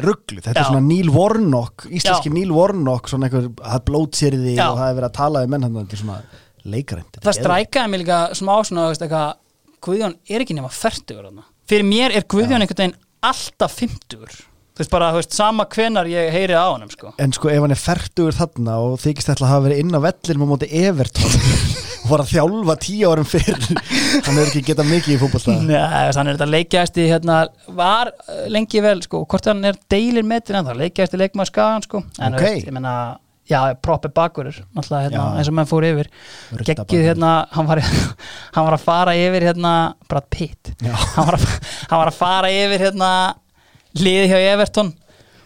rugglu, þetta Já. er svona Neil Warnock íslenski Já. Neil Warnock, svona einhver það blótsýrði og það er verið að tala við menn þetta er svona leikarind það strækaði mig líka smá svona, eitthvað Guðjón er ekki nema færtugur þarna. fyrir mér er Guðjón einhvern veginn alltaf fimmtugur þú veist, bara, þú veist, sama hvenar ég heyri á honum, sko. En sko ef hann er færtugur þarna og þykist ætla að hafa verið inn á vellinum á móti Everton og var að þjálfa tíu árum fyrr hann er ekki getað mikið í fótballstæða Nei, hann er þetta leikjæsti hérna, var uh, lengi vel sko, hvort hann er deilir metin en það leikjæsti leikmaður skagan sko. en Ok. veist, ég menna já, proppi bakurur náttúrulega, hérna, eins og menn fór yfir. Geggið hérna, hann var, hann var að fara yfir hérna, Brad Pitt. Hann var, að, hann var að fara yfir hérna, liði hjá Everton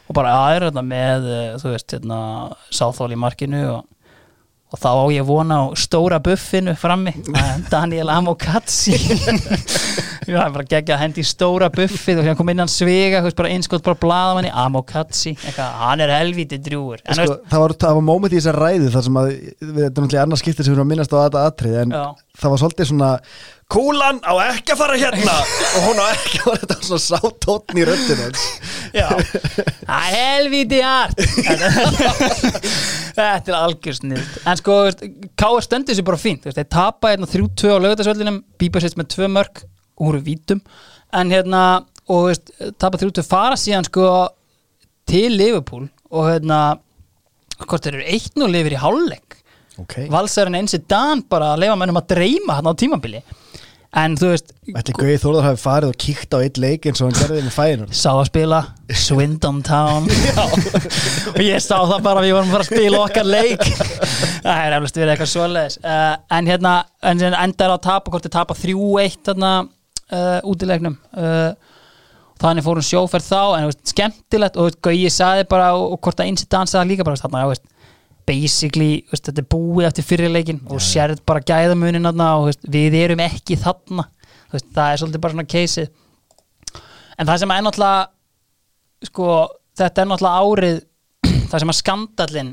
og bara hérna, með þú veist, hérna, Sáþól í markinu og og þá á ég vona á stóra buffinu frammi, eh, Daniel Amokatsi já, það er bara geggja að hendi stóra buffið og hérna kom inn hann svega, veist, bara einskott bara blaðamanni, Amokatsi, hann er helviti drjúur, en sko, það var, var moment í þessar ræðu þar sem að við þetta er náttúrulega annars skiptir sem við erum að minnast á þetta atrið en Já. það var svolítið svona kúlan á ekki að fara hérna. Og hún á ekki að fara þetta svona sátótn í röddinu hans. já, það er helviti hart þetta er algjör snild en sko, K.R. stendur sér bara fínt, þeir tapa hérna 3-2 á lögutarsvöllinum, Bíba sérst með tvö mörg og voru vítum, en hérna og veist, tapa 3-2 fara síðan sko til Liverpool og hérna hvort þeir eru 1-0 lifir í hálfleik. Ok, valsarinn einsi dan bara að leifa mennum að dreyma hann á tímabili en þú veist, ætli Gauði Þórðar hafi farið og kíkt á eitt leik eins og hann gerði með fæinur sá að spila Swindon Town. Og ég sá það bara við vorum að fara að spila okkar leik. Það er eflust verið eitthvað svoleiðis. Uh, en hérna, en síðan endar á að tapa hvort þið tapa 3-1 þarna uh, útilegnum uh, þannig fórum sjóferð þá en þú veist, skemmtilegt og Gauji saði bara og, og hvort að Insi dansaði líka bara þarna, þú veist, basically, veist, þetta er búið eftir fyrirleikin og sérð bara gæðamunin og veist, við erum ekki þarna. Veist, það er svolítið bara svona caseið en það sem er náttúrulega sko, þetta er náttúrulega árið það sem að skandallin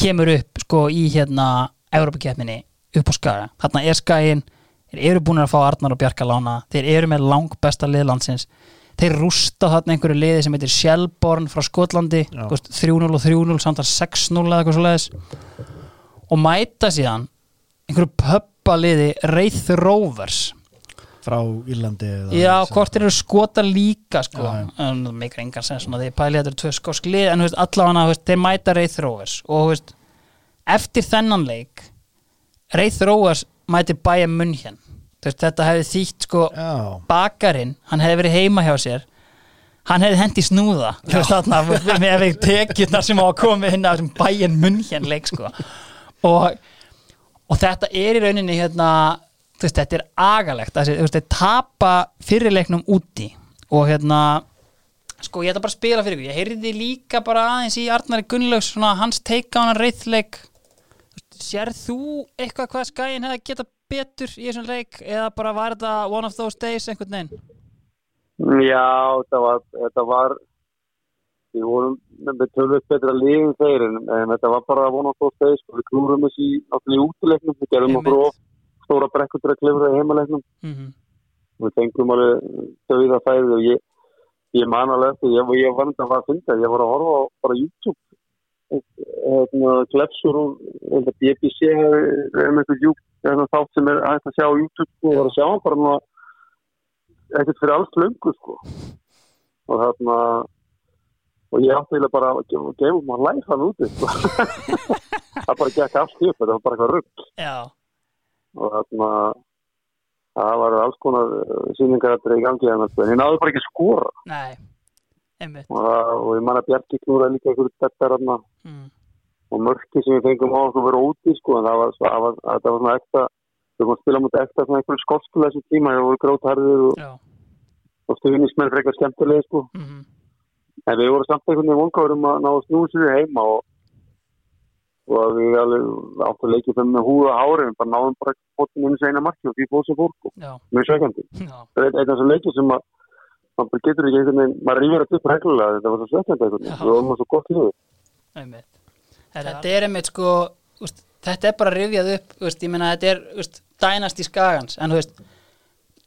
kemur upp sko í hérna Európa-keppninni upp á skaga. Þarna er skaginn, þeir eru búin að fá Arnar og Bjarka lána, þeir eru með lang besta liðlandsins, þeir rústa þarna einhverju liði sem heitir Shelborn frá Skotlandi, Já. þú veist, 3-0 og 3-0 samtal 6-0 eða eitthvað svo leiðis og mæta síðan einhverju pöppa liði Wraith Rovers. Frá Írlandi Já, hvort eru skota líka sko, en það meikar engan sens svona, þeir pæli þetta eru tvö skósk lið en veist, allavega, veist, þeir mæta Wraith Rovers. Og veist, eftir þennan leik Wraith Rovers mæti Bayern München. þú veist, þetta hefði þýtt sko Já, bakarinn, hann hefði verið heima hjá sér. Hann hefði hendi snúða þarna með við tekjurnar sem á að koma inn af þessum Bayern München leik sko. Og, og þetta er í rauninni hérna, veist, þetta er agalegt veist, þeir tapa fyrirleiknum úti. Og hérna sko ég ætla bara að spila fyrir ykkur. Ég heyrði líka bara aðeins í Arnari Gunnlaugs hans teika á hann reyðleik Sérð þú eitthvað hvað skæin hefði geta betur í þessum leik eða bara var þetta one of those days einhvern veginn? Já, þetta var, þetta var við vorum með tölvöld betra liðin þeir en, en þetta var bara að vona á stóð steg sko, við klúrum þessi í útileiknum við gerðum okkur of stóra brekkur til að klifra í heimaleiknum Mm -hmm. við fengum alveg þauða fæði og ég ég man alveg eftir, ég, ég var þetta að finna, ég var að horfa á bara YouTube glefsur og held að BBC er með eitthvað hérna, þátt sem er hægt að sjá á YouTube sko, og var að sjá hann bara ekkert fyrir alls löngu sko. Og þarna og ég átti bara að gefa, gefa maður læg hann úti sko. það bara gekk allt upp, þetta var bara eitthvað rugg og þarna það var alls konar síningar að í gangi en ég náðu bara ekki að skora. Nei, og, og ég man að Bjarki knúra líka einhverju bettar mm. og mörki sem við fengum á að vera úti sko en það var, það var, það var svona ekta við komum að spila mútið ekta svona einhverju skótskulega þessu tíma, það voru grótharðir og, og stuðnismenn frekar skemmtilegi sko. Mhm, en við vorum samt einhvern veginn vonkáður um að ná að sér heima og og að við áttu að leikja með húða hári en bara náðum bara fóttum inn í segna marki og því fóð sem fór sko, mjög sveikandi það er einn af þessum leikið sem að bara getur ekki einhvern veginn, maður rýfur þetta upp reglulega þetta var svo einhvern Já. veginn, við vorum svo gott lífið einmitt. Þetta er einmitt sko úst, þetta er bara rifjað upp úst, ég meina þetta er úst, dænast í skagans. En þú veist,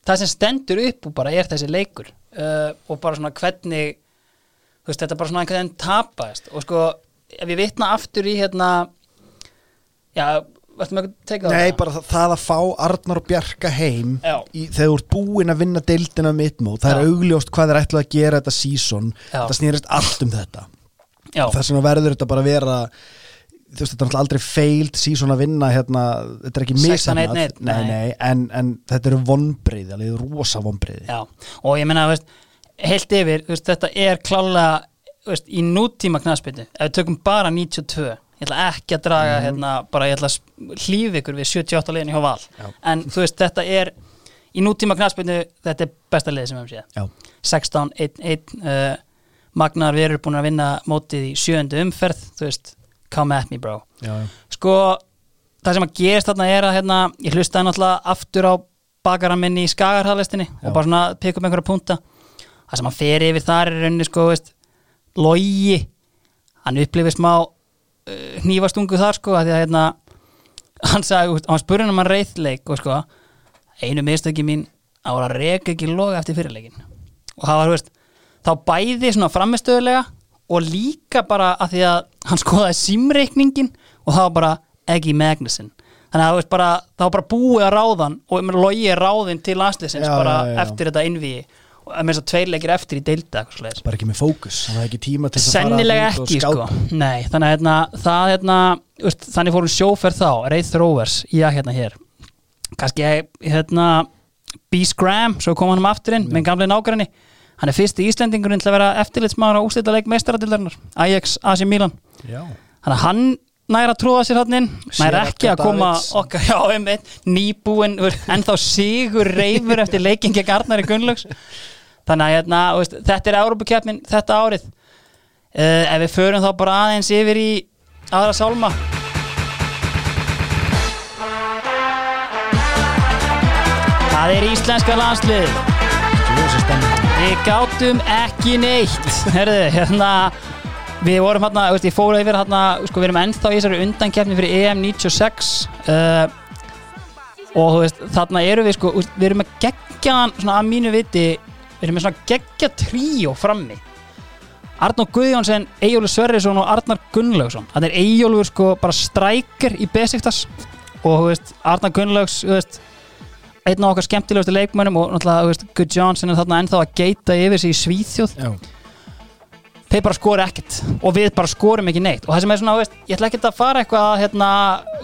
það sem stendur upp og bara er þessi leikur. Uh, og bara svona hvernig þetta er bara svona einhvern veginn tapaðist. Og sko, ef ég vitna aftur í hérna já, varstu með að teka Nei, bara það, það að fá Arnar og Bjarka heim í, þegar þú ert búinn að vinna deildina mittmót, það Já. er augljóst hvað þeir ætla að gera þetta sísón, þetta snýrist allt um þetta. Þess vegna verður þetta bara að vera þú veist, þetta er aldrei failed sísón að vinna hérna, þetta er ekki 16-1, misannað nei. nei, nei, en, en þetta eru vonbreiði, alveg rosa vonbreiði já, og ég veist, heilt yfir, veist, þetta er veist, í nútíma knaspinu ef við tökum bara 92 ég ætla ekki að draga hérna, bara ég ætla að hlýfi ykkur við 78 leiðin hjá val. Já. en þú veist, þetta er í nútíma knaspinu, þetta er besta leið sem við höfum séð. Já, 16, 1, 1 uh, Magnar við erum búin að vinna mótið í sjöndu umferð, þú veist come at me bro. Já, sko, það sem að gerist þarna er að hérna, ég hlustaði náttúrulega aftur á bakaran minni í skagarhæðlistinni og bara svona pikk upp einhverja punta. Það sem að fer yfir þar er rauninni sko, veist, logi hann upplifir smá hnífastungu þar sko, að því að hérna hann sagði, hann spurði hann um hann reyðleik og sko, einu mistöki mín á að reka ekki loga eftir fyrirleikin og það var, þú veist, þá bæði svona framistöðulega og líka bara að því að hann skoðaði símreikningin og það var bara Eggy Magnuson þannig að þú veist bara, var bara búið að ráðan og logi ráðin til landsliðsins Já, bara já, já. eftir þetta innvíi og með þess að tveir leikir eftir í deilda bara ekki með fókus það er ekki tíma til þess að Sennilega fara ekki sko. Nei, þannig að hérna, það hérna veist, þannig fórum sjóferð þá, Reith Rovers já hérna hér. Kannski hérna B. Scram, svo kom hann um aftur inn með gamlega nágræni hann er fyrsti Íslendingurinn til að vera eftirlitsmaður á úslítaleik meistaradildarinnar Ajax, AC Milan. Já, þannig að hann næra að tróða sér hann inn næra ekki að koma okkar já, einmitt, nýbúin en þá sigur reyfur eftir leikin gegn Arnari Gunnlaugs þannig að hérna, veist, þetta er Európa-keppnin þetta árið. Uh, ef við förum þá bara aðeins yfir í aðra sálma. Það er íslenska landslið Við gátum ekki neitt. Herðu, hérna Við vorum hérna, ég fóru yfir hérna sko, við erum ennþá í þessari undankefni fyrir EM 96 uh, og þú veist, þarna eru við sko, við erum að gegja svona að mínu viti, við erum með svona gegja tríó frammi. Arnór Guðjónsson, Eyjólfur Sverrisson og Arnar Gunnlaugsson, þannig er Eyjólfur sko bara strækir í Besiktas. Og þú veist, Arnar Gunnlaugs þú veist, einn af okkar skemmtilegustu leikmönnum og náttúrulega, þú veist, Good Johnson er þarna ennþá að geita yfir sig í Svíþjóð. Já, þeir bara skora ekkert og við bara skorum ekki neitt. Og það sem er svona, þú veist, ég ætla ekki að fara eitthvað að hérna,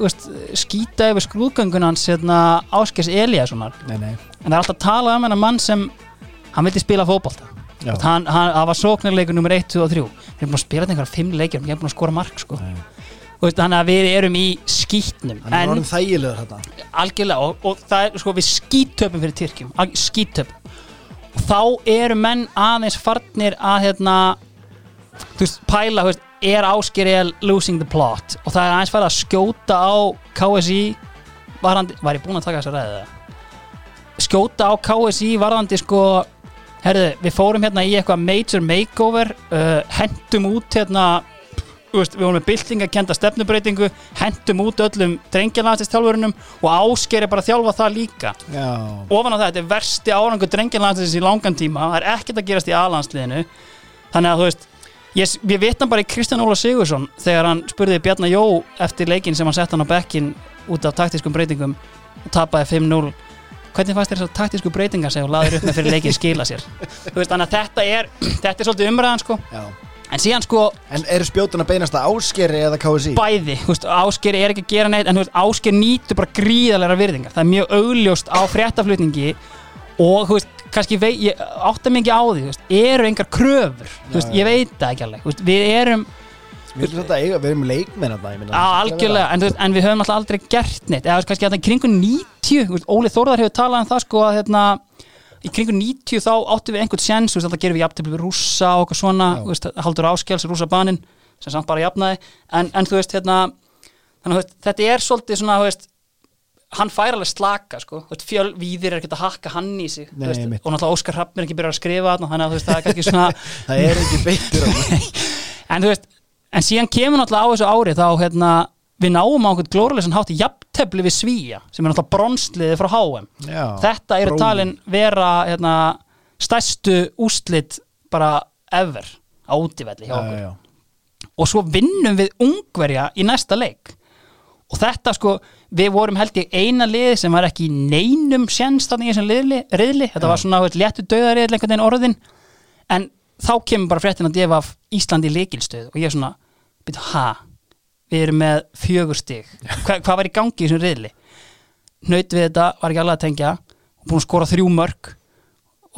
veist, skýta yfir skrúðgöngun hans hérna, Áskers nei en það er alltaf að tala um hennar mann sem hann vildi spila. Veist, hann, hann, var sóknarleikur nummer 1, 2 og 3 við erum búin að spila þetta einhverja 5 leikir við erum búin að skora mark sko. Þannig að við erum í skýtnum Hann er orðin þægilegur þetta algjörlega og, og það er sko við skítöpum fyrir Tyrkjum. Skítöpum og þá eru menn aðeins farnir að hérna þú veist, pæla, veist, er Áskeriel losing the plot? Og það er aðeins farið að skjóta á KSI varandi, var ég búinn að taka þessa ræðið skjóta á KSI varðandi sko herðu, við fórum hérna í eitthvað major makeover uh, hendum út hérna veist, við vorum með byltinga kenda stefnubreitingu, hendum út öllum drengjanlæðistjálfurinnum og ásker er bara að þjálfa það líka. Já, ofan á það, þetta er versti árangur drengjanlæðistins í langan tíma, það er ekkert að gerast í aðlandsliðinu þannig að þú veist ég, ég vitna bara í Kristján Óla Sigursson þegar hann spurði Bjarnar Jó eftir leikin sem hann sett hann á bekkin út af taktískum breytingum og tapaði 5-0 hvernig fannst þér þessar taktísku breytingar sem þú laður upp með fyrir leikin skila sér? Þú veist, þannig að þetta er þetta er svolítið umræðan sko. Já. En síðan sko En eru spjótun að beinast að áskeri eða KSI? bæði, þú veist, Ásker er ekki að gera neitt en þú veist, Ásker nýtur bara gríðalega virðingar. Það er mjög augljóst á fréttaflutningi og þú veist, kannski vei, ég átta ekki á því, þú veist, eru engar kröfur? Þú veist, ég veit það ekki alveg. Þú veist, við erum, Við erum þetta eiga, við erum leikmenn að það algjörlega en, veist, en við höfum alltaf aldrei gert neitt eða kannski að það kringu 90 þú veist, Óli Þórðar hefur talað um það sko að hérna, í kringu 90 þá áttum við einhvern veist, alltaf gerum við jafntefli við rússa og eitthvað svona, veist, haldur áskjáls rússa baninn, sem samt bara jafnaði en, en þú veist, hérna þannig að veist, þetta er svolítið svona, veist hann fær alveg slaka, sko fjölvíðir er ekkert að hakka hann í sig Nei, og náttúrulega Óskar er ekki byrjað að skrifa þannig að það er kannski svona Það er ekki beittur að en þú veist, en síðan kemur náttúrulega á þessu ári þá hérna, við náum á einhvern glórulesan hátt í jafntefli við Svíja sem er náttúrulega bronsliði frá HM Já, þetta eru talin vera hérna, stærstu úslit bara ever á útivelli hjá Já, okkur. já, og svo vinnum við ungverja í næsta leik. Og þetta sko við vorum held ég eina lið sem var ekki neinum sjens þannig í þessum riðli. Þetta var svona léttu döðariðl einhvern veginn orðin. En þá kemur bara fréttin að defa Íslandi leikilstöð og ég er svona, byrju, ha? Við erum með fjögur stig. Hva, hvað var í gangi í þessum riðli? Naut við þetta, var ekki alveg að tengja. Búin að skora þrjú mörg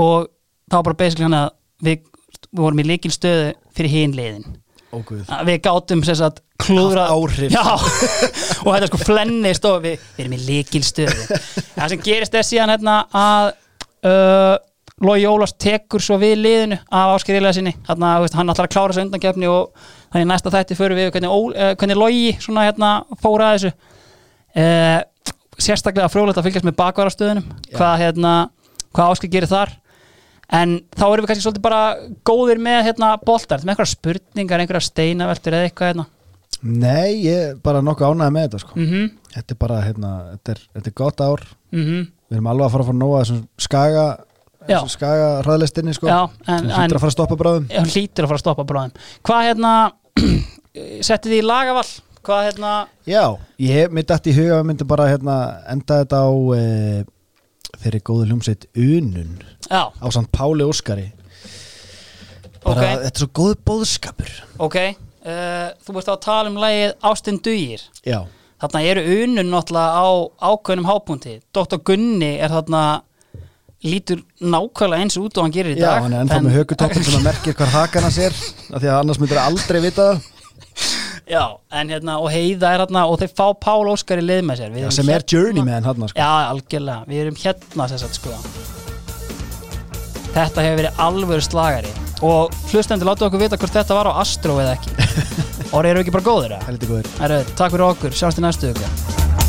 og þá bara basically hann að við, við vorum í leikilstöðu fyrir hinn liðin. Óguð að við gátum sem sagt klúðra já, og þetta sko flennist og við, við erum í líkilstöðu það sem gerist er síðan hérna að uh, Lói Ólafs tekur svo við liðinu af áskerilega sinni. Hann ætlar að klára þessu undankefni og þannig næsta þætti fyrir við hvernig, uh, hvernig svona hérna fóra að þessu. Uh, sérstaklega frjóðlegt að fylgjast með bakvarastöðunum hvað hérna, hvað ásker gerir þar. En þá erum við kannski svolítið bara góðir með hérna boltar, með einhverja spurningar einhverja steinaveltur eða eitthvað hérna? Nei, ég er bara nokkuð ánægð með þetta sko. Mhm, Þetta er bara, hérna, þetta er, þetta er gott ár. Mhm. Við erum alveg að fara að fara nóga þessum skaga Já. þessum skaga hraðlistinni sko. Já, en, hlýtur að fara að stoppa bráðum. Hlýtur að fara að stoppa bráðum. Hvað hérna settið þið í lagavall? Hvað hérna Já, ég mitt dætt í huga við myndum bara hérna, enda þetta á e, þeirri góðu hljómsveit Unun Já, á samt Páli Óskari. Bara, ok, Þetta er svo góð bóðskapur ok uh, Þú veist að tala um lagið Ástin Dugir. Já, Þarna eru unun náttúrulega á ákveðnum hápunti Dr. Gunni er þarna lítur nákvæmlega eins út og hann gerir í Já dag hann er ennþá með hökutoppin sem að merkir hvar hakan hans er af því að annars myndir aldrei vita það. Já, en hérna, og heiða er hérna og þeir fá Pál Óskar í lið með sér. Já, sem er hérna- journeyman hann sko. Já, algjörlega, við erum hérna sagt sko. Þetta hefur verið alvöru slagari. Og hlustendur láta okkur vita hvort þetta var á Astro eða ekki. Og eru ekki bara góðir það? Góður Herru, takk fyrir okkur, sjáumst í næstu ykkur